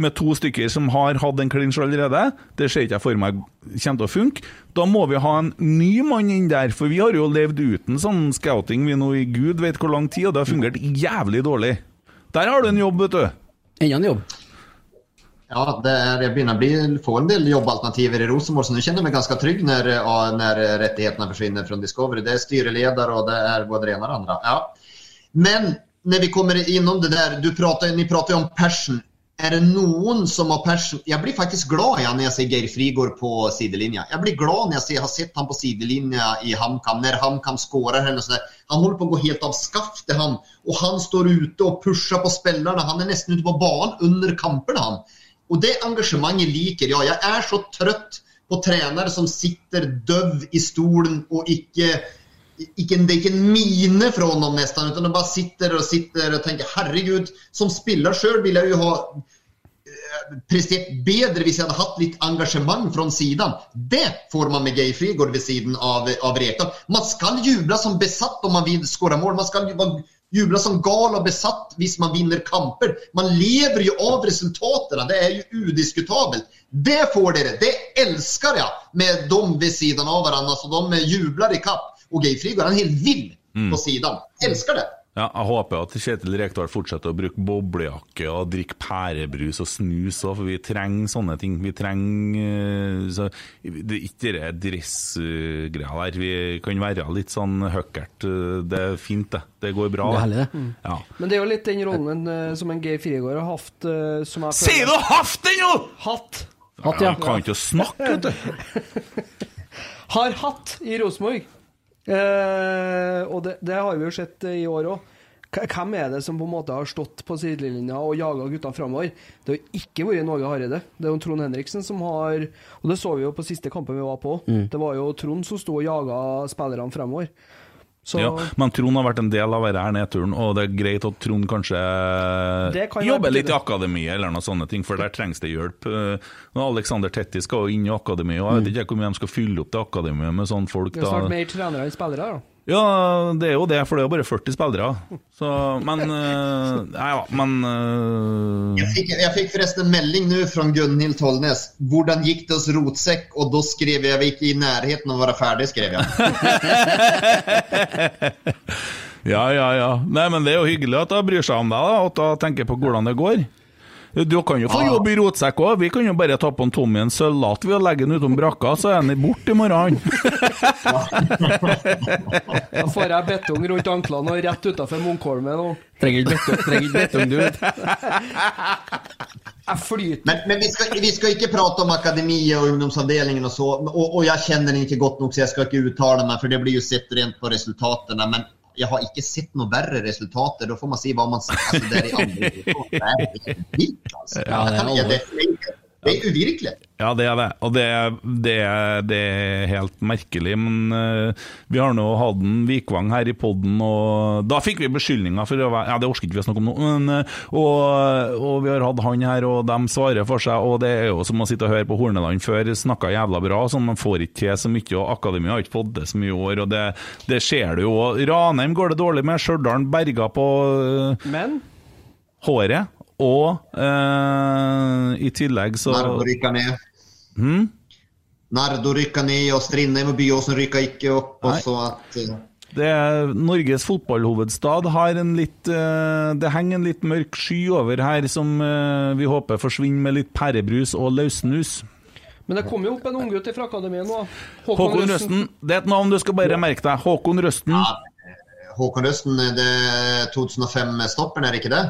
med to stykker som har hatt en klinsj allerede. Det ser ikke jeg for meg kommer til å funke. Da må vi ha en ny mann inn der, for vi har jo levd uten sånn scouting vi nå i gud vet hvor lang tid, og det har fungert jævlig dårlig. Der har du en jobb, vet du. Enda en jobb. Ja, det er, jeg begynner å bli, få en del jobbalternativer i Rosenborg, så nå kjenner jeg meg ganske trygg når, når rettighetene forsvinner fra Discovery. Det er styreleder, og det er både det ene og det andre. Ja. Men når vi kommer innom det der, du prater, ni prater jo om passion. Är det noen som har passion? Jeg blir faktisk glad ja, når jeg ser Geir Frigård på sidelinja. Jeg blir glad når jeg, ser, har sett han på sidelinja i Hamkam, når Hamkam skårer. och. Han holder på å gå helt av skaftet han. Og han står ute og pusher på spillerne. Han er nesten ute på banen under kampene, han. Og det engasjementet liker jeg. Jeg er så trøtt på trenere som sitter døv i stolen og icke, icke, det er ikke en mine fra honom nästan, utan de bare sitter og sitter og tenker herregud, som spiller sjøl ville jeg jo ha eh, prestert bedre hvis jeg hadde hatt litt engasjement fra siden. Det får man med Geir Frigård ved siden av, av Rekdal. Man skal juble som besatt om man vil skåre mål. Man skal ju juble som gal og besatt hvis man vinner kamper. Man lever jo av resultatene. Det er jo udiskutabelt. Det får dere. Det elsker jeg med dem ved siden av hverandre. Så de jubler i kapp. Og Geir Frigård er helt vill på siden. Elsker det. Ja, jeg håper at Kjetil Rekdal fortsetter å bruke boblejakke og drikke pærebrus og snus òg, for vi trenger sånne ting. Vi trenger eh, så, det, Ikke det dressgreia der. Vi kan være litt sånn høkkert. Det er fint, det. Det går bra. Det er herlig, det. Ja. Men det er jo litt den rollen eh, som en Geir Frigård har hatt eh, som jeg Sier du hatt den nå?! Hatt. Hatt, ja. Jeg kan ikke snakke, vet du. Har hatt i Rosenborg. Eh, og det, det har vi jo sett eh, i år òg. Hvem er det som på en måte har stått på sidelinja og jaga guttene framover? Det har jo ikke vært Norge Hareide. Det er jo Trond Henriksen som har Og det så vi jo på siste kampen vi var på. Mm. Det var jo Trond som sto og jaga spillerne fremover. Så Ja, men Trond har vært en del av denne nedturen, og det er greit at Trond kanskje kan jobber litt i akademiet eller noe sånne ting, for der trengs det hjelp. Eh, Alexander Tetti skal jo inn i akademiet, og jeg vet ikke hvor mye de skal fylle opp det akademiet med sånne folk. det er snart mer trenere enn spillere. da Ja, det er jo det, for det er jo bare 40 spillere. Så, men eh, Nei da, men uh... jeg, fikk, jeg, fikk, forresten melding nu fra Gunhild Tollnes. Hvordan gikk det hos Rotsekk?' Og da skrev jeg vi ikke i nærheten av å være ferdig', skrev jeg. Ja, ja, ja. Nei, men det er jo hyggelig at hun bryr seg om deg, da, at hun tenker på hvordan det går. Du kan jo få ah. jobb i rotsekk òg. Vi kan jo bare ta på en Tommy en sølvlat ved å legge den utom brakka, så er han borte i morgen. Da får jeg betong rundt anklene og rett utafor Munkholmen. Og Trenger ikke betong, trenger ikke betong du. vet. jeg flyter. Men, men vi, skal, vi skal, ikke prate om akademiet og ungdomsavdelingen og så. og, og jeg kjenner den ikke godt nok så jeg skal ikke uttale meg, for det blir jo sett rent på resultatene. Men jag har ikke sett noen verre resultater, da får man se hva man sier. Altså, det er i andre. Det er helt vilt altså. Ja, det är Ja, det, er uvirkelig. Ja, det er det. Og det, det, det er helt merkelig. Men uh, vi har nå hatt en Vikvang her i poden, og da fikk vi beskyldninger for å være Ja, det orker ikke vi å snakke om nå, men, uh, og, og vi har hatt han her, og de svarer for seg. Og det er jo som å sitte og høre på Horneland før, snakka jævla bra, sånn man får ikke til så mye. Og akademia har ikke fått det så mye i år, og det, det ser du jo. Ranheim går det dårlig med, Stjørdal berga på uh, Men håret. Og eh, i tillegg så Nardo rykka ned. Hmm? Nardo rykka ned, og Strindheim og Byåsen rykka ikke opp. Nei. Og så at, eh, Det er Norges fotballhovedstad har en litt eh, Det henger en litt mørk sky over her som eh, vi håper forsvinner med litt pærebrus og løssnus. Men det kommer jo opp en unggutt fra akademiet nå. Håkon Røsten. Det er et navn du skal bare merke deg. Håkon Røsten. Håkon Røsten, det er 2005-stopperen, er det ikke det?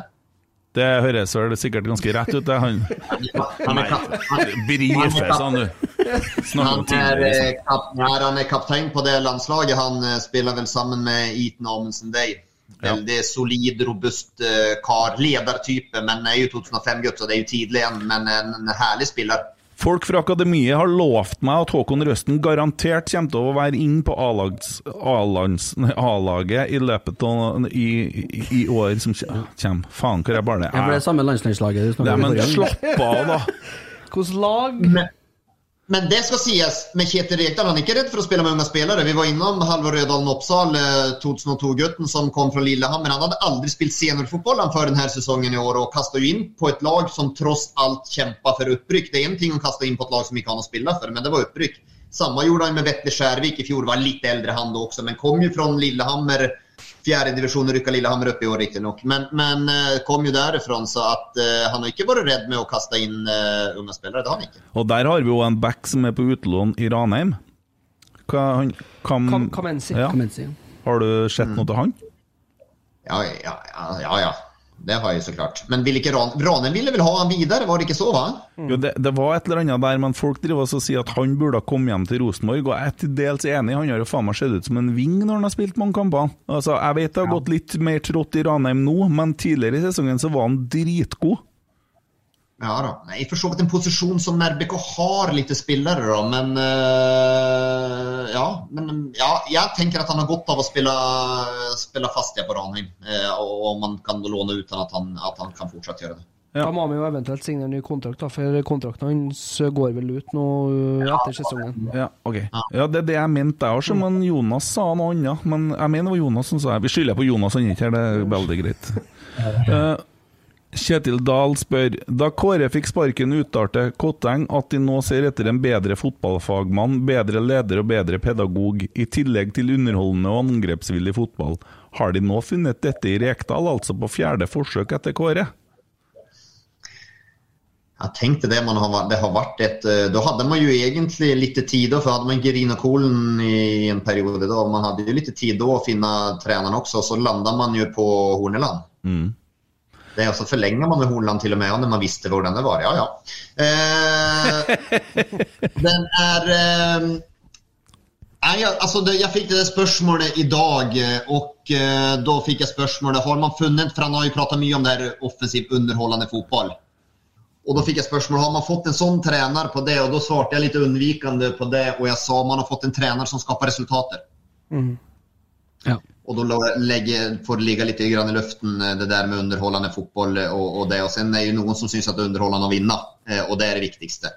Det høres vel sikkert ganske rett ut, det. Han Han er, han, sa han du. Han, er, eh, han er kaptein på det landslaget. Han eh, spiller vel sammen med Eaton Amundsen Day. Veldig solid, robust eh, kar. Ledertype, men er jo 2005-gutt, så det er jo tidlig igjen. Men en herlig spiller. Folk fra akademiet har lovt meg at Håkon Røsten garantert kommer til å være inn på A-laget i løpet av i, i, i år som kommer. Faen, hvor er bare Ja, for det er samme landslagslaget du Nei, snakket om. men slapp av, da. Hvilket lag? Men, det skal sies med Kjetil Rekdal. Han er ikke redd for å spille med unge spillere. Vi var innom Halvor Rødalen Oppsal, eh, 2002-gutten som kom fra Lillehammer. Han hadde aldri spilt seniorfotball før denne sesongen i år, og kasta inn på et lag som tross alt kjempa for opprykk. Det er en ting å kaste inn på et lag som ikke har noe å spille for, men det var opprykk. Samme gjorde han med Vetle Skjærvik i fjor. Var litt eldre han da også, men kom jo fra Lillehammer. Fjärde rykka Lillehammer opp i år riktignok. Men, men eh, kom jo derifra, så at uh, han har ikke vært redd med å kaste inn uh, unge spillere. Det har han ikke. Og der har vi jo en back som er på utlån i Ranheim. Hva, han, kam, Kam- Kamenzi. Ja. Kamensi. si. Har du sett noe til han? Ja, ja, ja, ja, ja. Det har jeg så klart. Men vil ikke Ran ville vel ha han videre, var det ikke så va? Jo, det, det var et eller annet der, men folk driver og sier at han burde ha kommet hjem til Rosenborg, og jeg er til dels enig. Han har jo faen meg sett ut som en ving når han har spilt mange kamper. Altså, Jeg vet det har gått litt mer trått i Ranheim nå, men tidligere i sesongen så var han dritgod. Ja då. Nej, for så vidt en posisjon som RBK har lite spillere, da. men uh, ja, men ja, jeg tenker at han har godt av å spille, spille fast på Ranheim. Uh, og man kan låne ut at han, at han kan fortsatt gjøre det. Ja. Da må vi jo eventuelt signere ny kontrakt, da, for kontrakten hans går vel ut nå uh, etter sesongen. Ja, ok. Ja, det er det jeg mente jeg også, men Jonas sa noe annet. Men jeg mener det var Jonas som sa det. Vi skylder på Jonas, han er ikke her, det er veldig greit. Eh, Kjetil Dahl spør Da Kåre fikk sparken, uttalte Kotteng at de nå ser etter en bedre fotballfagmann, bedre leder og bedre pedagog, i tillegg til underholdende og angrepsvillig fotball. Har de nå funnet dette i Rekdal, altså på fjerde forsøk etter Kåre? Jeg tenkte det, man har, det har vært et Da hadde man jo egentlig litt tid for hadde man Gerina Kolen i en periode da, Man hadde jo litt tid da å finne treneren også, så landa man jo på Horneland. Mm. Det är alltså förlänger man med Horneland til og med når man visste hvordan det var. Ja, ja. Eh, den er Eh, Nei, jeg, altså det, jeg fikk det spørsmålet i dag, eh, og eh, da fikk jeg spørsmålet Har man funnet For han har jo pratet mye om det her offensivt underholdende fotball. Og da fikk jeg spørsmål har man fått en sånn trener på det, og da svarte jeg litt unnvikende på det, og jeg sa man har fått en trener som skaper resultater. Ja. Og da la- får det ligge litt grann i luften eh, det der med underholdende fotball eh, og, og det. Og sen er det jo noen som syns at det er underholdende å vinne, eh, og det er det viktigste.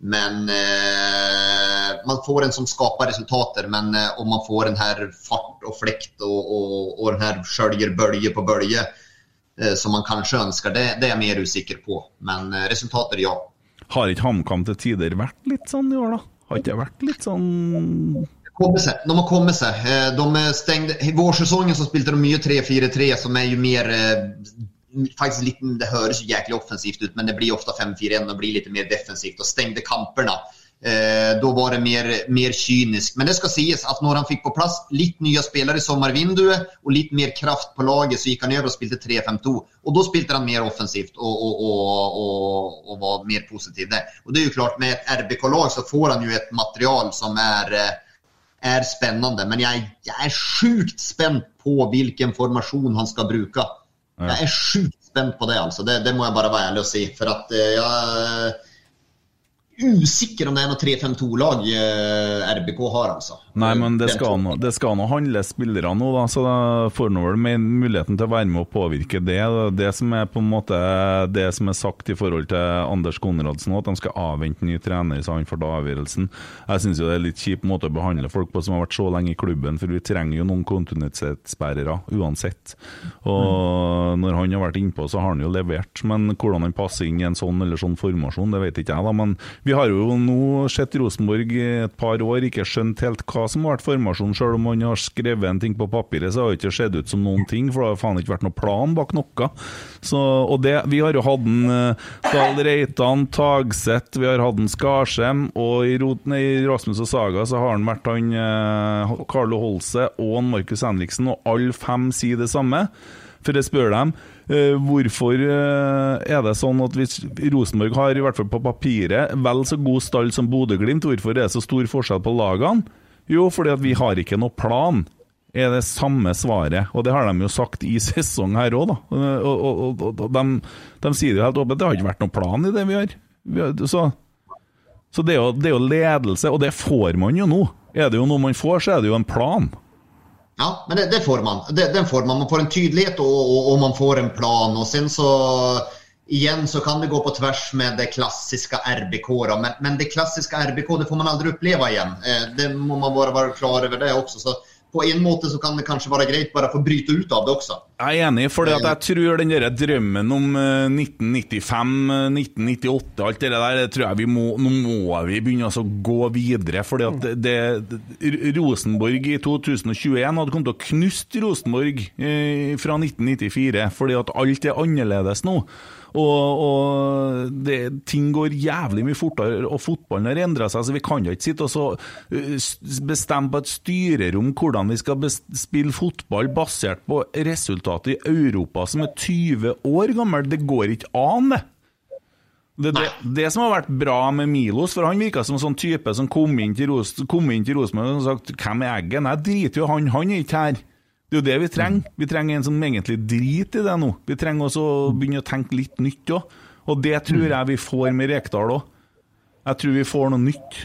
Men eh, man får en som skaper resultater, men eh, om man får den her fart og flekt og, og, og den her skjølger bølge på bølge eh, som man kanskje ønsker, det, det er jeg mer usikker på. Men eh, resultater, ja. Har ikke HamKam til tider vært litt sånn i år, da? Har ikke det vært litt sånn Komme seg. De har kommet seg. Eh, De stengde, I vårsesongen så spilte de mye 3-4-3, som er jo mer eh, faktisk litt, Det høres jo jæklig offensivt ut, men det blir ofte 5-4-1 og blir litt mer defensivt. Og stengte kampene. Eh, da var det mer, mer kynisk. Men det skal sies at når han fikk på plass litt nye spillere i sommervinduet og litt mer kraft på laget, så gikk han over og spilte 3-5-2. Og da spilte han mer offensivt og, og, og, og, og var mer positiv der. Og det er jo klart, med et RBK-lag så får han jo et material som er eh, er spennende, men jeg, jeg er sjukt spent på hvilken formasjon han skal bruke. Jeg er sjukt spent på det, altså. Det, det må jeg bare være ærlig og si. For at eh, jeg usikker om det er noe 3-5-2-lag eh, RBK har, altså. Nei, men det skal, nå, det skal nå handle spillere nå, da, så da får nå vel muligheten til å være med og påvirke det. Det som er på en måte det som er sagt i forhold til Anders Konradsen, at de skal avvente ny trener, så han får ta avgjørelsen. Jeg syns det er litt kjip måte å behandle folk på som har vært så lenge i klubben, for vi trenger jo noen kontinuitetsbærere uansett. Og når han har vært innpå, så har han jo levert. Men hvordan han passer inn i en sånn eller sånn formasjon, det vet ikke jeg, da. Men vi har jo nå sett Rosenborg i et par år, ikke skjønt helt hva som har vært formasjonen. Selv om han har skrevet en ting på papiret, så har det ikke sett ut som noen ting, for det har faen ikke vært noen plan bak noe. Så, og det, vi har jo hatt en eh, Dahl Reitan, Tagseth, vi har hatt en Skarsheim, og i, Roten, i Rasmus og Saga så har han vært han eh, Carlo Holse og Markus Henriksen, og alle fem sier det samme. For jeg spør dem eh, hvorfor eh, er det sånn at hvis Rosenborg har, i hvert fall på papiret, vel så god stall som Bodø-Glimt, hvorfor er det så stor forskjell på lagene? Jo, fordi at vi har ikke noe plan. Er det samme svaret, og det har de jo sagt i sesong her òg, da. Eh, Og, og, og, og, de, de sier det helt åpent, det har ikke vært noe plan i det vi har. Så så det er, jo, det er jo ledelse, og det får man jo nå. Er det jo noe man får, så er det jo en plan. Ja, men det, det får man. Det, den får man. Man får en tydelighet og, og, og man får en plan. Og sen så Igjen så kan det gå på tvers med det klassiska RBK. Då. Men, men det klassiska RBK det får man aldri oppleve igjen. Eh, det må man bare være klar over det også. Så på en måte så kan det kanskje være greit bare å få bryte ut av det også. Jeg er enig, for jeg tror den der drømmen om eh, 1995, eh, 1998, alt det der, det tror jeg vi må, nå må vi begynne altså å gå videre. det, Rosenborg i 2021 hadde kommet til å knuste Rosenborg eh, fra 1994, fordi at alt er annerledes nå. Og, og det, ting går jævlig mye fortere, og fotballen har endra seg. så Vi kan jo ikke sitte og så uh, bestemme på et styrerom hvordan vi skal spille fotball basert på resultatet i Europa som er 20 år gammel. Det går ikke an, det. Det, det, det som har vært bra med Milos, for han virka som en sånn type som kom inn til Rosenborg og sagt 'Hvem er Eggen?' Jeg driter jo han, han er ikke her. Det er jo det vi trenger. Vi trenger en som egentlig driter i det nå. Vi trenger også å begynne å tenke litt nytt òg. Og det tror jeg vi får med Rekdal òg. Jeg tror vi får noe nytt.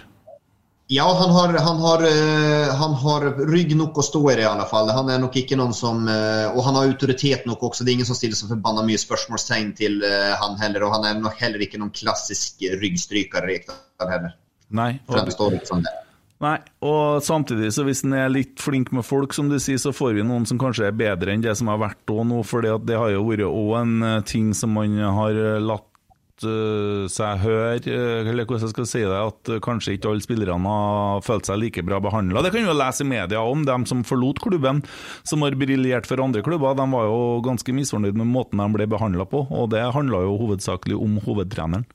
Ja, han har, han, har, eh, han har rygg nok å stå i det i alle fall. Han er nok ikke noen som eh, Og han har autoritet nok også. Det er ingen som stiller så forbanna mye spørsmålstegn til eh, han heller. Og han er nok heller ikke noen klassisk ryggstryker, Rekdal heller. Nei. Og, Fremstår ikke sånn det. Nei. og samtidig, så hvis en er litt flink med folk, som du sier, så får vi noen som kanskje er bedre enn det som har vært òg nå. For det har jo vært òg en eh, ting som man har eh, latt eh, seg høre, eller hvordan jeg skal si det, at kanskje ikke alle spillerne har følt seg like bra behandla. Det kan vi jo lese i media om, dem som forlot klubben, som har briljert for andre klubber. De var jo ganske misfornøyd med måten de ble behandla på, og det handla jo hovedsakelig om hovedtreneren.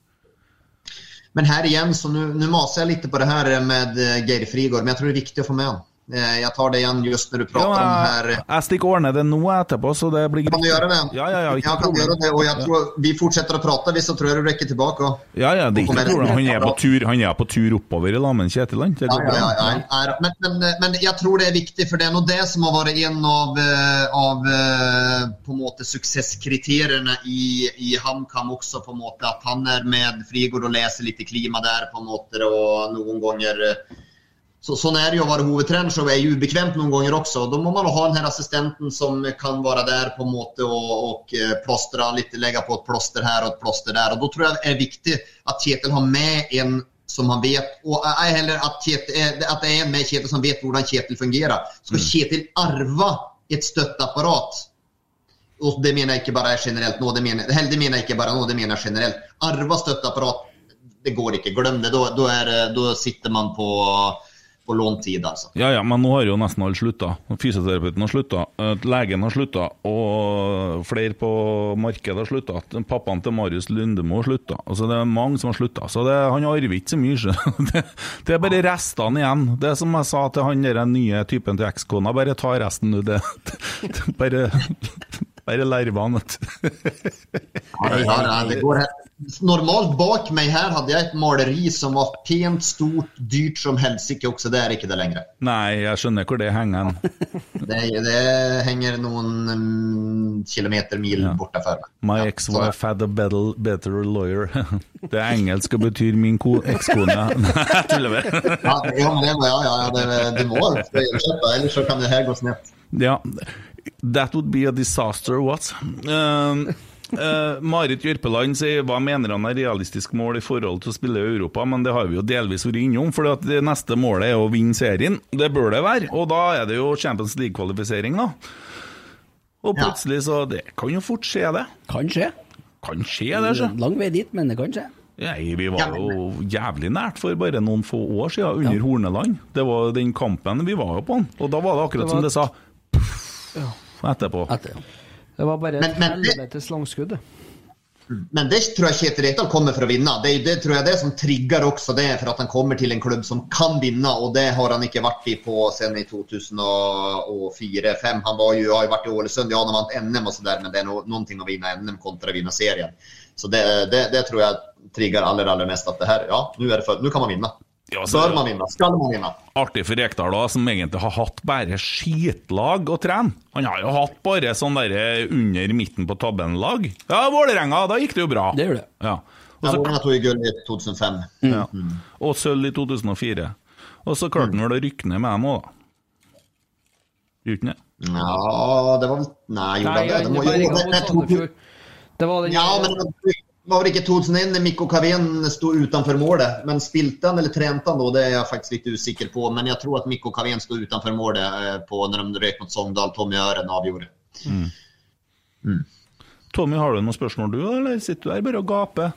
Men her igjen, så nu masar jag lite på det här med eh, Geir Frigård, men jag tror det är viktigt att få med honom. Eh, Jeg tar det igjen just når du Ja, prater om men her. jeg, stikker årene, det nå etterpå, så det blir Kan du gjøre det? Ja, ja, ja, ikke problem. gjøre det, og jeg tror vi fortsetter å prate, hvis jeg tror jeg du rekker tilbake. Og, Ja, ja, det er ikke problem. Han er på tur, han er på tur oppover i lag med Kjetil, han. Ja, ja, ja, ja. Men, men, men jeg tror det er viktig, for det er nå det som har vært en av, eh, av eh, på en måte suksesskriteriene i, i HamKam også, på en måte, at han er med Frigård og leser litt i klima der, på en måte, og noen ganger eh, så, sånn er det å være hovedtrener, som er det ubekvemt noen ganger også. Da må man ha den her assistenten som kan være der på en måte og, og eh, plåstre litt, legge på et plåster her og et plåster der. Og Da tror jeg det er viktig at Kjetil har med en som han vet, og ei heller at, Kjetil, eh, at det er en med Kjetil som vet hvordan Kjetil fungerer. Skal Kjetil arve et støtteapparat og det mener jeg ikke bare generelt nå, det mener, eller det mener jeg ikke bare nå, det mener jeg generelt. Arva støtteapparat, det går ikke. Glem det. Da, er, det- da sitter man på, på låntid, altså. Ja, ja, men nå har jo nesten alle slutta. Fysioterapeuten har slutta, eh, legen har slutta, og flere på markedet har slutta. Pappaen til Marius Lundemo har slutta. Altså, det er mange som har slutta. Så det, han arver ikke så mye. Det, det er bare restene igjen. Det er som jeg sa til han den nye typen til ekskona, bare ta resten nå. Det, det, bare bare larvene, vet du. Ja, ja, det går her. Normalt bak meg her hadde jeg et maleri som var pent, stort, dyrt som helsike også. Det er ikke det lenger. Nei, jeg skjønner hvor det henger hen. Det, det henger noen um, kilometer, mil borte for meg. My Ja, ex-wife had a better, better lawyer. Det engelske betyr min ko- ekskone. Nei, jeg tuller bare. Ja, ja, det, ja, ja, ja, det, det må oversette, ellers så kan det her gå snett. Ja, that would be a disaster, what? Um, eh, Marit Jørpeland sier hva mener han er realistisk mål i forhold til å spille i Europa, men det har vi jo delvis vært innom, for det neste målet er å vinne serien. Det bør det være, og da er det jo Champions League-kvalifisering, da. Og plutselig så Det kan jo fort skje, det. Kan skje. Kan skje, det, så. Lang vei dit, men det kan skje. Nei, vi var jo jævlig nært for bare noen få år siden, under Horneland. Det var den kampen vi var jo på, og da var det akkurat Det som det sa puff, etterpå. Etter, ja. Det var bare et helvetes langskudd. Men det tror jeg Kjetil Rekdal kommer for å vinne. Det, det tror jeg det som trigger også det, for at han kommer til en klubb som kan vinne, og det har han ikke vært i på siden i 2004-2005. Han var jo, har jo vært i Ålesund, ja, han vant NM og så der, men det er no, noen ting å vinne NM kontra å vinne serien. Så det, det, det tror jeg trigger aller, aller mest at det her, ja, nå kan man vinne. Ja, så- Bør man vinne? Skal man vinne? Artig for Rekdal, da, som egentlig har hatt bare skitlag å trene. Han har jo hatt bare sånn derre under midten på tabben-lag. Ja, Vålerenga, da gikk det jo bra. Det gjør det. Ja. Også, Ja, to i gull i 2005. Ja. Og sølv i 2004. Og så klarte han vel å rykke ned med dem òg, da. Gjorde han det? Ja, det var Nei, gjorde Nei, han det? det? var jo, ikke det- mot det. Det var den Ja, men det var det ikke 2001 Mikko Kavén sto utenfor målet. Men spilte han eller trente han da? Det er jeg faktisk litt usikker på. Men jeg tror at Mikko Kavén sto utenfor målet eh, på når de røk mot Sogndal. Tommy Øren avgjorde. Tommy, har du noen spørsmål du, eller sitter du her bare og gaper?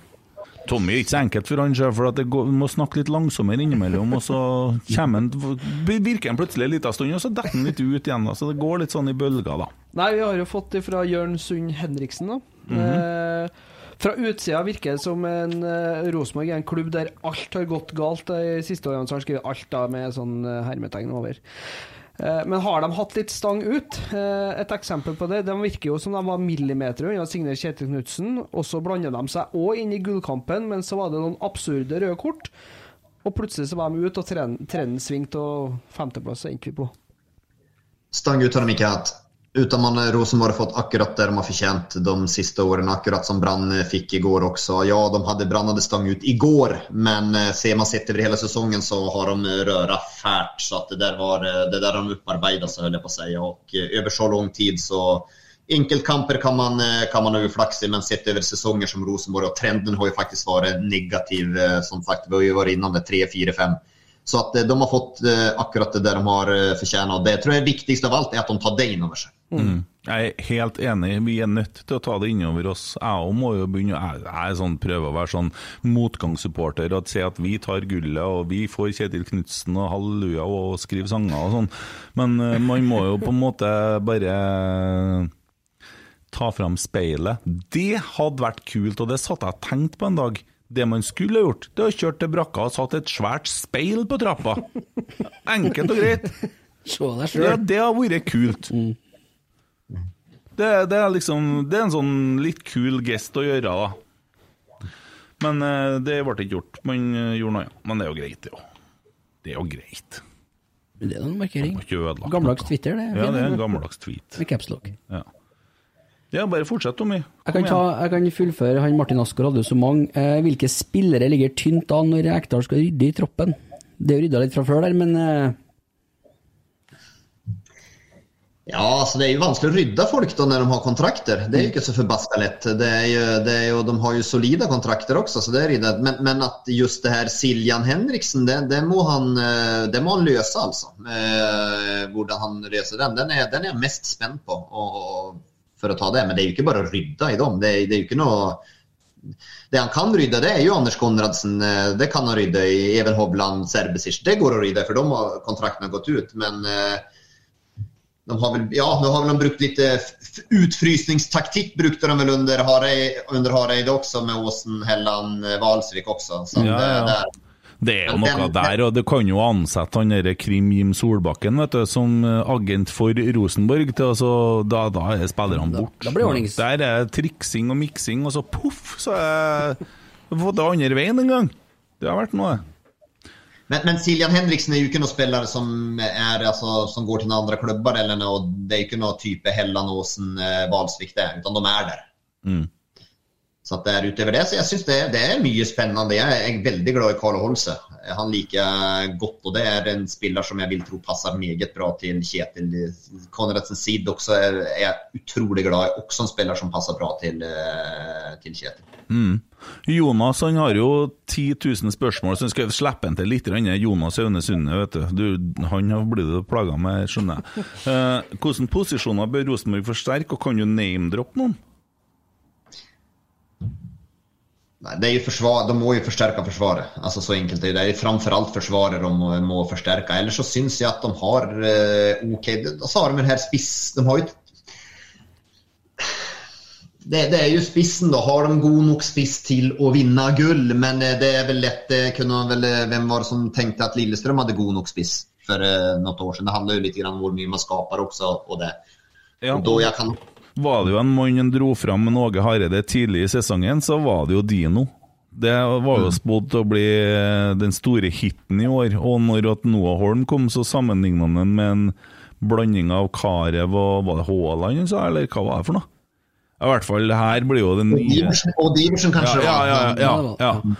Tommy er ikke så enkelt for han, for at det går, må snakke litt langsommere innimellom, og så han, virker han plutselig en liten stund, og så detter han litt ut igjen. Så det går litt sånn i bølger, da. Nei, vi har jo fått det fra Jørn Sund Henriksen, da. eh, fra utsida virker det som en uh, Rosenborg er en klubb der alt har gått galt. De siste årene så har han skrevet alt da med sånn uh, hermetegn over. Uh, Men har de hatt litt stang ut? Uh, Et eksempel på det, de virker jo som de var millimeter unna Signe Kjetil Knutsen, og så blander de seg òg inn i gullkampen, men så var det noen absurde røde kort. Og plutselig så var de ute, og trenden svingte, og femteplass endte vi på. Stang ut har de ikke hatt. Utan eh, Rosenborg har fått akkurat det de har fortjent de siste årene, akkurat som Brann fick fikk i går også. Ja, de hadde Brann hadde stang ut i går, men eh, ser man sett over hele sesongen så har de eh, røra fælt. Så att det der var eh, det der de upparbeidet seg, höll jag på å si. Og eh, over så lang tid så Enkeltkamper kan man, eh, kan man ha i, men sett over säsonger som Rosenborg, og trenden har jo faktisk vært negativ. eh, Som sagt, vi har jo vært innom det 3, 4, 5. Så at eh, de har fått eh, akkurat det de har eh, fortjent. Det tror jeg viktigst av alt er at de tar det inn over seg. Mm. Jeg er helt enig, vi er nødt til å ta det innover oss. Jeg òg må jo begynne Jeg, jeg er sånn, prøver å være sånn motgangssupporter og si at vi tar gullet, og vi får Kjetil Knutsen og halleluja og skriver sanger og sånn. Men man må jo på en måte bare ta fram speilet. Det hadde vært kult, og det satt jeg og tenkte på en dag. Det man skulle gjort, det å kjøre til brakka og satt et svært speil på trappa. Enkelt og greit. Se deg Ja, sjøl. det har vært kult. Det, det er liksom Det er en sånn litt kul gest å gjøre, da. Men eh, det ble ikke gjort. Man eh, gjorde noe, ja. Men det er jo greit, det òg. Det er jo greit. Det er en markering. Gammeldags. Twitter, det. Ja, det er en gammeldags tweet. Med capslock. Ja. Ja, bare fortsett, Tommy. Jeg kan, ta, jeg kan fullføre. Han Martin Asker hadde jo så mange. Eh, hvilke spillere ligger tynt an når Ekdal skal rydde i troppen? Det er jo rydda litt fra før der, men eh, Ja, altså det er jo vanskelig å rydde folk da når de har kontrakter. Det er jo ikke så forbaska lett. Det er jo, det er jo, de har jo solide kontrakter også, så det er ryddet. Men, men at just det her Siljan Henriksen, det, det, må, han, eh, det må han løse, altså. Eh, Hvordan han løser den. Den er, den är jag mest spent på. Och, och, å ta det. Men det er jo ikke bare å rydde i dem. Det det er jo ikke noe Det han kan rydde, det er jo Anders Konradsen. eh, Det kan han rydde i. Even Hovland, Serbesic. Det går å rydde, for de har kontrakten har gått ut. Men eh, de har vel, ja, nå har vel de brukt lite utfrysningstaktikk brukte de vel under Hareide, under också med Åsen, Helland, eh, Valsvik också. Så ja, Ja, det, ja. Det er jo noe der, og det kan jo ansette han derre Krim Jim Solbakken vet du, som eh, agent for Rosenborg. Til, altså, da, da er spillerne Da- borte. da blir det ordnings. Der er triksing og miksing, og så poff, så er jeg fått det andre veien en gang. Det har vært noe. Men, men Siljan Henriksen er jo ikke noen spiller som, er, altså, som går til noen andre klubber. eller noe, det er ikke noe type typ Helland, Åsen, eh, Valsvik där, utan de er der. Mm. Så att där utöver det, så jeg syns det, det er mye spennende. Jeg er veldig glad i Karl Holse. Han liker jeg godt, og det er en spiller som jeg vil tro passer meget bra til Kjetil. Konradsen Sid Også er jeg utrolig glad i. Også en spiller som passer bra til, til Kjetil. Mm. Jonas han har jo 10 000 spørsmål, så skal slippe han til litt. Jonas Aune Sunde, vet du. du. Han har blitt plaga med, skjønner jeg. Eh, hvordan posisjoner bør Rosenborg forsterke, og kan du name-droppe noen? Nej, Det är ju försvar, de må ju förstärka försvaret. Alltså så enkelt är det. Det är framförallt försvaret de må, må förstärka. Eller så syns jag att de har eh, okej. Okay. Så har de den här spiss... De har ju ett... det, det er jo spissen da. Har de god nok spiss til å vinne gull? Men eh, det er vel lett kunde man eh, vem var det som tenkte at Lillestrøm hadde god nok spiss for eh, noen år siden? Det handler jo litt grann om hvor mye man skapar også, og det. Ja. Og da jeg kan Var det jo en mann en dro fram med Åge Hareide tidlig i sesongen, så var det jo Dino. Det var jo spådd til å bli eh, den store hiten i år. Og når at Noah Holm kom, så sammenligna han den med en blanding av Karev og Var det Haaland eller hva var det for noe? I hvert fall, her blir jo den nye Og Diversen kanskje? ja, ja, ja, ja, ja.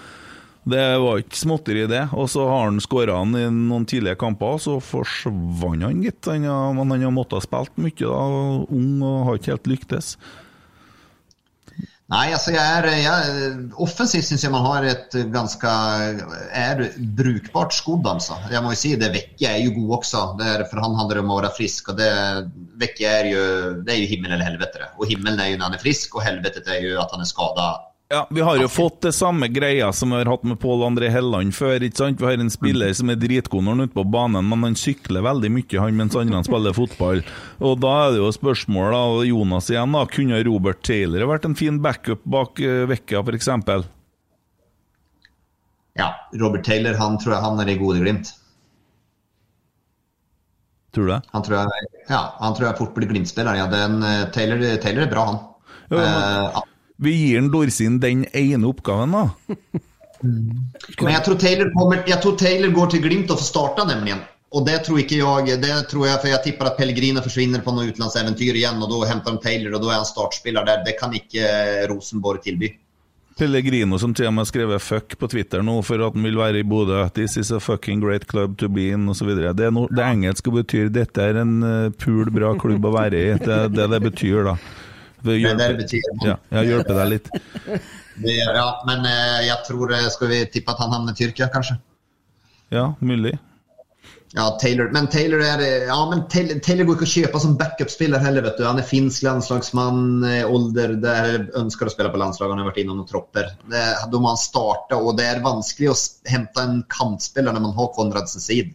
Det var ikke småtteri, det. Og så har han skåra han i noen tidlige kamper, så forsvant han, gitt. Han har, han har måttet ha spilt mye, da, ung og har ikke helt lyktes. Nei, altså jeg er, jeg, offensivt syns jeg man har et ganske er brukbart skodd Jeg må jo si det, Vekke er jo god også, Det är, för han handler om å være frisk og det, Vekke er jo det er jo himmel eller helvete Og himmelen er jo når han er frisk og helvetet er jo at han er skadad. Ja, Vi har jo fått det samme greia som vi har hatt med Pål André Helland før. ikke sant? Vi har en spiller som er dritgod når han er ute på banen, men han sykler veldig mye han mens andre spiller fotball. Og Da er det jo spørsmål, da, Jonas igjen, da. Kunne Robert Taylor vært en fin backup bak uh, Vekka, f.eks.? Ja, Robert Taylor, han tror jeg han er i Godeglimt. Tror du det? Han tror jeg, ja, han tror jeg fort blir Glimt-spiller. Ja, eh, Taylor, Taylor er bra han. Ja, men- Eh, Vi gir en Dorsin den ene oppgaven, da. Men jeg tror, Taylor kommer, jeg tror Taylor går til Glimt og får starta nemlig. Og det tror ikke jeg, det tror jeg, for jeg tipper at Pellegrino forsvinner på noe utenlandseventyr igjen, og da henter de Taylor og da er han startspiller der. Det kan inte eh, Rosenborg tilby. Pellegrino som til og med har skrevet 'fuck' på Twitter nå for at han vil være i Bodø. 'This is a fucking great club to be in', osv. Det, no, det engelske betyr 'dette er en uh, pul, bra klubb å være i'. Det er det det betyr, da. Det hjelper, ja, hjelpe deg litt. Det, ja, men jeg tror, Skal vi tippe at han havner i Tyrkia kanskje? Ja, mulig. Ja, Taylor. Men Taylor är eh, ja, men Taylor, Taylor går ikke å kjøpe som backup-spiller heller. Vet du. Han er finsk landslagsmann, eh, der ønsker å spille på landslaget. Han har vært innom noen tropper. Det, då må han starte, og det er vanskelig å hente en kantspiller når man har Konradsen sid.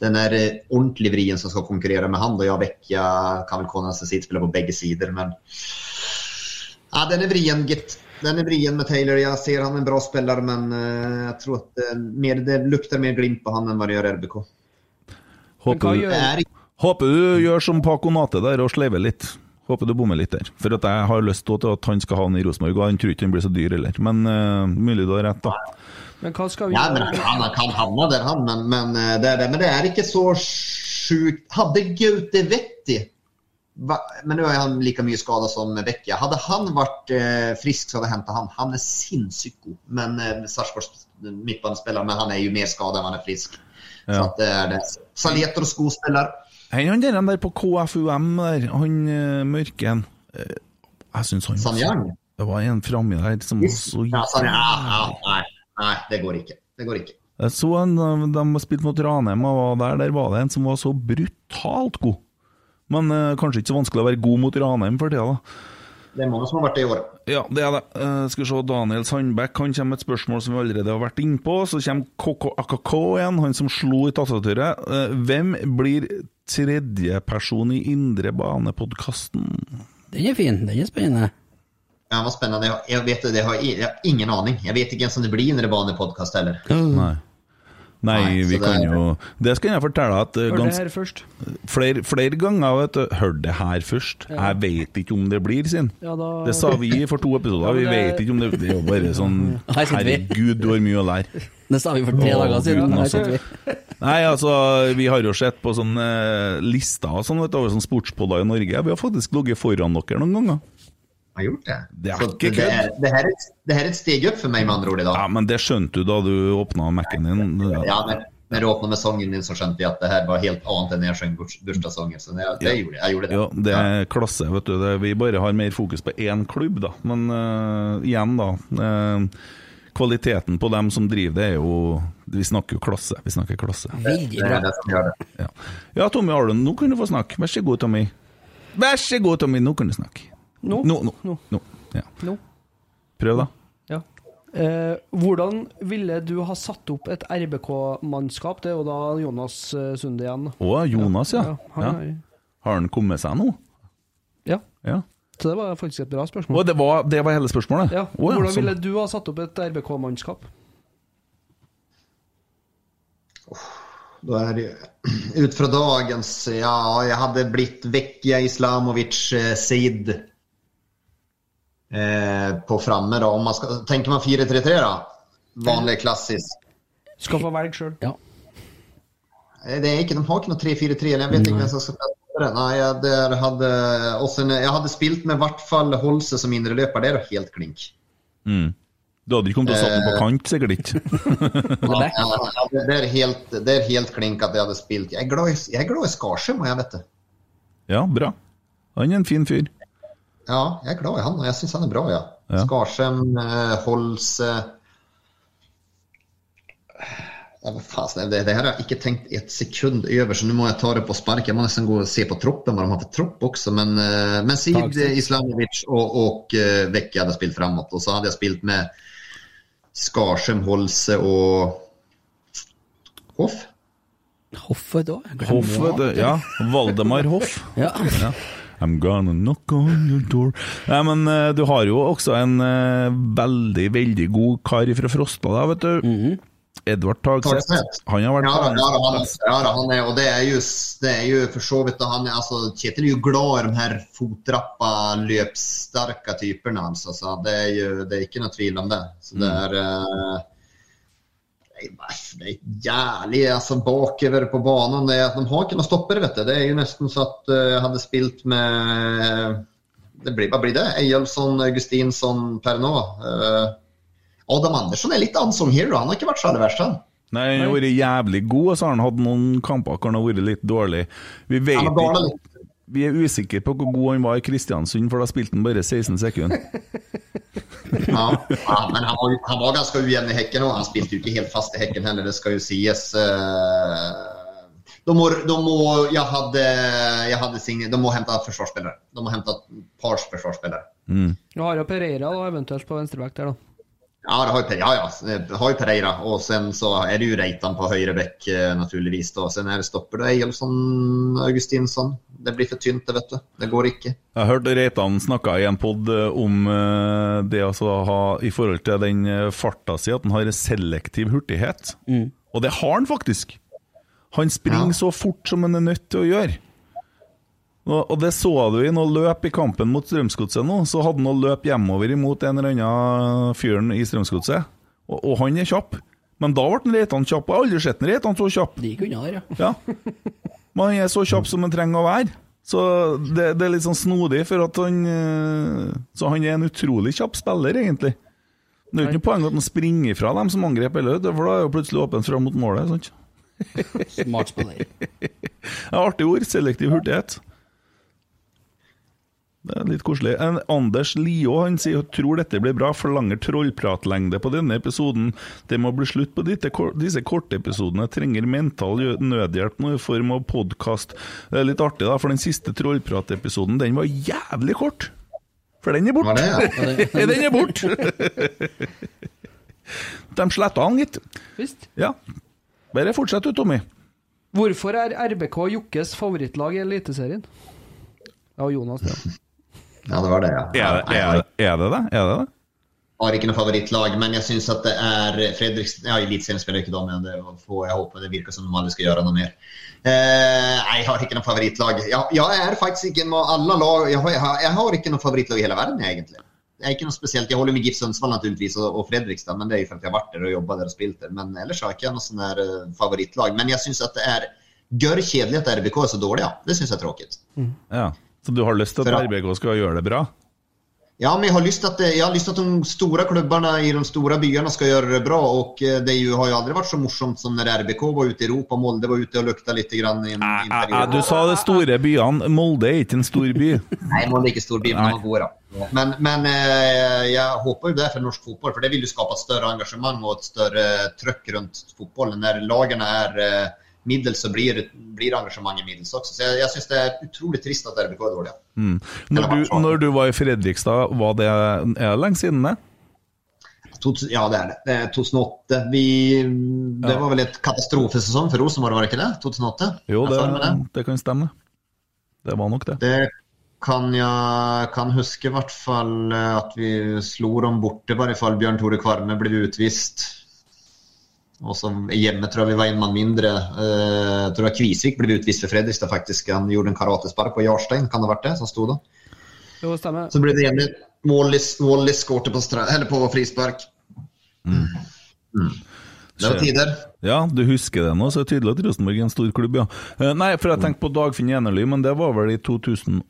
Den är eh, ordentlig vrien som skal konkurrere med han. Då jag vecka kan vel Konradsen sid spela på begge sider, Men ja, den er vrien, gitt. Den er vrien med Taylor. Jeg ser han er en bra spiller, men jeg jag tror at eh, mer, det lukter mer glimt på han enn hva det gjør RBK. Håper du, gjør, Håper du gjør som Paconate der og sleiver litt. Håper du bommer litt der. For at jeg har lyst til at han skal ha han i Rosenborg, og han tror ikke han blir så dyr heller. Men uh, mulig du har rett, da. Men hva skal vi Ja, men han, han kan havne der, han. Men, men, eh, det, det. men det er ikke så sjukt Hadde Gaute Vetti Men nå er han like mye skada som Vecchia. Hadde han vært eh, frisk, så hadde jeg henta han. Han er sinnssykt god. Men eh, Sarpsborgs midtbanespiller, men han er jo mer skada enn han er frisk. Så Ja. at det er det. og skospiller. spiller. Hei, han der, han der på KFUM der, han uh, mørken eh, Jeg syns han Sanyang? Det var en framme der som var så Ja, Sanyang. Ah, ah, nei, det går ikke. Det går ikke. Jeg så en, de spilte mot Ranheim, og der, der var det en som var så brutalt god. Men eh, kanskje ikke så vanskelig å være god mot Ranheim for tida, da. Det er mange som har vært det i år. Ja, det er det. Eh, skal vi se, Daniel Sandbekk han kommer med et spørsmål som vi allerede har vært innpå. Så kommer KK AKK igjen, han som slo i tastaturet. Eh, hvem blir tredjeperson i Indre bane-podkasten? Den er fin, den er spennende. Ja, vad spännande. Jag, jag, vet, det har, jag har ingen aning. Jeg vet ikke ens om det blir en Rebane-podcast heller. Nei. Nei, Nei, vi kan jo Det skal jeg fortelle at eh, Hør det her først. flere, flere ganger vet du, Hør det her først. Jeg vet ikke om det blir sin. Ja, da Det sa vi for to episoder. Ja, Vi vet ikke om det Det er jo bare sånn. Herregud, du har mye å lære. Det sa vi for tre dager siden. Altså. vi. Nei, altså, vi har jo sett på sånne lister og sånn, vet du, over sånne sportspodder i Norge. Vi har faktisk ligget foran dere noen ganger. Har gjort det? Det er Så ikke kødd. det, her er, et- det her er et steg opp for meg, med andre ord, i dag. Ja, men det skjønte du da du åpna Mac-en din. Ja, men når du åpna med sangen din, så skjønte jeg at det her var helt annet enn jeg sang bursdagssangen. Så det, det gjorde jeg. jeg gjorde det. Ja, det er klasse, vet du. Det, vi bare har mer fokus på én klubb, da. Men uh, igjen, da. Uh, kvaliteten på dem som driver det, er jo Vi snakker jo klasse. Vi snakker klasse. Veldig bra. det det. Ja, ja Tommy Arlen, nå kan du få snakke. Vær så god, Tommy. Vær så god, Tommy, nå kan du snakke. Nå? Nå, nå. Nå. nå. Ja. Nå. Prøv, da. Ja. Eh, hvordan ville du ha satt opp et RBK-mannskap? Det er jo da Jonas eh, Sunde igjen. Å, Jonas, ja. Ja, han ja. er- Har han kommet seg nå? Ja, Ja. så det var faktisk et bra Å, spørsmål. det var, det var hele spørsmålet? Ja. Å, Hvordan ville du ha satt opp et RBK-mannskap? Da er det Ut fra dagens Ja, jeg hadde blitt Vecchia, Islamovic, eh, Seid eh, på framme, da. Om man skal, tenker man 4-3-3, da? Vanlig, klassisk. Skal få velge sjøl. Ja. Eh, Det er ikke, de har ikke noe 3-4-3, eller jeg vet ikke hvem som skal spille det. Nei, jeg, der hadde, også jeg hadde spilt med i hvert fall Holse som indreløper. Det er jo helt klink. Mm. Du hadde ikke kommet til å satt den på Eh. kant, sikkert ikke. Ja, ja, det, er helt, det er helt klink at jeg hadde spilt. Jeg er glad i, jeg er glad i Skarsheim, jeg vet det. Ja, bra. Han er en fin fyr. Ja, jeg er glad i han, og jeg syns han er bra, ja. Ja. Skarsheim, eh, Holse faen, det, det her har jeg ikke tenkt et sekund over, så nå må jeg ta det på spark. Jeg må nesten gå og se på troppen, hva de har for tropp også. Men, eh, men Sid Islamovic og, og uh, hadde spilt framover. Og så hadde jeg spilt med Skarsheim, Holse og Hoff. Hoffet òg? Hoffet. Hoff. Ja. Valdemar Hoff. Ja. I'm gonna knock on your door Nei, men uh, du har jo også en uh, veldig, veldig god kar fra Frosta, da, vet du. Edvard Tagseth. Han har vært Ja, da, ja, han, ja da, han er, og det er jo, det er jo for så vidt han er, altså, Kjetil er jo glad i de her fotrappa, løpssterke typene hans. Altså, det, er jo, det er ikke noe tvil om det. Så det er eh, det er jævlig altså, bakover på banen. Det er at de har ikke noen stopper, vet du. Det er jo nesten så at eh, jeg hadde spilt med det blir, Hva blir det? Eyolfsson, Augustinsson per nå. Eh, Adam Andersson er litt unsung hero. Han har ikke vært så aller verst, han. Nei, han har vært jævlig god, og så har han hatt noen kamper hvor han har vært litt dårlig. Vi vet ja, ikke Vi er usikre på hvor god han var i Kristiansund, for da spilte han bare 16 sekunder. Ja, ja, men han var, han var ganske ujevn i hekken, og han spilte jo ikke helt fast i hekken heller, det skal jo sies. Eh, De må, de må, jeg hadde, jeg hadde sign, de må hente forsvarsspillere. De må hente et par forsvarsspillere. Mm. Du har jo Pereira da, eventuelt på venstreback der, da. Ja, det har ju, Per- ja, ja, har ju Pereira och sen så är det ju Reitan på höger bäck eh, naturligtvis. Då. Sen är det stopper det Ejolfsson, Augustinsson. Det blir för tynt, det vet du. Det går ikke. Jeg hørte Reitan snakka i en pod om eh, det altså å ha i forhold til den eh, farta si, at han har en selektiv hurtighet. Og det har han faktisk. Han springer Ja. så fort som han er nødt til å gjøre. Og, det så du i noe løp i kampen mot Strømsgodset nå. Så hadde han løp hjemover imot en eller annen fyren i Strømsgodset. Og, og han er kjapp. Men da ble han Reitan kjapp. Jeg har aldri sett Reitan så kjapp. De kunne her, ja. Ja. Men han er så kjapp som han trenger å være. Så det, det er litt sånn snodig, for at han eh, Så han er en utrolig kjapp spiller, egentlig. Det er jo ikke noe poeng at han springer fra dem som angrep heller, for da er jo plutselig åpent fram mot målet. sant? Smart spiller. Er artig ord. Selektiv hurtighet. Det er litt koselig. En Anders Lio han sier tror dette blir bra, forlanger trollpratlengde på denne episoden. Det må bli slutt på disse, korte episodene. Trenger mental nødhjelp nå i form av podkast. Det er litt artig, da, for den siste trollpratepisoden den var jævlig kort. For den er borte. ja? den er borte! De sletta han, gitt. Visst. Ja. Bare fortsett du, Tommy. Hvorfor er RBK Jokkes favorittlag i Eliteserien? Ja, Jonas, ja. Ja, det var det, ja. Er det er, det- er det det? Er det det? Har ikke noe favorittlag, men jeg syns at det er Fredrikstad Ja, Eliteserien spiller ikke da, men det får jeg håpe. Det virker som de aldri skal gjøre noe mer. Eh, jeg har ikke noe favorittlag. Jeg, jeg er faktisk ikke med alle lag jeg har, jeg, har, jeg har ikke noe favorittlag i hele verden, egentlig. Jeg er ikke noe spesielt. Jeg holder med GIF Sundsvall naturligvis, og, og Fredrikstad, men det er jo for at jeg har vært der og jobba der og spilt der. Men ellers har jeg ikke noe sånn der eh, favorittlag. Men jeg syns at det er gørr kjedelig at RBK er så dårlig, ja. Det syns jeg er tråkig. Mm. Ja. Så du har lyst til at at- RBK skal gjøre det bra? Ja, men jeg har lyst til at, lyst att de store klubbene i de store byene skal gjøre det bra och eh, det har jo aldri vært så morsomt som når RBK var ute i Europa. Molde var ute og lukta litt. grann i en, i en Eh, period. eh, Du sa de store byene. Molde er ikke en stor by. Nei, Molde er ikke en stor by, men man går da. Men, men jeg håper jo ju det for norsk fotball, for det vil jo skape et større engasjement og et større trøkk rundt fotballen. Når lagene er eh, middels så blir, blir engasjementet middels også. Så jeg, jeg syns det er utrolig trist at RBK er dårlig. Mm. Når, du, når du var i Fredrikstad, var det, lenge siden det? Ja, det er det. det. er 2008. Vi, det var vel et katastrofesesong for Rosenborg, var det ikke det? 2008? Jo, det, det. det kan stemme. Det var nok det. Det kan jeg kan huske i hvert fall eh, at vi slo dem borte, i hvert fall Bjørn Tore Kvarme ble utvist. Og så hjemme tror jeg vi var en mann mindre. Uh, tror jeg Kvisvik ble utvist for Fredrikstad, faktisk. Han gjorde en karatespark på Jarstein, kan det ha vært det som sto da? Jo, stemmer. Så ble det hjemme. Wallis, Wallis skårte på, på frispark. Mm. Det var tider. Ja, du husker det nå, så det er tydelig at Rosenborg er en stor klubb, ja. Eh, Nei, for jeg tenkte på Dagfinn Enerly, men det var vel i 2005?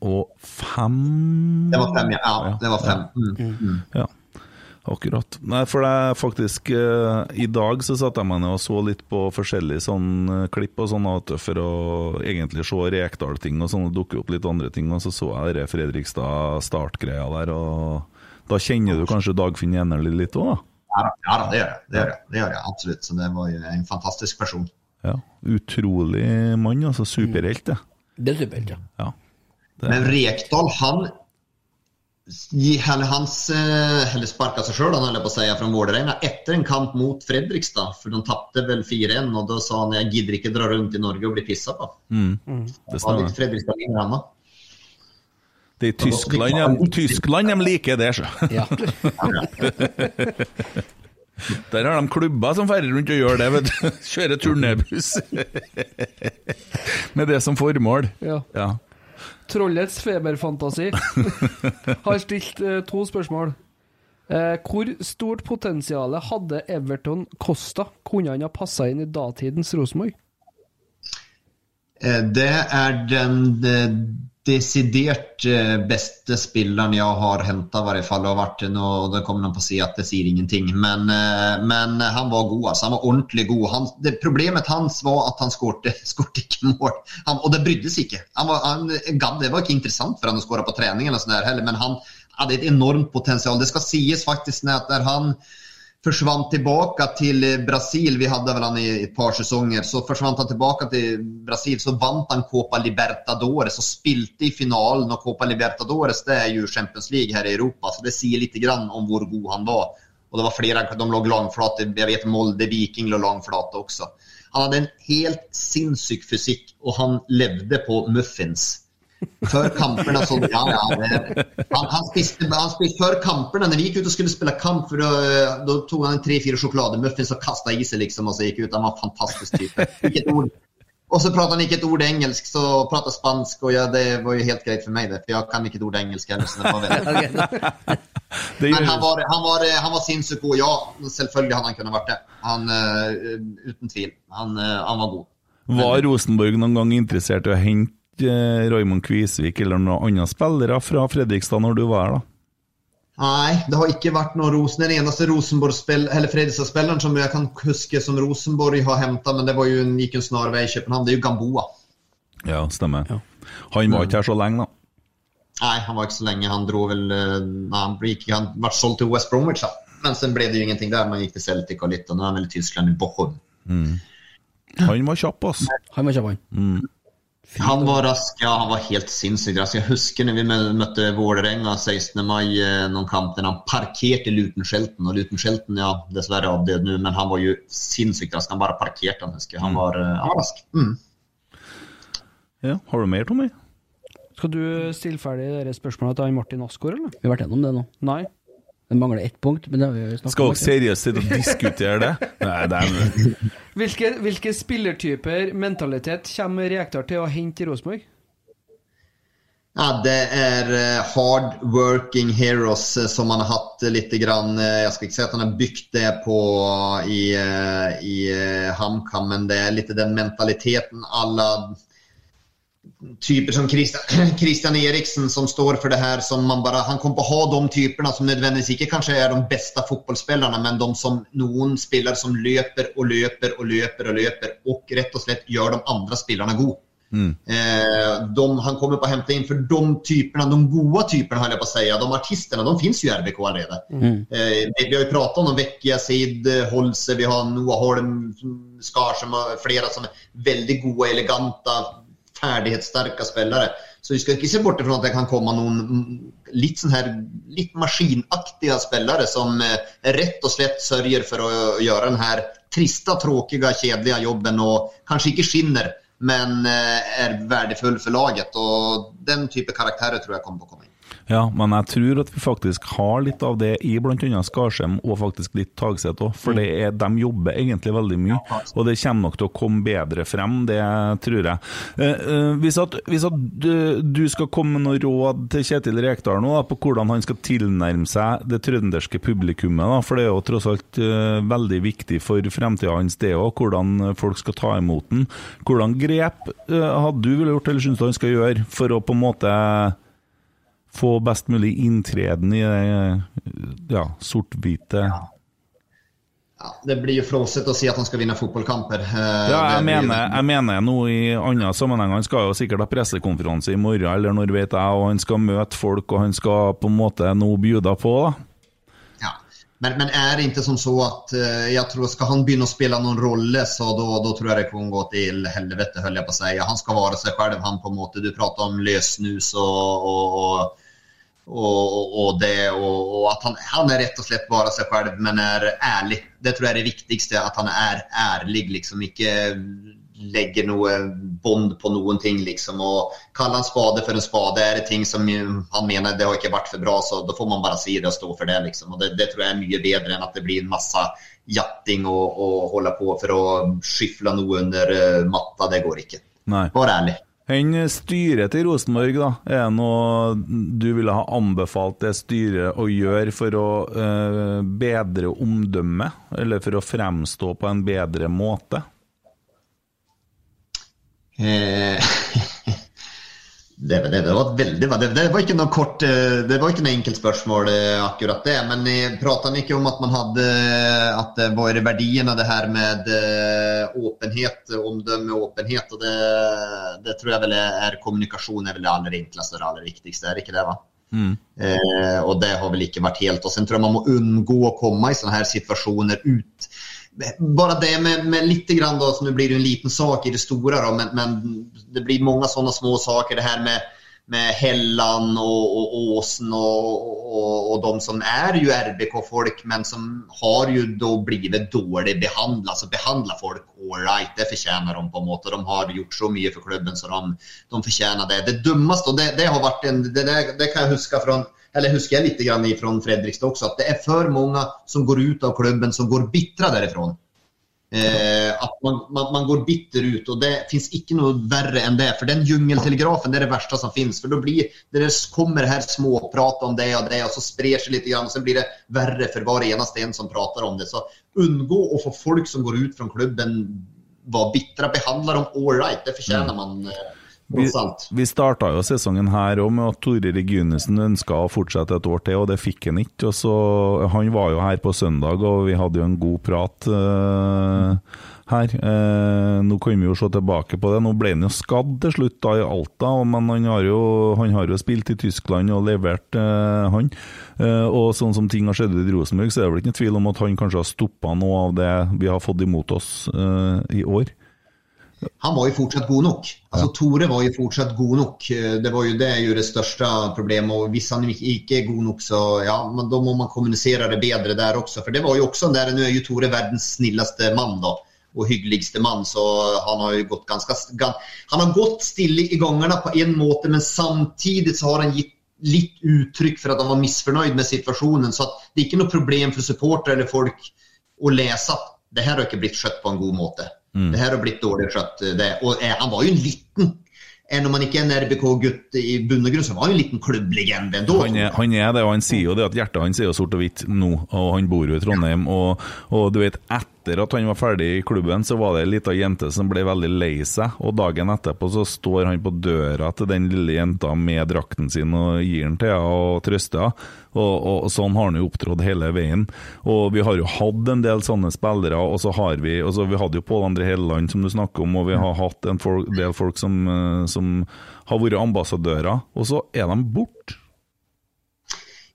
Det var fem, ja. ja det var fem. Mm. Mm. Ja, akkurat. Nei, for det er faktisk uh, I dag så satt jeg meg ned og så litt på forskjellige sånn eh, klipp og sånn for å egentlig se Rekdal-ting og sånn, og dukke opp litt andre ting, og så så jeg det Fredrikstad Start-greia der, og da kjenner du kanskje Dagfinn Enerly litt òg, da? Ja, da, ja det gjør jeg. Det gjør jeg, det gjør jeg absolutt. Så det var jo en fantastisk person. Ja. Utrolig mann, altså. Superhelt, det. Det er superhelt, ja. Ja. Men Rekdal, han eller hans, eh, eller sparka seg sjøl, holdt jeg på å si, fra Vålerenga etter en kamp mot Fredrikstad. For de tapte vel 4-1, og da sa han jeg gidder ikke dra rundt i Norge og bli pissa på. Mm. Det Det stemmer. Fredrikstad. Det er Tyskland, de, Tyskland de liker det, så. ja. Der har de klubber som ferder rundt og gjør det, vet du. Kjører turnébuss. Med det som formål. Ja. Ja. Trollets feberfantasi har stilt eh, to spørsmål. Eh, hvor stort potensial hadde Everton Costa? Kunne han ha passa inn i datidens Rosenborg? Eh, Det er den eh, desidert eh, beste spilleren jeg har henta, i hvert fall. Og vært da kommer noen på å si at det sier ingenting, men, eh, men han var god. Altså. Han var ordentlig god. Han, det, problemet hans var at han skårte, ikke mål. Han, og det bryddes ikke. Han var, han, det var ikke interessant for han å skåre på trening, eller sånn der heller, men han hadde et enormt potensial. Det skal sies faktisk at der han försvann tillbaka till eh, Brasil, vi hade väl han i ett par säsonger, så försvann han tillbaka till Brasil så vann han Copa Libertadores och spilte i finalen och Copa Libertadores det är ju Champions League här i Europa så det lite grann om hur god han var. Och det var flera, de låg langflate, jag vet Molde, Viking låg langflate också. Han hade en helt sinnssyk fysik och han levde på muffins. För og sånn. ja, ja, det, han, han, spiste, han spiste før kampen. när vi gick ut og skulle spille kamp, for da, då tog han tre-fire sjokolademuffins og kasta i seg, liksom og så gikk ut. Han var en fantastisk Ikke et ord. Og så prater han ikke et ord engelsk, så prater spansk og ja, det var jo helt greit for meg, det, for jeg kan ikke et ord engelsk heller. Så det var veldig... Men han var, han var, han var sinnssykt god, ja. Selvfølgelig hadde han kunnet vært det. Han, uh, uten tvil. Han, uh, han var god. Var Rosenborg noen gang interessert i å hente eh, Raymond Kvisvik eller noen andre spillere fra Fredrikstad når du var her, da? Nei, det har ikke vært noen Rosen. Den eneste Fredrikstad-spilleren som jeg kan huske som Rosenborg har hentet, men det var jo en, gikk en snarvei i København, det er jo Gamboa. Ja, stemmer. Han var ikke her så lenge, da. Nei, han var ikke så lenge. Han dro vel eh, nei, Han, gikk, han ble solgt til West Bromwich, da. men så ble det jo ingenting der. Man gikk til Celtic og litt, og nå er han vel i Tyskland, i Bochum. Han var kjapp, ass. Han var kjapp, han. Han var rask, ja han var helt sinnssykt rask. Jeg husker når vi mø- møtte Vålerenga 16. mai, noen kamp der han parkerte Lutenskjelten. Og Lutenskjelten ja, dessverre avdød nå, men han var jo sinnssykt rask. Han bare parkerte, han husker. Han var, eh, han var rask. Mm. Ja, har du mer, Tommy? Skal du stille ferdig dere spørsmålene til Martin Asgaard, eller? Vi har vært gjennom det nå. Nei. Det mangler ett punkt, men det har vi jo snakket Skal om. dere seriøst sitte og diskutere det? Nei, det er Hvilke, hvilke spillertyper, mentalitet, kommer Rekdal til å hente i Rosenborg? Ja, det er eh, hard working heroes eh, som han har hatt litt lite grann. eh, Jeg skal ikke si at han har bygd det på i, i HamKam, men det er litt den mentaliteten alla typer som Christian, Christian Eriksen som står för det här som man bara, han kommer på ha de typerna som nödvändigtvis inte kanske är de bästa fotbollsspelarna men de som någon spelare som löper och löper och löper och löper och rätt och slett gör de andra spelarna god. Eh, de, han kommer på att hämta in för de typerna, de gode typerna höll jag på att säga, de artisterna, de finns ju i RBK redan. Eh, vi har ju pratat om de Vecchia, Sid, Holse, vi har Noah Holm, Skar som har flera som är väldigt gode eleganta, färdighetsstarka spillere. Så vi skal ikke se bort fra at det kan komme noen litt, sån här lite maskinaktiga som rett og slett sørger for å gjøre denne triste, tråkige, kedliga jobben og kanskje ikke skinner men er verdifull for laget Og den type karakterer tror jeg kommer på å komme in. Ja, men jeg tror at vi faktisk har litt av det i bl.a. Skarsheim og faktisk litt Tagset òg, for det er, de jobber egentlig veldig mye. Og det kommer nok til å komme bedre frem, det tror jeg. Eh, eh, hvis at, hvis at du, skal komme med noe råd til Kjetil Rekdal nå da, på hvordan han skal tilnærme seg det trønderske publikummet, da, for det er jo tross alt eh, veldig viktig for fremtida hans det òg, hvordan folk skal ta imot den. Hvordan grep hadde du ville gjort, eller syns du han skal gjøre, for å på en måte få best mulig inntreden i det ja, sort-hvite Ja, det blir jo flåsete å si at han skal vinne fotbollskamper. Eh, Ja, jeg mener, jeg mener noe i andre sammenhenger Han skal jo sikkert ha pressekonferanse i morgen, eller når vet jeg, og han skal møte folk, og han skal på en måte nå bjuda på, da. Ja. Men, men er det ikke som så at uh, jeg tror skal han begynne å spille noen rolle, så då, då tror jeg det kommer gå til helvete höll jeg på å si. Han skal være seg selv, han på en måte. Du prater om løssnus og, og, och, och, och det och, och att han, han är rett och slett bara sig själv men är ärlig. Det tror jag är det viktigaste, att han är ärlig liksom. Inte lägger noe bond på någonting liksom och kaller en spade för en spade. Är det ting som han menar det har inte varit för bra så då får man bara si det och stå för det liksom. Och det, det tror jag är mycket bättre än att det blir en massa jatting och, och hålla på för att skyffla något under eh, matta. Det går inte. Nei. Var ärlig. Enn styret til Rosenborg, da. Er det noe du ville ha anbefalt det styret å gjøre for å eh, bedre omdømmet, eller for å fremstå på en bedre måte? Eh, det, det, det var veldig det, det var ikke noe kort eh, Det var ikke noe enkelt spørsmål, eh, akkurat det. Men vi prater ikke om at man hadde At det var verdiene det her med eh, åpenhet, omdømme og åpenhet. Og det, det tror jeg vel er, kommunikasjon er vel det aller enkleste og det aller viktigste. Er det ikke det, va? Eh, og det har vel ikke vært helt. Og sen tror jeg man må unngå å komme i sånne her situasjoner ut. Bare det med, med litt grann da, så Nå blir det en liten sak i det store, da, men, men det blir många sådana små saker. Det här med, med Hellan och, och Åsen och, och, och de som är ju RBK-folk men som har ju då blivit dåligt behandlade. Alltså behandla folk all right, det förtjänar de på en måte. De har gjort så mycket för klubben så de, de förtjänar det. Det dummaste, det, det har varit en, det, det kan jag huska från eller huskar jag lite grann ifrån Fredrikstad också, att det är för många som går ut av klubben som går bittra därifrån. Eh, at man, man, man går bitter ut, og det fins ikke noe verre enn det. For den jungeltelegrafen det er det verste som fins. For da blir det kommer her småprat om det og det, og så sprer seg litt, grann, og så blir det verre for hver eneste en som prater om det. Så unngå å få folk som går ut fra klubben, være bitre. Behandle dem all right. Det fortjener man. Eh, Vi, vi starta jo sesongen her òg med at Tore Regunesen ønska å fortsette et år til, og det fikk han ikke. Og så, han var jo her på søndag, og vi hadde jo en god prat eh, her. Eh, nå kan vi jo se tilbake på det. Nå ble han jo skadd til slutt da i Alta, men han har jo, han har jo spilt i Tyskland og levert, eh, han. Eh, og sånn som ting har skjedd i Rosenborg, så er det vel ikke noe tvil om at han kanskje har stoppa noe av det vi har fått imot oss eh, i år. Han var jo fortsatt god nok. Altså, Tore var jo fortsatt god nok. Eh, Det var jo det jo det største problemet. og Hvis han ikke er god nok, så ja, men da må man kommunisere det bedre der også. For det var jo også der, Nå er jo Tore verdens snilleste mann da, og hyggeligste mann, så han har jo gått ganske gan- Han har gått stille i gangene på en måte, men samtidig så har han gitt litt uttrykk for at han var misfornøyd med situasjonen. Så det er ikke noe problem for supportere eller folk å lese at det her har ikke blitt skjøtt på en god måte. Det her har blitt dårlig skjøtt. eh, Det. Og eh, han var jo en liten enn om han ikke er en RBK-gutt i bunn og grunn, så var han en liten klubblegende ändå. Han han er det, og han sier jo det at hjertet hans er jo sort og hvitt nå, og han bor jo i Trondheim. Og, og du vet, etter at han var ferdig i klubben, så var det ei lita jente som ble veldig lei seg, og dagen etterpå så står han på døra til den lille jenta med drakten sin og gir den til henne og trøster henne. Og, og, sånn har han jo opptrådt hele veien. Og vi har jo hatt en del sånne spillere, og så har vi og så Vi hadde jo Pål André Helleland, som du snakker om, og vi har hatt en del folk som, eh, som har vært ambassadører, og så er de borte.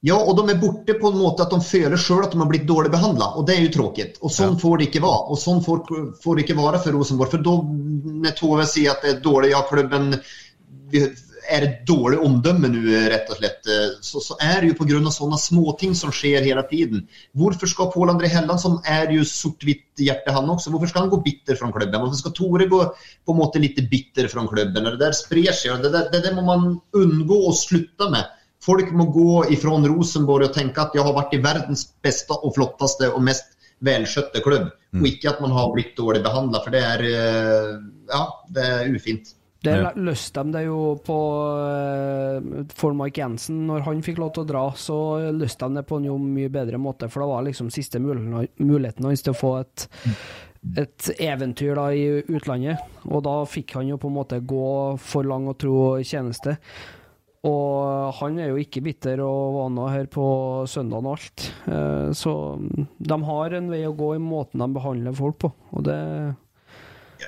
Ja, og de er borte på en måte at de føler sjøl at de har blitt dårlig behandla, og det er jo tråkig Og sånn får det ikke være. Og sånn får, får det ikke være for Rosenborg. For da, når Tove sier at det er dårlig, ja, klubben er et dårlig omdømme nå, rett og slett, så, så er det jo pga. sånne småting som skjer hele tiden. Hvorfor skal Pål André Helland, som er jo sort-hvitt hjerte, han også, hvorfor skal han gå bitter fra klubben? Hvorfor skal Tore gå på en måte litt bitter fra klubben? Det der sprer seg, og det, det, det der må man unngå å slutte med. Folk må gå ifrån Rosenborg og tenke at jeg har vært i verdens beste og flotteste og mest velskjøtte klubb, og ikke at man har blitt dårlig behandla, for det er eh, ja, det er ufint. Det løste de det jo på eh, for Mike Jensen. Når han fikk lov til å dra, så løste de det på en jo mye bedre måte, for det var liksom siste muligheten hans til å få et et eventyr da i utlandet, og da fikk han jo på en måte gå for lang og tro tjeneste. Og han er jo ikke bitter og vana her på søndag og alt. Eh, Så de har en vei å gå i måten de behandler folk på, og det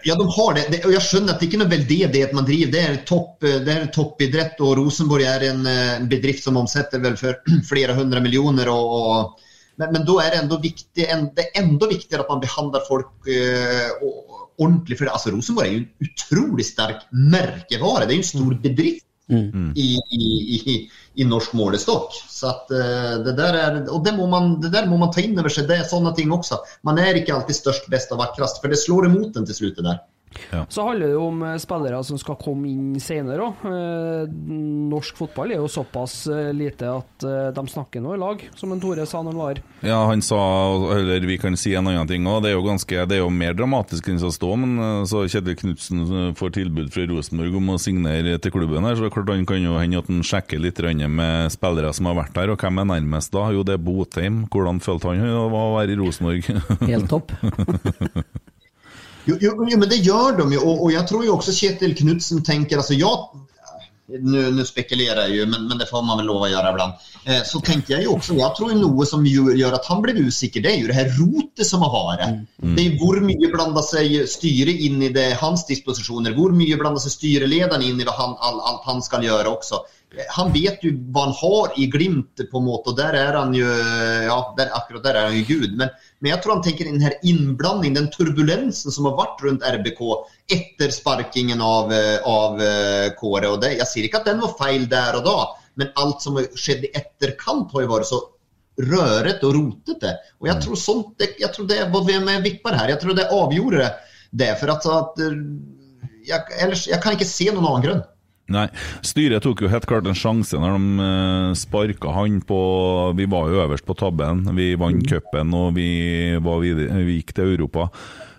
Ja, de har det. det. Og jeg skjønner at det ikke er noe veldedighet man driver. Det er, topp, det er toppidrett, og Rosenborg er en eh, bedrift som omsetter vel for flere hundre millioner. Og, og, men, men da er det enda viktig, en, det er enda viktigere at man behandler folk uh, ordentlig. For det, altså, Rosenborg er jo en utrolig sterk merkevare. Det er jo en stor bedrift. I, i, i, i norsk målestokk. Så at, uh, det der er, og det må, man, det der må man ta inn over seg. Det er sånne ting også. Man er ikke alltid størst, best og vakrest, for det slår imot en til slutt. det der. Så handler det jo om eh, spillere som skal komme inn senere òg. Norsk fotball er jo såpass eh, lite at eh, de snakker nå i lag, som en Tore sa når han var her. Ja, han sa, eller vi kan si en annen ting òg, det er jo det er jo mer dramatisk enn å stå, men eh, så Kjetil Knutsen får tilbud fra Rosenborg om å signere til klubben her, så det er klart han kan jo hende at han sjekker litt med spillere som har vært der, og hvem er nærmest da? Jo, det er Botheim. Hvordan følte han det å være i Rosenborg? Helt topp. Jo, jo, jo, men det gjør de jo. Og, og jeg tror jo også Kjetil Knutsen tenker altså ja, nu, nu spekulerer jeg jo, men, men det får man vel lov å gjøre iblant. Eh, så tenker jeg jo også, jeg tror jo noe som gjør at han blir usikker, det er jo det her rotet som har vært. Det er hvor mye blander seg styret inn i det, hans disposisjoner, hvor mye blander seg styrelederen inn i hva han, all, alt han skal gjøre også. Eh, Han vet jo hva han har i Glimt, på en måte, og der er han jo ja, der, akkurat der er han jo Gud. Men, men jeg tror han tenker den her innblandingen, den turbulensen som har vært rundt RBK etter sparkingen av, eh, av eh, Kåre. og det, Jeg sier ikke at den var feil der og da, men alt som skjedde i etterkant, har jo vært så rørete og rotete. Og jeg tror, sånt, det, jeg tror det var hvem jeg vipper her. Jeg tror det avgjorde det. For at, at eh, jeg, ellers, jeg kan ikke se noen annen grunn. Nei, styret tok jo helt klart en sjanse når de uh, sparka han på Vi var jo øverst på tabben, vi vant cupen og vi, var videre, vi gikk til Europa.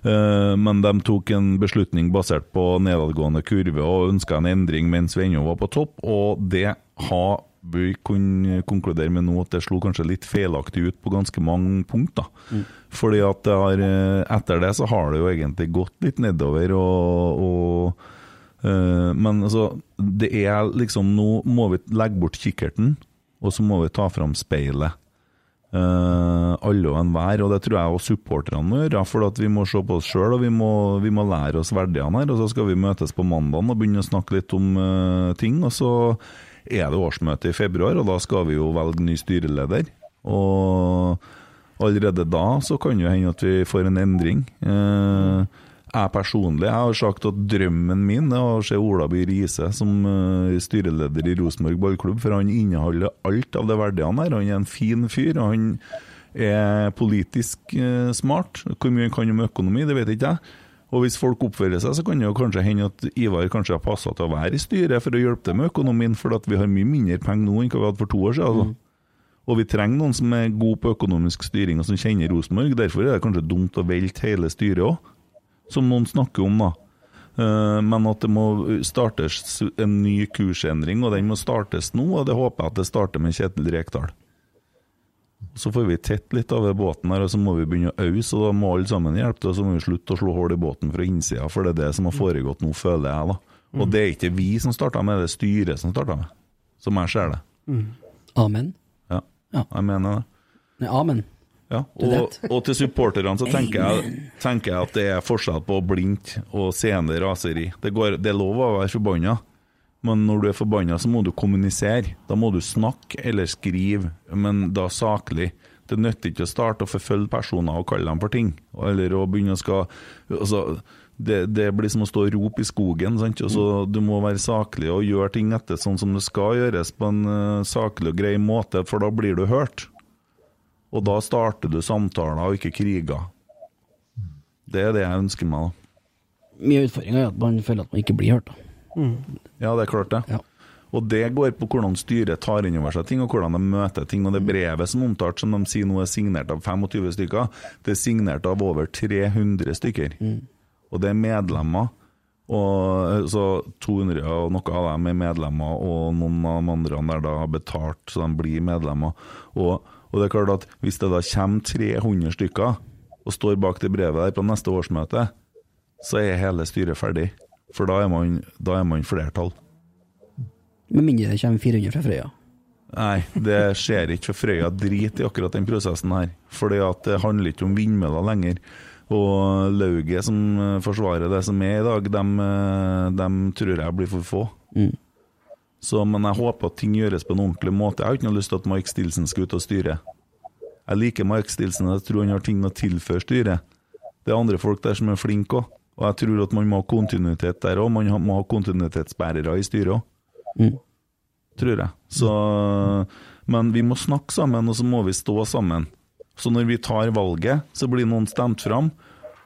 Eh, men de tok en beslutning basert på nedadgående kurve og ønska en endring mens vi ennå var på topp, og det har vi kunne konkludere med nå at det slo kanskje litt feilaktig ut på ganske mange punkter. Mm. Fordi at det har, eh, etter det så har det jo egentlig gått litt nedover, og, og eh, Men altså, det er liksom Nå må vi legge bort kikkerten, og så må vi ta fram speilet. Uh, alle og enhver, og det tror jeg også supporterne må gjøre. For at vi må se på oss sjøl og vi må, vi må lære oss verdiene her. Og så skal vi møtes på mandag og begynne å snakke litt om uh, ting. Og så er det årsmøte i februar, og da skal vi jo velge ny styreleder. Og allerede da så kan jo hende at vi får en endring. Eh, jeg personlig jeg har sagt at drømmen min er å se Ola By Riise som eh, styreleder i Rosenborg ballklubb, for han inneholder alt av det verdiene her. Han er en fin fyr, og han er politisk eh, smart. Hvor mye han kan om økonomi, det vet ikke jeg. Og hvis folk oppfører seg, så kan det jo kanskje hende at Ivar kanskje har passa til å være i styret for å hjelpe til med økonomien, for at vi har mye mindre penger nå enn hva vi hadde for to år siden. Altså. Og vi trenger noen som er god på økonomisk styring og som kjenner Rosenborg. Derfor er det kanskje dumt å velte hele styret òg, som noen snakker om, da. Eh, Men at det må startes en ny kursendring, og den må startes nå. Og det håper jeg at det starter med Kjetil Rekdal. Så får vi tett litt av båten her, og så må vi begynne å ause, og da må alle sammen hjelpe til. Og så må vi slutte å slå hull i båten fra innsida, for det er det som har foregått nå, føler jeg. da. Og det er ikke vi som starta med, det er styret som starta med, som jeg ser det. Amen. Ja, Ja. jeg mener det. Amen. Ja, og, og til supporterne så tenker jeg, tenker jeg at det er forskjell på blindt og seende raseri. Det, går, det er lov å være forbanna, men når du er forbanna, så må du kommunisere. Da må du snakke eller skrive, men da saklig. Det nytter ikke å starte å forfølge personer og kalle dem for ting, eller å begynne å skal altså, det, det blir som å stå og rope i skogen. Sant? Og så Du må være saklig og gjøre ting etter sånn som det skal gjøres, på en uh, saklig og grei måte, for da blir du hørt. Og da starter du samtaler og ikke kriger. Det er det jeg ønsker meg. da. Mye av utfordringa er at man føler at man ikke blir hørt. da. Ja, det er klart det. Ja. Og det går på hvordan styret tar inn over seg ting, og hvordan de møter ting. Og det brevet som omtalt, som de sier nå er signert av 25 stykker, det er signert av over 300 stykker. Og det er medlemmer. Og så 200 og noe av dem er medlemmer, og noen av de andre der da har betalt så de blir medlemmer. Og, og det er klart at hvis det da kommer 300 stykker og står bak det brevet der på neste årsmøte, så er hele styret ferdig. For da er man, da er man flertall. Med mindre det kommer 400 fra Frøya. Nei, det skjer ikke, for Frøya driter i akkurat den prosessen her. Fordi at det handler ikke om vindmøller lenger. Og lauget som forsvarer det som er i dag, dem, eh, dem tror jeg blir for få. Så, men jeg håper at ting gjøres på en ordentlig måte. Jeg har ikke noe lyst til at Mike Stilson skal ut og styre. Jeg liker Mike Stilson, jeg tror han har ting å tilføre styret. Det er andre folk der som er flinke òg. Og jeg tror at man må ha kontinuitet der òg. Man må ha kontinuitetsbærere i styret òg tror jeg. Så, men vi må snakke sammen, og så må vi stå sammen. Så når vi tar valget, så blir noen stemt fram,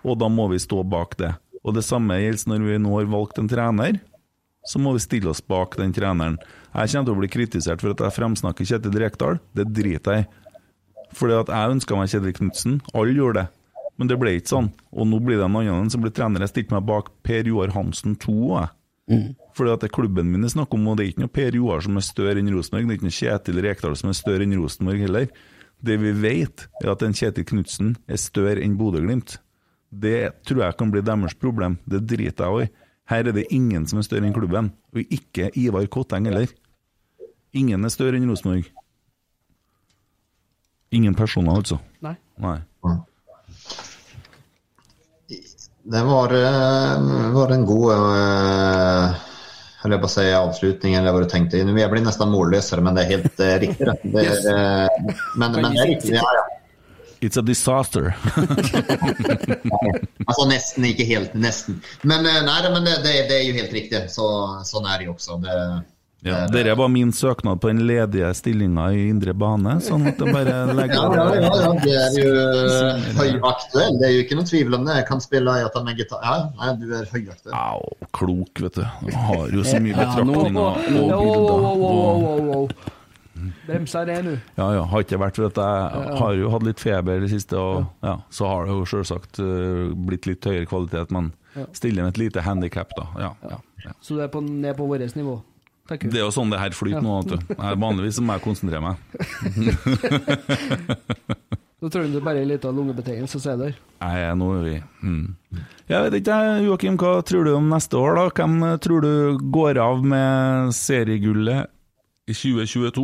og da må vi stå bak det. Og det samme gjelder når vi nå har valgt en trener, så må vi stille oss bak den treneren. Jeg kommer til å bli kritisert for at jeg fremsnakker Kjetil Rekdal, det driter jeg i. Fordi at jeg ønska meg Kjetil Knutsen, alle gjorde det. Men det ble ikke sånn. Og nå blir det en annen som blir trener. Jeg stilte meg bak Per Joar Hansen 2. Jeg. Fordi at det er klubben min det er snakk om, og det er ikke noe Per Joar som er større enn Rosenborg. Det er ikke noe Kjetil Rekdal som er større enn Rosenborg heller. Det vi vet, er at en Kjetil Knutsen er større enn Bodø-Glimt. Det tror jeg kan bli deres problem. Det driter jeg òg i. Her er det ingen som er større enn klubben, og ikke Ivar Kotteng heller. Ingen er større enn Rosenborg. Ingen personer, altså. Nei. Nei. Det var, eh, var en god eh, eller på å si avslutning, eller hva du tenkte. Jeg blir nesten målløsere, men det er helt eh, riktig. Det. Er, eh, men, men det er riktig. Ja, ja. It's a disaster. Altså nesten, ikke helt. Nesten. Men, eh, nei, men det, det, det er jo helt riktig. Så, sånn er det jo også. Det, Ja, Dette var min søknad på den ledige stillinga i indre bane, sånn at jeg bare legger ja, ja, ja, ja, det er jo høyaktuell. Det er jo ikke noe tvil om det. Jeg kan spille i at han med gitar. Ja, nei, du er høyaktuell. Au, klok, vet du. Du har jo så mye betraktninger og bilder. Bremsa det nå. Ja, ja. Har ikke vært for at jeg har jo hatt litt feber i det siste, og ja, så har det jo selvsagt eh, blitt litt høyere kvalitet, men stiller med et lite handikap, da. Ja, ja, ja. Så du er på, ned på vårt nivå. Det er jo sånn det her flyter nå, vet du. Jeg- Vanligvis må jeg konsentrere meg. Nå tror du bare en liten lungebetegnelse, så er det der. Nei, nå er vi mm. Jeg vet ikke, Joakim, hva tror du om neste år, da? Hvem tror du går av med seriegullet i 2022?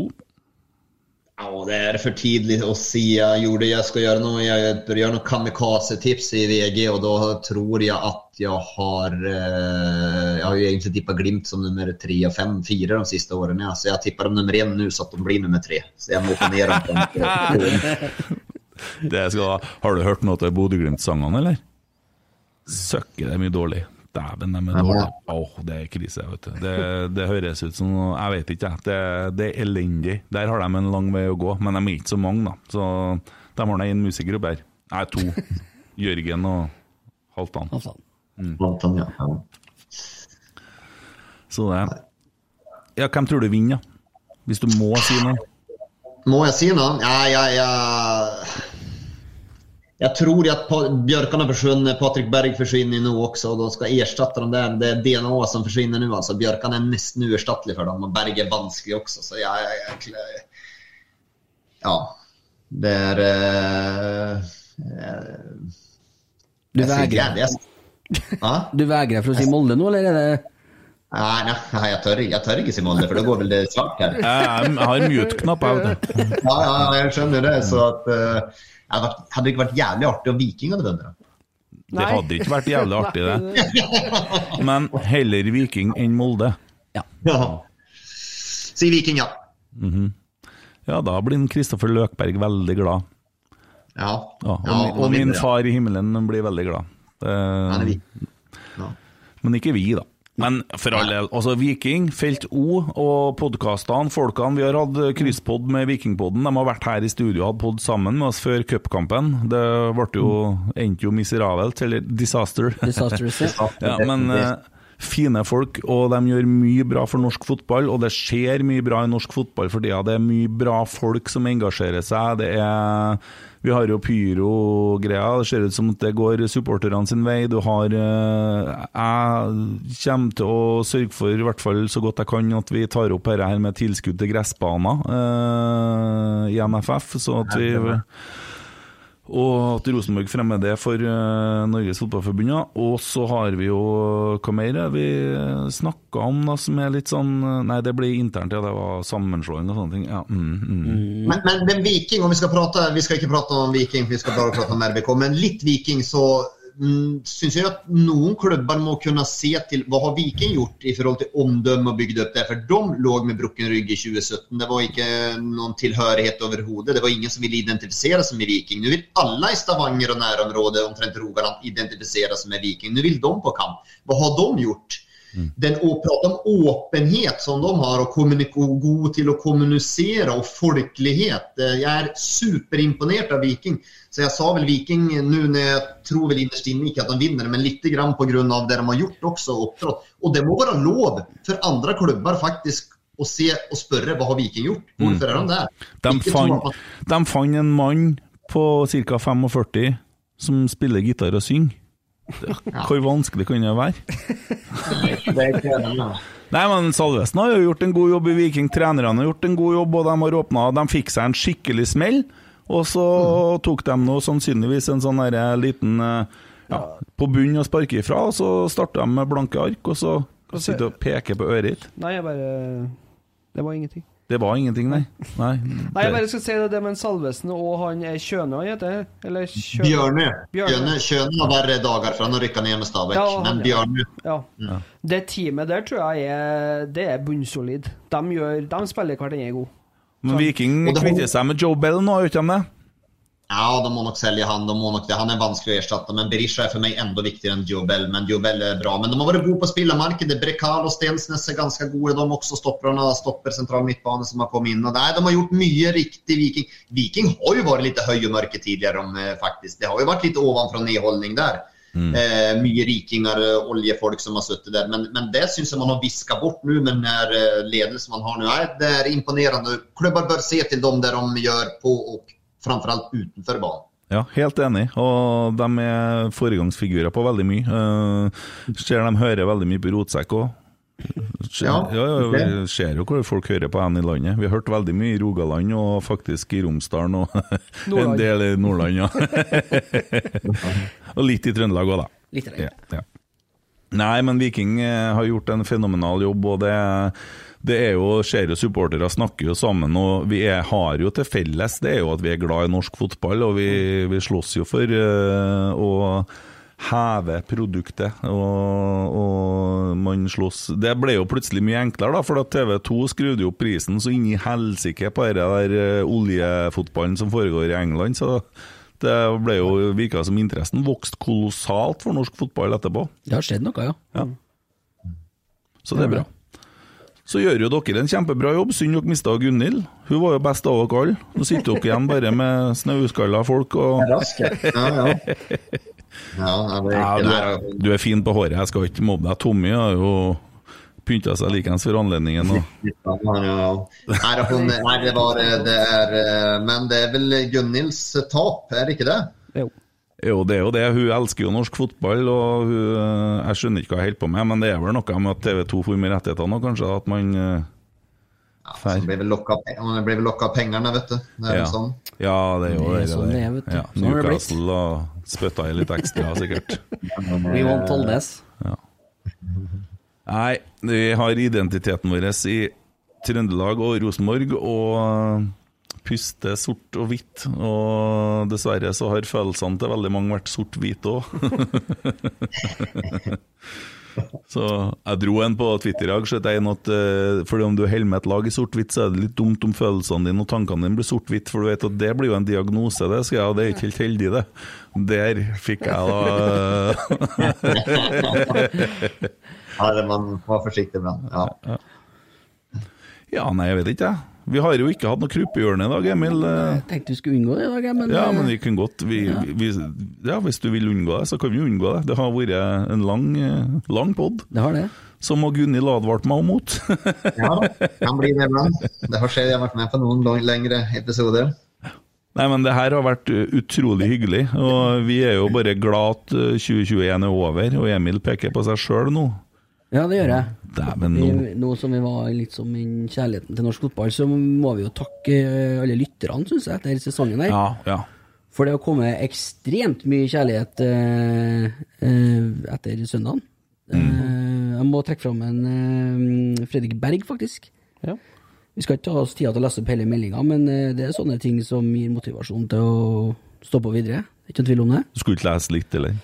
Ja, det er for tidlig å si. Jeg, gjorde, jeg skal gjøre noe, jeg bør gjøre noen kamikaze-tips i VG og da tror jeg at jeg har... Jeg har jo egentlig tippa Glimt som nummer tre og fem, fire de siste årene. Ja. Så jeg tipper dem nummer én nå, så at de blir nummer tre. Så jeg må få ner dem. Det skal, har du hørt noe til Bodø-Glimt-sangene, eller? Søkker, det er mye dårlig. Dæven, de er Ja. dårlige. Åh, det er krise, vet du. Det, det høres ut som Jeg vet ikke, jeg. Det, det er elendig. Der har de en lang vei å gå, men de er ikke så mange, da. Så de har én musikergruppe her. Nei, to. Jørgen og Halvdan. Halvdan. Ja. Ja. Så det Ja, hvem tror du vinner. Hvis du må si noe? Må jeg si noe? Ja, ja, ja. Jag tror ju att pa Björkan har försvunnit, Patrik Berg försvinner nu också och de ska ersätta dem där. Det är DNA som försvinner nu alltså. Björkan är nästan uerstattelig för dem och Berg är vansklig också. Så jeg ja, ja, ja. Det är... Eh, eh, Du jag deg Ja? Du vegrer for å si Molde nå, eller er det Nei, nei, jeg tør, jeg tør ikke si Molde, for da går vel det svart her. Jeg, jeg har mute-knapp, jeg, vet du. Ja, ja, jeg skjønner det. Så at eh, varit- hade det vært jævlig artig om Viking vunnit. Det hadde ikke vært jævlig artig, det. Men heller Viking enn Molde. Ja. si Viking, ja. Ja, da blir Kristoffer Løkberg veldig glad. Ja. Ja, og, Ja, min- og min far i himmelen blir veldig glad. Det, Han er vi. Ja. Men ikke vi, da. Men for all del, altså Viking, Felt O og podkastene, folkene Vi har hatt krysspod med Vikingpodden. De har vært her i studio og hatt pod sammen med oss før cupkampen. Det ble jo, endte jo miserabelt, eller disaster. disastrous? ja? Ja, men eh, fine folk, og de gjør mye bra for norsk fotball. Og det skjer mye bra i norsk fotball for tida. Det er mye bra folk som engasjerer seg. Det er Vi har jo pyro-greia. Det ser ut som at det går supporterne sin vei. Du har eh, Jeg kommer til å sørge for, i hvert fall så godt jeg kan, at vi tar opp dette her med tilskudd til gressbaner eh, i NFF. Så at vi og at Rosenborg fremmer det for eh, Norges Fotballforbund. Og så har vi jo Hva mer vi snakka om da, som er litt sånn eh, Nei, det ble internt, ja. Det var sammenslåing og sånne ting. Ja, mm, mm. Men, men, men Viking, om vi skal prate Vi skal ikke prate om Viking, vi skal bare prate om RBK. Men litt Viking, så mm, syns jeg at noen klubber må kunne se til hva har Viking gjort i forhold til omdømme og bygd opp det. For de lå med brukken rygg i 2017. Det var ikke noen tilhørighet overhodet. Det var ingen som ville identifisere seg med Viking. Nå vil alle i Stavanger og nærområdet omtrent Rogaland identifisere seg med Viking. Nå vil de på kamp. Hva har de gjort? Den å prate om åpenhet som de har, og og god til å kommunisere, og folkelighet. Eh, Jeg er superimponert av Viking. Så jeg sa vel Viking nå når jeg tror vel innerst inne ikke at de vinner, men litt pga. på grunn av det de har gjort også. Opptrådt. Og det må være lov for andre klubber faktisk å se og spørre hva har Viking gjort? Hvorfor er de der? De, fant, de fant en mann på ca. 45 som spiller gitar og synger. Hvor vanskelig kan det være? Er. Nei, men Salvesen har jo gjort en god jobb i Viking. Trenerne har gjort en god jobb, og de har åpna De fikk seg en skikkelig smell. Og så tok de nå sannsynligvis en sånn der liten eh, ja, på bunn og sparke ifra, og så starta de med blanke ark, og så sitter de og peker på øret ditt. Nei, jeg bare Det var ingenting. Det var ingenting, nei. Nei, Nei, jeg bare skal si det, det med Salvesen og han er Kjøne, han heter Eller Kjøne? Bjørne. Bjørne. Bjørne. Kjøne har verre dager, fra han rykka ned med Stabæk. Ja, men Bjørne Ja. Det teamet der tror jeg er Det er bunnsolid. De, gjør, de spiller hverandre god. Men Viking Og kvitter seg med Joe Bell nå, gjør ikke de det? Ja, de må nok selge han. De må nok det. Han er vanskelig å erstatte. Men Berisha er for meg enda viktigere enn Diobel. Men Diobel er bra. Men de har vært gode på spillermarkedet. Brekal og Stensnes er ganske gode. De også stopperne stopper sentral midtbane som har kommet inn. Og nei, de har gjort mye riktig, Viking. Viking har jo vært litt høy og mørke tidligere, eh, faktisk. Det har jo vært litt ovenfra nedholdning der. Eh, mye rikinger, eh, oljefolk som har sittet der. Men, men det syns jeg man har viska bort nå med den eh, ledelsen man har nå. Det er imponerende. Klubber bør se til dem der de gjør på og framfor alt utenfor banen. Ja, helt enig. Og de er foregangsfigurer på veldig mye. Uh, ser de hører veldig mye på rotsekk òg. Ja, Ja, ja, vi ser jo hvor folk hører på hen i landet. Vi har hørt veldig mye i Rogaland og faktisk i Romsdalen og en del i Nordland, ja. og litt i Trøndelag òg, da. Litt Ja, ja. Nei, men Viking eh, har gjort en fenomenal jobb, og det, det er jo, ser jo supportere snakker jo sammen, og vi er, har jo til felles det er jo at vi er glad i norsk fotball, og vi, vi slåss jo for eh, å heve produktet, og, og man slåss Det ble jo plutselig mye enklere, da, for TV 2 skrudde jo opp prisen så inn i helsike på den der eh, oljefotballen som foregår i England, så det ble jo virka som interessen vokste kolossalt for norsk fotball etterpå. Det har skjedd noe, ja. Ja. Så det er bra. Så gjør jo dere en kjempebra jobb. Synd dere mista Gunhild. Hun var jo best av dere alle. Nå sitter dere igjen bare med snauskalla folk og Raske. Ja, ja. Ja, ja, du, er, du er fin på håret, jeg skal ikke mobbe deg. Tommy har jo pynta seg likeens for anledningen. Og. Ja, ja. Nei, det, hun, nei, det var det er, eh, Men det er vel Gunhilds tap, er det ikke det? Jo. Jo, det er jo det. Hun elsker jo norsk fotball, og hun, jeg skjønner ikke hva jeg holder på med, men det er vel noe med at TV 2 får med rettighetene nå, kanskje? At man eh, Ja, så blir vel lokka, hun ble vel lokka av pengene, vet du. Det er ja. sånn. ja, det er jo Det er det. sånn det er, vet du. Ja, Sånn. Newcastle og spytta i litt ekstra, sikkert. We Vi this. Ja. Nei, vi har identiteten vår i Trøndelag og Rosenborg, og puster sort og hvitt. Og dessverre så har følelsene til veldig mange vært sort-hvite òg. så jeg dro en på Twitter i dag, så jeg at uh, fordi om du holder med et lag i sort-hvitt, så er det litt dumt om følelsene dine og tankene dine blir sort-hvitt, for du vet at det blir jo en diagnose, det. Så ja, det er ikke helt heldig, det. Der fikk jeg da Ja, det- man var forsiktig med. Ja. Ja, nei, jeg vet ikke, jeg. Vi har jo ikke hatt noe kruppehjørne i dag, Emil. Eh, Jeg tenkte vi skulle unngå det i dag, men, Ja, men eh, vi kan godt vi, vi, Ja, hvis du vil unngå det, så kan vi unngå det. Det har vært en lang, eh, lang pod, det har det. som Gunhild advarte meg mot. ja, kan bli det iblant. Det har skjedd, jeg har vært med på noen lengre episoder. Nei, men det her har vært uh, utrolig hyggelig, og vi er jo bare glad at uh, 2021 er over, og Emil peker på seg sjøl nå. Ja, det gjør jeg. Dæven, Vi, nå nå som vi var litt som i kjærligheten til norsk fotball, så må vi jo takke eh, alle lytterne, syns jeg, etter sesongen her. Ja, ja. For det har kommet ekstremt mye kjærlighet eh, eh, etter søndagen. Eh, jeg må trekke fram en eh, Fredrik Berg, faktisk. Ja. Vi skal ikke ta oss tida til å lese opp hele meldinga, men eh, det er sånne ting som gir motivasjon til å stå på videre. Ikke noen tvil om det. Du skulle ikke lese litt, eller?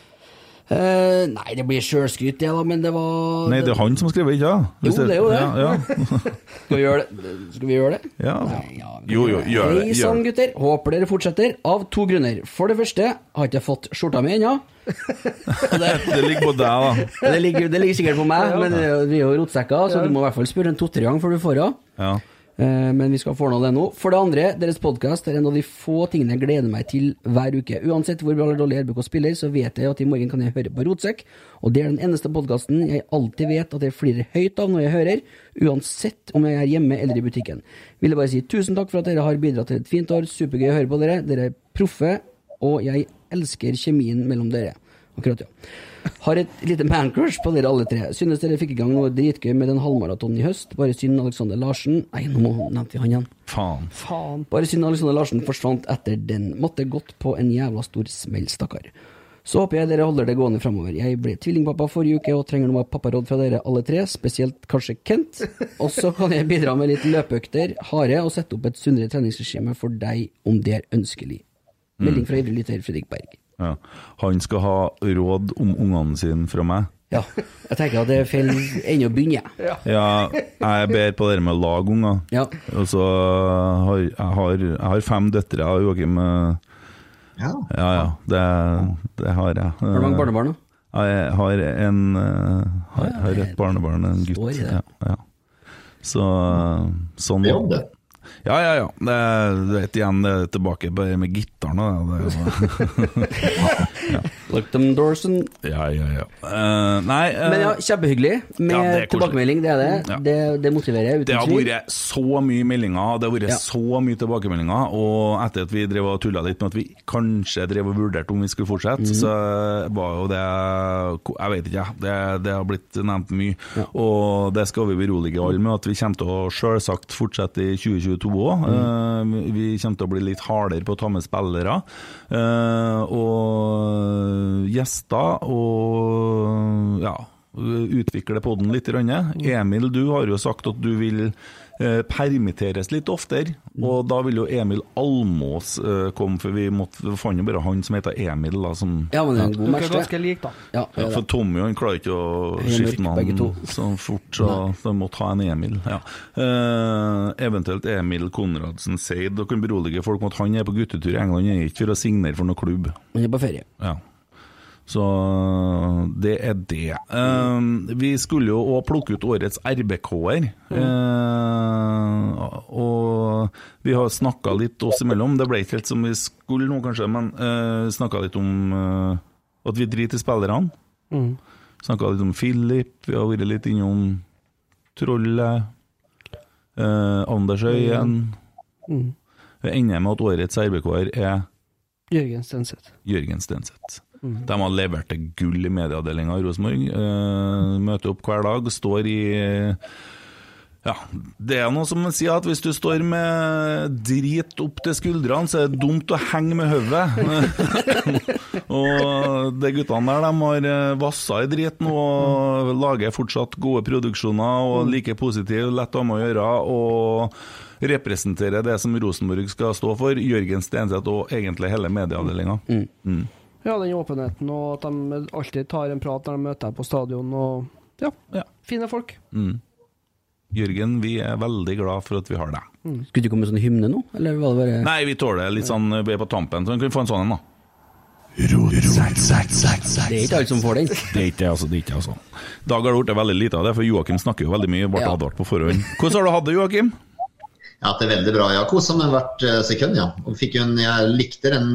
Eh, nei, det blir sjølskryt, det, da, men det var Nei, det er han som har skrevet, ikke sant? Hvis Jo, det er jo det. Ja, ja. Skal vi gjøre det? Skal vi gjøre det? ja. Nei, ja, Jo, jo, gjør det. Hei sann, gutter. Håper dere fortsetter. Av to grunner. For det første har ikke jeg fått skjorta mi ennå. Det, Det ligger på deg, da. det, ligger, det ligger sikkert på meg, men er vi er jo rotsekker, så du må i hvert fall spørre en to-tre ganger før du får henne. Ja. Eh, Men vi skal få ordna det nå. For det andre, deres podkast er en av de få tingene jeg gleder meg til hver uke. Uansett hvor bra eller dårlig RBK spiller, så vet jeg at i morgen kan jeg høre på Rotsekk. Og det er den eneste podkasten jeg alltid vet at jeg flirer høyt av når jeg hører, uansett om jeg er hjemme eller i butikken. Ville bare si tusen takk for at dere har bidratt til et fint år. Supergøy å høre på dere. Dere er proffe, og jeg elsker kjemien mellom dere. Akkurat, ja. Har et lite mancrush på dere alle tre. Synes dere fikk i gang noe dritgøy med den halvmaratonen i høst. Bare synd Alexander Larsen Nei, nå nevnte vi han igjen. Faen. Faen. Bare synd Alexander Larsen forsvant etter den. Måtte gått på en jævla stor smell, stakkar. Så håper jeg dere holder det gående framover. Jeg ble tvillingpappa forrige uke og trenger noe papparåd fra dere alle tre, spesielt kanskje Kent. Og så kan jeg bidra med litt løpeøkter, hare og sette opp et sunnere treningsregime for deg om det er ønskelig. Melding fra ivrig lytter Fredrik Berg. Ja. Han skal ha råd om ungene sine fra meg. Ja, jeg tenker at det er feil ennå å begynne. jeg. Ja, jeg er bedre på det med å lage unger. Ja. Og så har jeg, har, jeg har fem døtre, og Joakim eh, Ja. Ja, ja, det, det har jeg. Har du mange barnebarn, da? Jeg har en eh, har, har et barnebarn, en gutt. det. Ja, ja. Så sånn Jobb, det. Ja, ja, ja. Det, du vet igjen, det er tilbake bare med gitaren det. det er them doors and ja, ja, ja. Uh, nei uh, Men ja, kjempehyggelig med Ja, det tilbakemelding, det er det. Ja. Det, det motiverer, Det har tvil. vært så mye meldinger, det har vært Ja. så mye tilbakemeldinger. Og etter at vi drev og tulla litt med at vi kanskje drev og vurderte om vi skulle fortsette, mm. så var jo det Jeg vet ikke. Det, det har blitt nevnt mye. Og det skal vi berolige alle med, at vi kommer til å sjølsagt fortsette i 2022 òg. Mhm. vi kommer til å bli litt hardere på å ta med spillere. eh, og gjester og ja utvikle podden litt. Rønne. Emil, du har jo sagt at du vil eh, permitteres litt oftere. Og da vil jo Emil Almås eh, komme, for vi måtte, vi fant jo bare han som heter Emil. da, som... Ja, men det er en god match, det. ganske lik, da. Ja, det Ja, er for det. Tommy han klarer ikke å Helt skifte mørk, begge to. navn så fort, så de måtte ha en Emil. Ja. Eh, eventuelt Emil Konradsen Seid. Dere kan berolige folk med at han er på guttetur i England, han er ikke for å signere for noen klubb. Han er på ferie. Ja. Så det er det. Um, vi skulle jo òg plukke ut årets RBK-er. Eh, og vi har snakka litt oss imellom. Det ble ikke helt som vi skulle nå, kanskje, men uh, snakka litt om uh, at vi driter i spillerne. Mm. Snakka litt om Filip, vi har vært litt innom Trollet. Uh, Anders Øyen. Mm. Vi ender med at årets RBK-er er Jørgen Stenseth. Jørgen Stenseth. De har levert til gull i medieavdelinga i Rosenborg. Uh, møter opp hver dag, står i ja, Det er noe som man sier at hvis du står med drit opp til skuldrene, så er det dumt å henge med hodet. og de guttene der de har eh, vassa i driten og lager fortsatt gode produksjoner og like positive, lett å ha med å gjøre. og representerer det som Rosenborg skal stå for, Jørgen Stenseth og egentlig hele medieavdelinga. Mm. Ja, den åpenheten og at de alltid tar en prat når de møter deg på stadion. og Ja, Ja. fine folk. Mm. Jørgen, vi er veldig glad for at vi har deg. Skulle det ikke komme sånn hymne nå, eller var det bare Nei, vi tåler litt sånn, vi er på tampen, så vi kan få en sånn en, da. Det er ikke alle som får den. Det er ikke det, altså. Det er ikke, altså. Dag har det blitt veldig lite av det, for Joakim snakker jo veldig mye. Ble Ja. advart på forhånd. Hvordan har du hatt det, Joakim? Ja, det er veldig bra. Jeg har koset meg hvert eh, sekund. Ja. Og fikk jo en, jeg likte den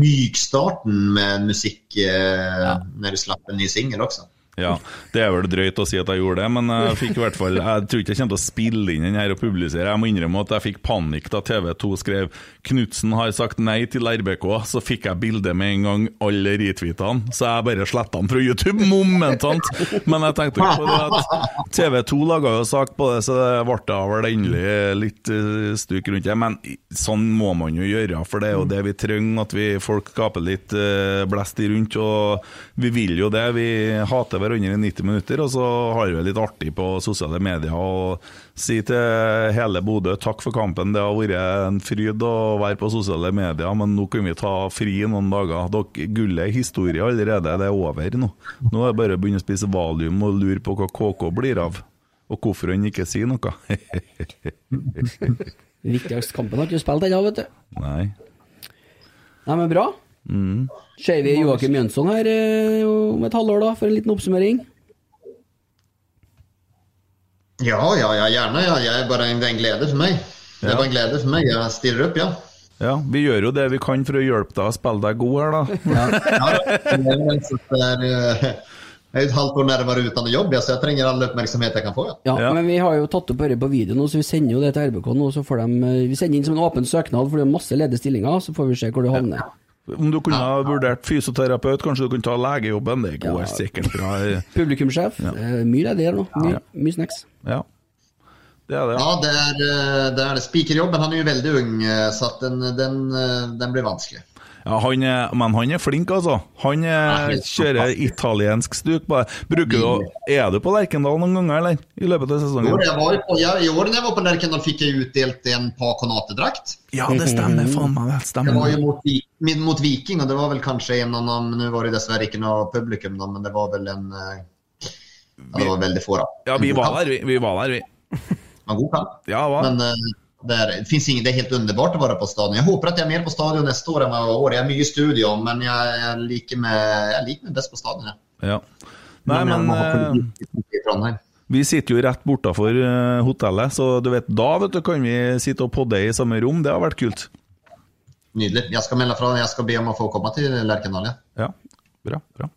mykstarten med musikk eh, når du slapp en ny singel også. Ja, Det er vel drøyt å si at jeg gjorde det, men jeg fikk i hvert fall Jeg tror ikke jeg kommer til å spille inn den her og publisere. Jeg må innrømme at jeg fikk panikk da TV2 skrev 'Knutsen har sagt nei til RBK'. Så fikk jeg bildet med en gang, alle retweetene. Så jeg bare sletta den fra YouTube momentant. Men jeg tenkte ikke på det at TV2 laga jo sak på det, så det ble vel endelig litt eh, stuk rundt det. Men sånn må man jo gjøre, for det er jo det vi trenger. At vi folk skaper litt eh, blest i rundt. Og vi vil jo det. Vi hater hverandre i 90 minutter, og så har vi det litt artig på sosiale medier. Og si til hele Bodø takk for kampen. Det har vært en fryd å være på sosiale medier, men nå kan vi ta fri noen dager. Dere, gullet er historie allerede. Det er over nå. Nå er det bare å begynne å spise valium og lure på hva KK blir av. Og hvorfor han ikke sier noe. Viktigste kampen har ikke du spilt ennå, vet du. Nei. Nei, men bra. Mm. Ser vi Joakim Jønsson her eh, om et halvår, da, for en liten oppsummering? Ja, ja, ja, gjerne. Ja. Jeg er bare en, det er en glede for meg. Det er bare en glede for meg. Jeg stiller opp, ja. Ja, vi gjør jo det vi kan for å hjelpe deg å spille deg god her, da. ja ja, det er, eh, jeg er et halvt år nærmere uten jobb, ja, så jeg trenger all oppmerksomhet jeg kan få. Ja. Ja, Ja. men vi har jo tatt opp dette på video nå, så vi sender jo det til RBK nå. Så får de, eh, vi sender inn som en åpen søknad, for det er masse ledige stillinger. Så får vi se hvor du havner. Om du kunne ha vurdert fysioterapeut, kanskje du kunne ta legejobben? Det går Ja. sikkert bra. Publikumsjef. Ja. eh, Mye ledig her nå. Mye, Ja. mye snacks. Ja, det er det. Ja, det er, eh, det er det. Spikerjobben, han er jo veldig ung, eh, så at den, den, den blir vanskelig. Ja, han er, men han er flink, altså. Han er, kjører italiensk stuk. Bruker du, er du på Lerkendal noen ganger, eller? I løpet av sesongen? Jo, jeg var, på, jeg, I år da jeg var på Lerkendal, fikk jeg utdelt en Paconatedrakt. Ja, det stemmer. Faen meg, det stemmer. Det var jo mot, mot Viking, og det var vel kanskje en annen Nå var det dessverre ikke noe publikum, da, men det var vel en eh, ja, Det var veldig få, da. Ja, vi var der, vi. Vi var der, vi. En god kamp. Ja, hva? Men eh, det, finns ingen, det er helt underbart å være på stadion. Jeg håper at jeg er mer på stadion neste år enn jeg var i år. Jeg er mye i studio, men jeg, jeg, liker meg, jeg liker meg best på stadion. Ja. Ja. Nei, men men eh. Vi sitter jo rett bortafor eh, hotellet, så du vet, da vet du, kan vi sitte og podde i samme rom. Det har vært kult. Nydelig. Jeg skal melde fra. Jeg skal be om å få komme til Lerkendal. Ja. Ja, bra, bra.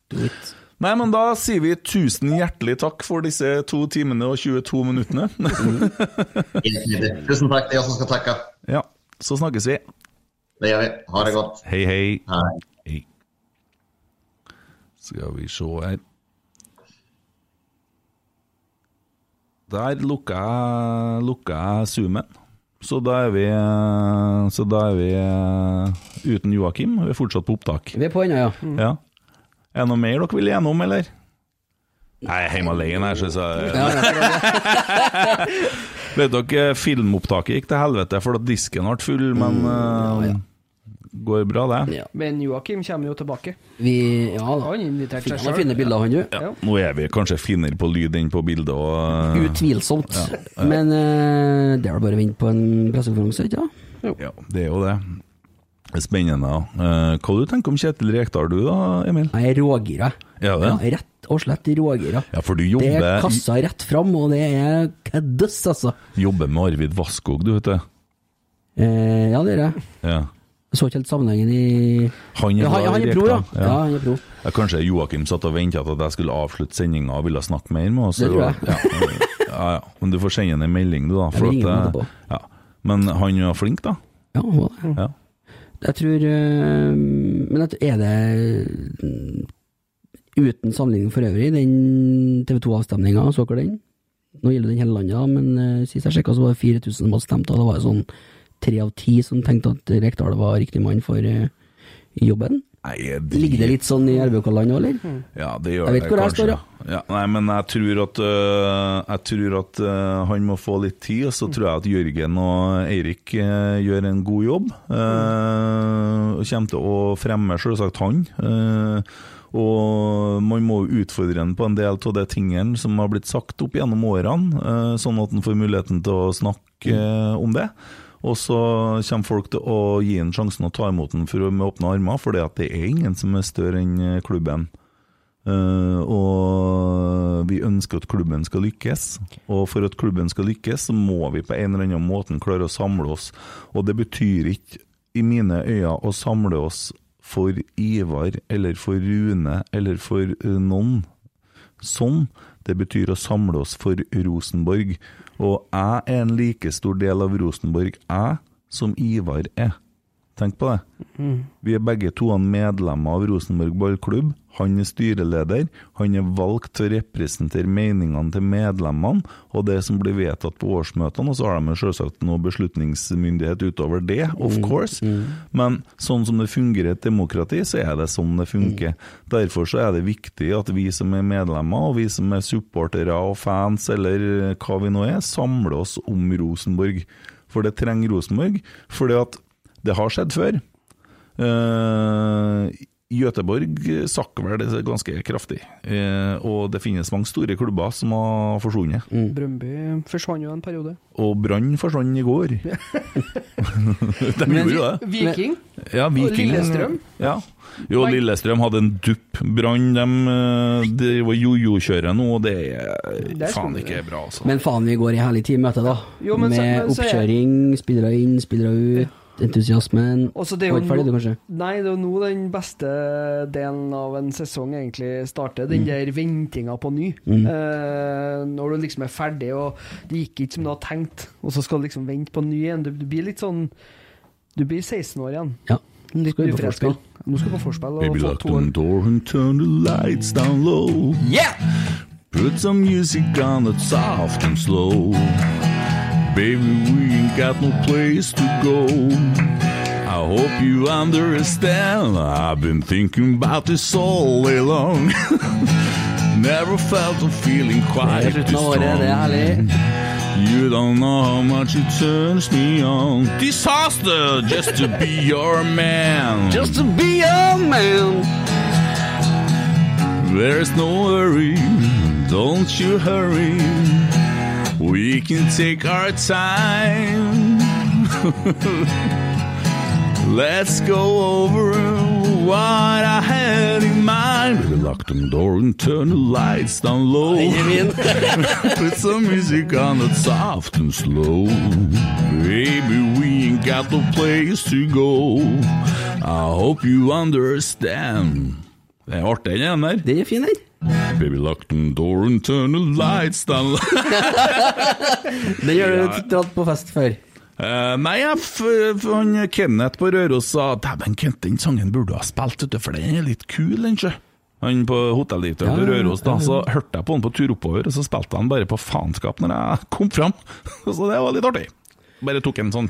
Nei, men da sier vi tusen hjertelig takk for disse to timene og 22 minuttene. Tusen takk. Det er jeg som skal takke. ja, så snakkes vi. Det gjør vi. Ha det godt. Hei, hei. Hei. Hei. Skal vi se her Der lukka jeg, lukka jeg zoomen. Så da er vi, så da er vi eh, uten Joakim. Vi er fortsatt på opptak. Vi er på ennå, ja. Ja. Er det noe mer dere vil gjennom, eller? Nei, jeg er hjemme alene her, syns jeg ja, ja Vet dere, filmopptaket gikk til helvete fordi disken ble full, men eh, går bra, det. ja. Men Joakim kommer jo tilbake. Vi Ja da. Han inviterte seg sjøl. bilder, han, du. Ja, nå er vi kanskje finner på lyd enn på bilde. Og, eh, Utvilsomt. Men uh, det er vel bare å vente på en pressekonferanse, ikke sant? ja, det er jo det. Spennende. Uh, Eh, hva du tenker om Kjetil Rekdal du da, Emil? Jeg er rågira. Ja, det? Ja, rett og slett rågira. Ja, for du Det er kassa rett fram, og det er køddes, altså. jobber med Arvid Vasskog, du vet det. Eh, ja, det gjør jeg. Ja. Jeg så ikke helt sammenhengen i Han er ja, han, han er pro, ja. ja. ja. han er pro. Ja, kanskje Joakim satt og venta at jeg skulle avslutte sendinga og ville snakke mer med oss. Det tror jeg. Ja. Men du får sende en melding, du, da. Ham at, ja. Men han er flink, da. Ja, han var det. Jeg tror eh, Men er det mm, uten sammenligning for øvrig, den TV 2-avstemninga, så dere den? Nå gjelder den hele landet, men uh, sist jeg sjekka, så var det 4000 som hadde stemt, og det var sånn tre av ti som tenkte at Rekdal var riktig mann for eh, jobben. Nei, jeg Ligger det litt sånn i RBK-land òg, eller? Ja, det gjør Jeg vet det hvor jeg står, ja. ja. Nei, men jeg tror at, øh, jeg tror at øh, han må få litt tid, og så tror jeg at Jørgen og Eirik øh, gjør en god jobb. Uh, kommer til å fremme selvsagt han. Uh, og man må utfordre han på en del av de tingene som har blitt sagt opp gjennom årene, øh, sånn at han får muligheten til å snakke øh, om det. Og så kommer folk til å gi ham sjansen å ta imot for, med åpne armer, for det er ingen som er større enn øh, klubben. Uh, og vi ønsker at klubben skal lykkes. Og for at klubben skal lykkes, så må vi på en eller annen måte klare å samle oss. Og det betyr ikke, i mine øyne, å samle oss for Ivar eller for Rune eller for eh, noen. Sånn. Det betyr å samle oss for Rosenborg. Og jeg er en like stor del av Rosenborg, jeg, som Ivar er. Tenk på det. Vi er begge to medlemmer av Rosenborg ballklubb. Han er styreleder. Han er valgt til å representere meningene til medlemmene og det som blir vedtatt på årsmøtene. Og så har de selvsagt noe beslutningsmyndighet utover det, of course. Men sånn som det fungerer i et demokrati, så er det sånn det funker. Derfor så er det viktig at vi som er medlemmer, og vi som er supportere og fans, eller hva vi nå er, samler oss om Rosenborg. For det trenger Rosenborg. Fordi at det har skjedd før. Uh, Göteborg sakk vel det ganske kraftig, Eh, og det finnes mange store klubber som har forsvunnet. Brøndby forsvant jo en periode. Og Brann forsvant i går. De gjorde jo det. Viking. Ja, Viking, Og Lillestrøm. Ja. Jo, Lillestrøm hadde en dupp. Brann de, eh, de var jojo-kjøret nå, og det er Det er faen ikke bra, altså. Men faen, vi går i herlig tid møte, da. Jo, men så- Med men så oppkjøring, spillere inn, spillere ut, entusiasmen. Også det er jo ferdig, du, kanskje? Nei, det er jo nå den beste delen av en sesong egentlig starter. Den der ventinga på ny. Eh, når du liksom er ferdig, og det gikk ikke som du hadde tenkt, og så skal du liksom vente på ny igjen. Du, du blir litt sånn Du blir 16 år igjen. Ja. På Uforelska. Nå skal vi på forspill. Baby, få lock to the door and turn the lights down low. Yeah! Put some music on that's soft and slow. Baby, we ain't got no place to go. I hope you understand. I've been thinking about this all day long. Never felt a feeling quite this slutten av året, det er herlig. You don't know how much it turns me on. Disaster just to be your man. Just to be a man. There's no hurry, don't you hurry. We can take our time. Let's go over what I had in mind. Baby, lock the door and turn the lights down low. Put some music on that's soft and slow. Baby, we ain't got no place to go. I hope you understand. Det er artig, den der. Den er fin, den. Baby, lock the door and turn the lights down. Den har du dratt på fest før. Uh, nei, han Kenneth på Røros sa Dæven, Kent, den sangen burde du ha spilt, vet du, for den er litt kul, den, sjø. Han på hotelldirektøren Ja, på Røros, da, ja, ja. så hørte jeg på han på tur oppover, og så spilte han bare på faenskap når jeg kom fram. Så det var litt artig. Bare tok en sånn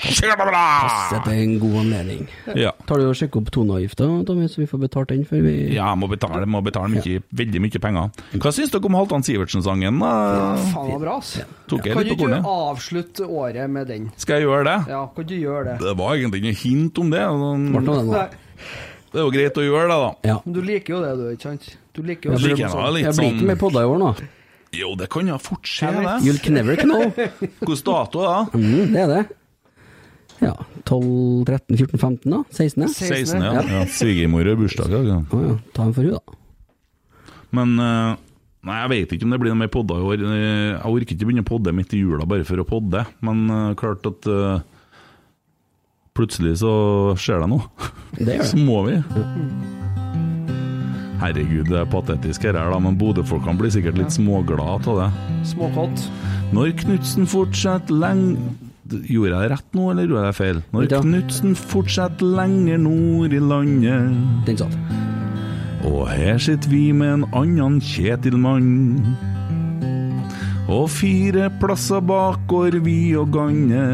Sjævlalala. til en god anledning. Ja. Tar du og sjekker opp toneavgifta, Tommy, så vi får betalt den før vi Ja, jeg må betale, må betale mye, veldig mye penger. Hva syns dere om Halvdan Sivertsen-sangen? Ja, Faen, var bra, ass. Tok jeg Kan litt du på ikke avslutte året med den? Skal jeg gjøre det? Ja, kan du gjøre det? Det var egentlig ikke hint om det. det Det er jo greit å gjøre det, da. Ja. men du liker jo det, du, ikke sant? Du liker jo Jeg liker sånn. Jeg blir ikke sånn med podda i år nå. Jo, det kan jo fort skje, det. You'll never know. Hvilken dato da? Mm, det er det. Ja. 12, 13, 14, 15, da? 16? 16, ja. Ja. ja. Svigermor har bursdag. Ja. Å ja. Ta en for henne, da. Men uh, Nei, jeg vet ikke om det blir noe mer podder i år. Eh, Jeg orker ikke begynne å podde midt i jula bare for å podde, men uh, klart at uh, plutselig så skjer det noe. Det gjør Så må vi. Herregud, det er patetisk her, da, men Bodø-folkene blir sikkert litt småglade av det. Småkott. Når Knutsen fortsetter lenge Gjorde jeg rett nå, eller gjorde jeg feil? Når. Knutsen fortsetter lenger nord i landet Den satt. Og her sitter vi med en annen Kjetil-mann. Og fire plasser bak går vi og ganne.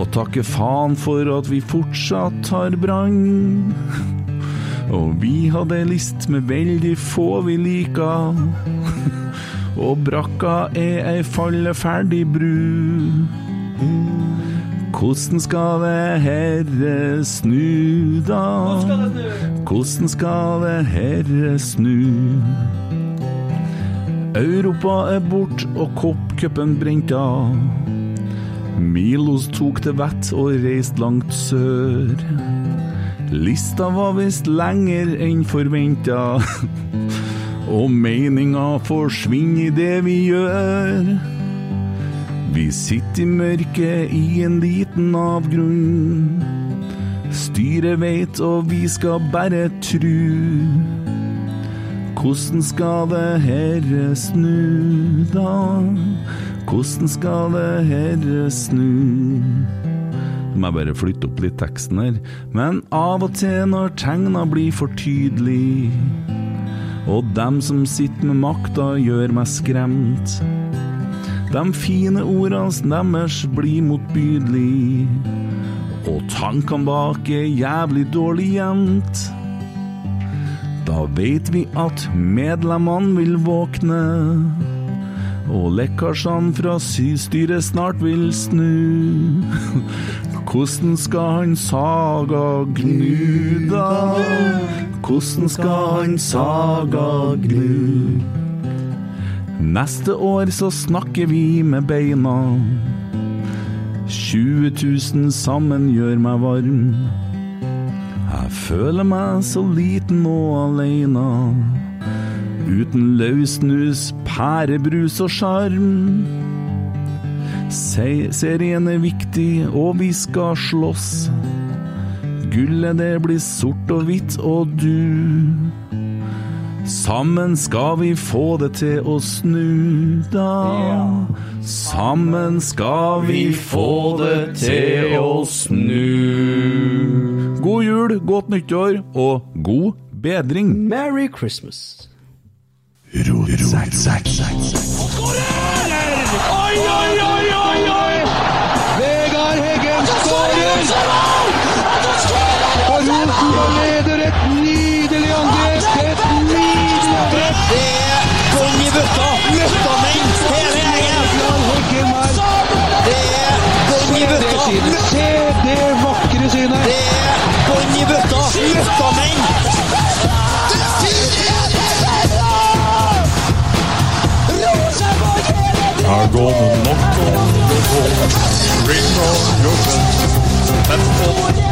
Og takker faen for at vi fortsatt har brann. Og vi hadde list med veldig få vi liker. Og brakka er ei falleferdig bru. Hvordan skal det herre snu, da? Hvordan skal det herre snu? Europa er bort og koppcupen brent av. Milos tok til vett og reiste langt sør. Lista var visst lenger enn forventa, og meninga forsvinner i det vi gjør. Vi sitter i mørket i en liten avgrunn. Styret veit, og vi skal bare tru. Hvordan skal det herre snu, da? Hvordan skal det herre snu? Må bare flytte opp litt teksten her. Men av og til når tegna blir for tydelig, og dem som sitter med makta gjør meg skremt. De fine ordene deres blir motbydelig, og tankene bak er jævlig dårlig gjemt. Da veit vi at medlemmene vil våkne, og lekkasjene fra systyret snart vil snu. Hvordan skal han Saga gnu, da? Hvordan skal han Saga gnu? Neste år så snakker vi med beina. 20 000 sammen gjør meg varm. Jeg føler meg så liten og aleina. Uten løssnus, pærebrus og sjarm. Se- Serien er viktig, og vi skal slåss. Gullet det blir sort og hvitt, og du Sammen skal vi få det til å snu, da. Sammen skal vi få det til å snu. God jul, godt nyttår og god bedring. Merry Christmas. Oi, oi, oi, oi, oi! Vegard Heggen skårer! Og leder et nydelig angrep! Et nydelig angrep! Det er bånn i bøtta. Møttamenn, hele gjengen. Det er bånn i Det bøtta. Se det vakre synet! Det er bånn i bøtta. Møttamenn. I'm gonna knock on the door, ring on your bell. That's all.